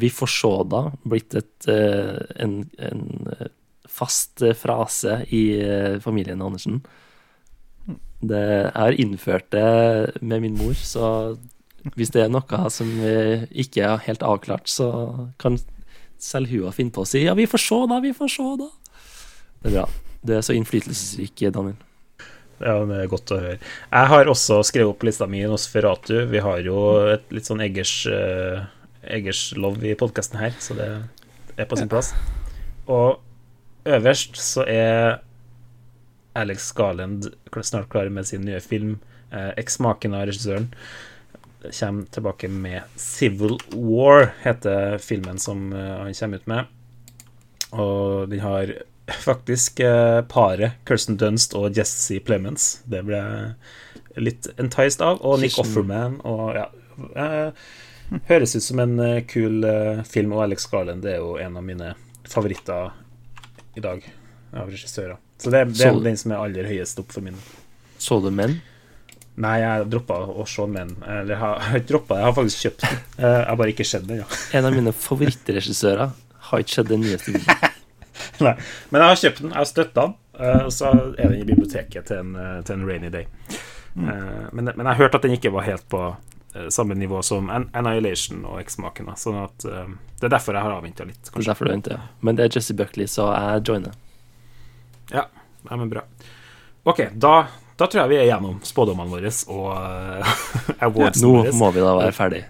Vi får se, da blitt et, uh, en, en, fast frase i familien Andersen. Det, jeg har innført det med min mor, så hvis det er noe som ikke er helt avklart, så kan selv hun finne på å si 'ja, vi får se, da, vi får se, da'. Det er bra. Det er så innflytelsesrik, Daniel. Ja, det er godt å høre. Jeg har også skrevet opp lista mi i Nosferatu. Vi har jo et litt sånn Eggers, uh, Eggers love i podkasten her, så det er på sin plass. Og øverst så er Alex Garland snart klar med sin nye film, uh, 'Eksmaken av regissøren' kommer tilbake med 'Civil War', heter filmen som eh, han kommer ut med. Og den har faktisk eh, paret Kirsten Dunst og Jesse Plemons. Det ble litt enticed av. Og Nick Offerman og ja. Eh, høres ut som en kul film, og Alex Garland det er jo en av mine favoritter i dag av regissører. Så det, det er den som er aller høyest opp for min. Så du Menn? Nei, jeg droppa å se menn. Eller jeg har ikke droppa jeg har faktisk kjøpt den. Eh, jeg har bare ikke sett den. Ja. En av mine favorittregissører har ikke sett den nyeste videoen. Nei, men jeg har kjøpt den, jeg har støtta den, eh, og så er den i biblioteket til en, eh, til en rainy day. Mm. Men, men, jeg har hørt at den ikke var helt på samme nivå som Annihilation og Eksmaken. Sånn at det er derfor jeg har avventa litt. Kanskje. Det er derfor du venter, ja. Men det er Jesse Buckley, så jeg joiner. Ja, Nei, men bra. OK, da da tror jeg vi er gjennom spådommene våre og uh, awardsene våre. Nå må vi da være ferdig.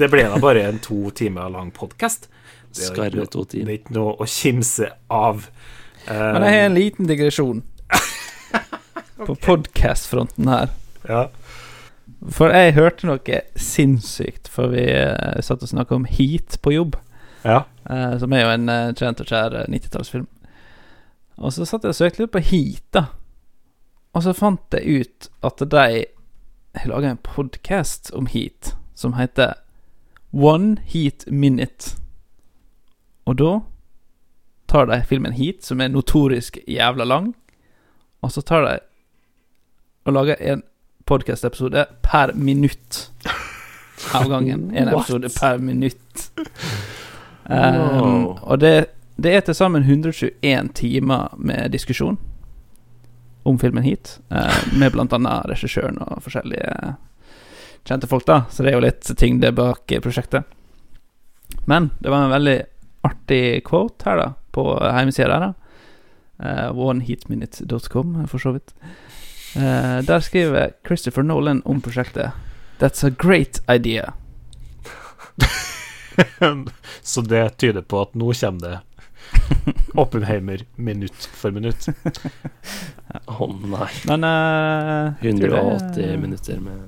Det ble da bare en to timer lang podkast. Skarve to timer. Det er ikke noe å kimse av. Uh, Men jeg har en liten digresjon okay. på podkastfronten her. Ja. For jeg hørte noe sinnssykt For vi uh, satt og snakka om Heat på jobb. Ja. Uh, som er jo en uh, kjent og kjær 90-tallsfilm. Og så satt jeg og søkte litt på Heat, da. Og så fant jeg ut at de har laga en podkast om heat som heter One Heat Minute. Og da tar de filmen Heat, som er notorisk jævla lang, og så tar de og lager en podkast-episode per minutt av gangen. En episode per minutt. Um, og det, det er til sammen 121 timer med diskusjon om filmen hit, eh, med bl.a. regissøren og forskjellige kjente folk, da. Så det er jo litt tyngde bak prosjektet. Men det var en veldig artig quote her, da, på hjemmesida der. uh, Oneheatminute.com, for så vidt. Uh, der skriver Christopher Nolan om prosjektet. That's a great idea. så det tyder på at nå kommer det Oppenheimer minutt for minutt. Å oh, nei. Men uh, 180 det... minutter med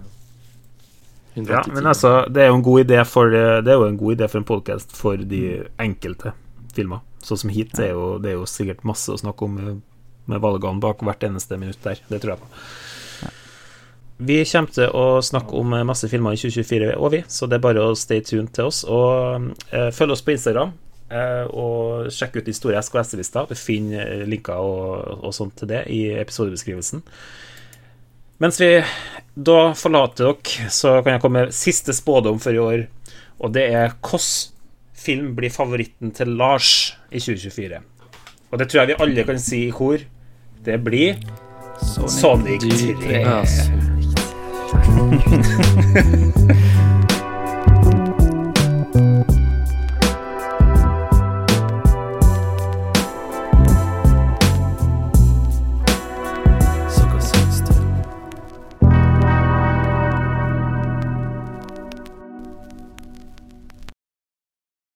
180 Ja, men altså, det er jo en god idé for Det er jo en god idé for en podcast for de enkelte filmer. Sånn som hit, det er, jo, det er jo sikkert masse å snakke om med, med valgene bak hvert eneste minutt der. Det tror jeg på. Vi kommer til å snakke om masse filmer i 2024 og vi. Så det er bare å stay tuned til oss. Og uh, følg oss på Instagram. Eh, og sjekk ut de store SKS-lista. Du finner eh, linker og, og, sånt til det i episodebeskrivelsen. Mens vi da forlater dere, så kan jeg komme med siste spådom for i år. Og det er hvordan film blir favoritten til Lars i 2024? Og det tror jeg vi alle kan si i kor. Det blir Sonic, Sonic 3. 3.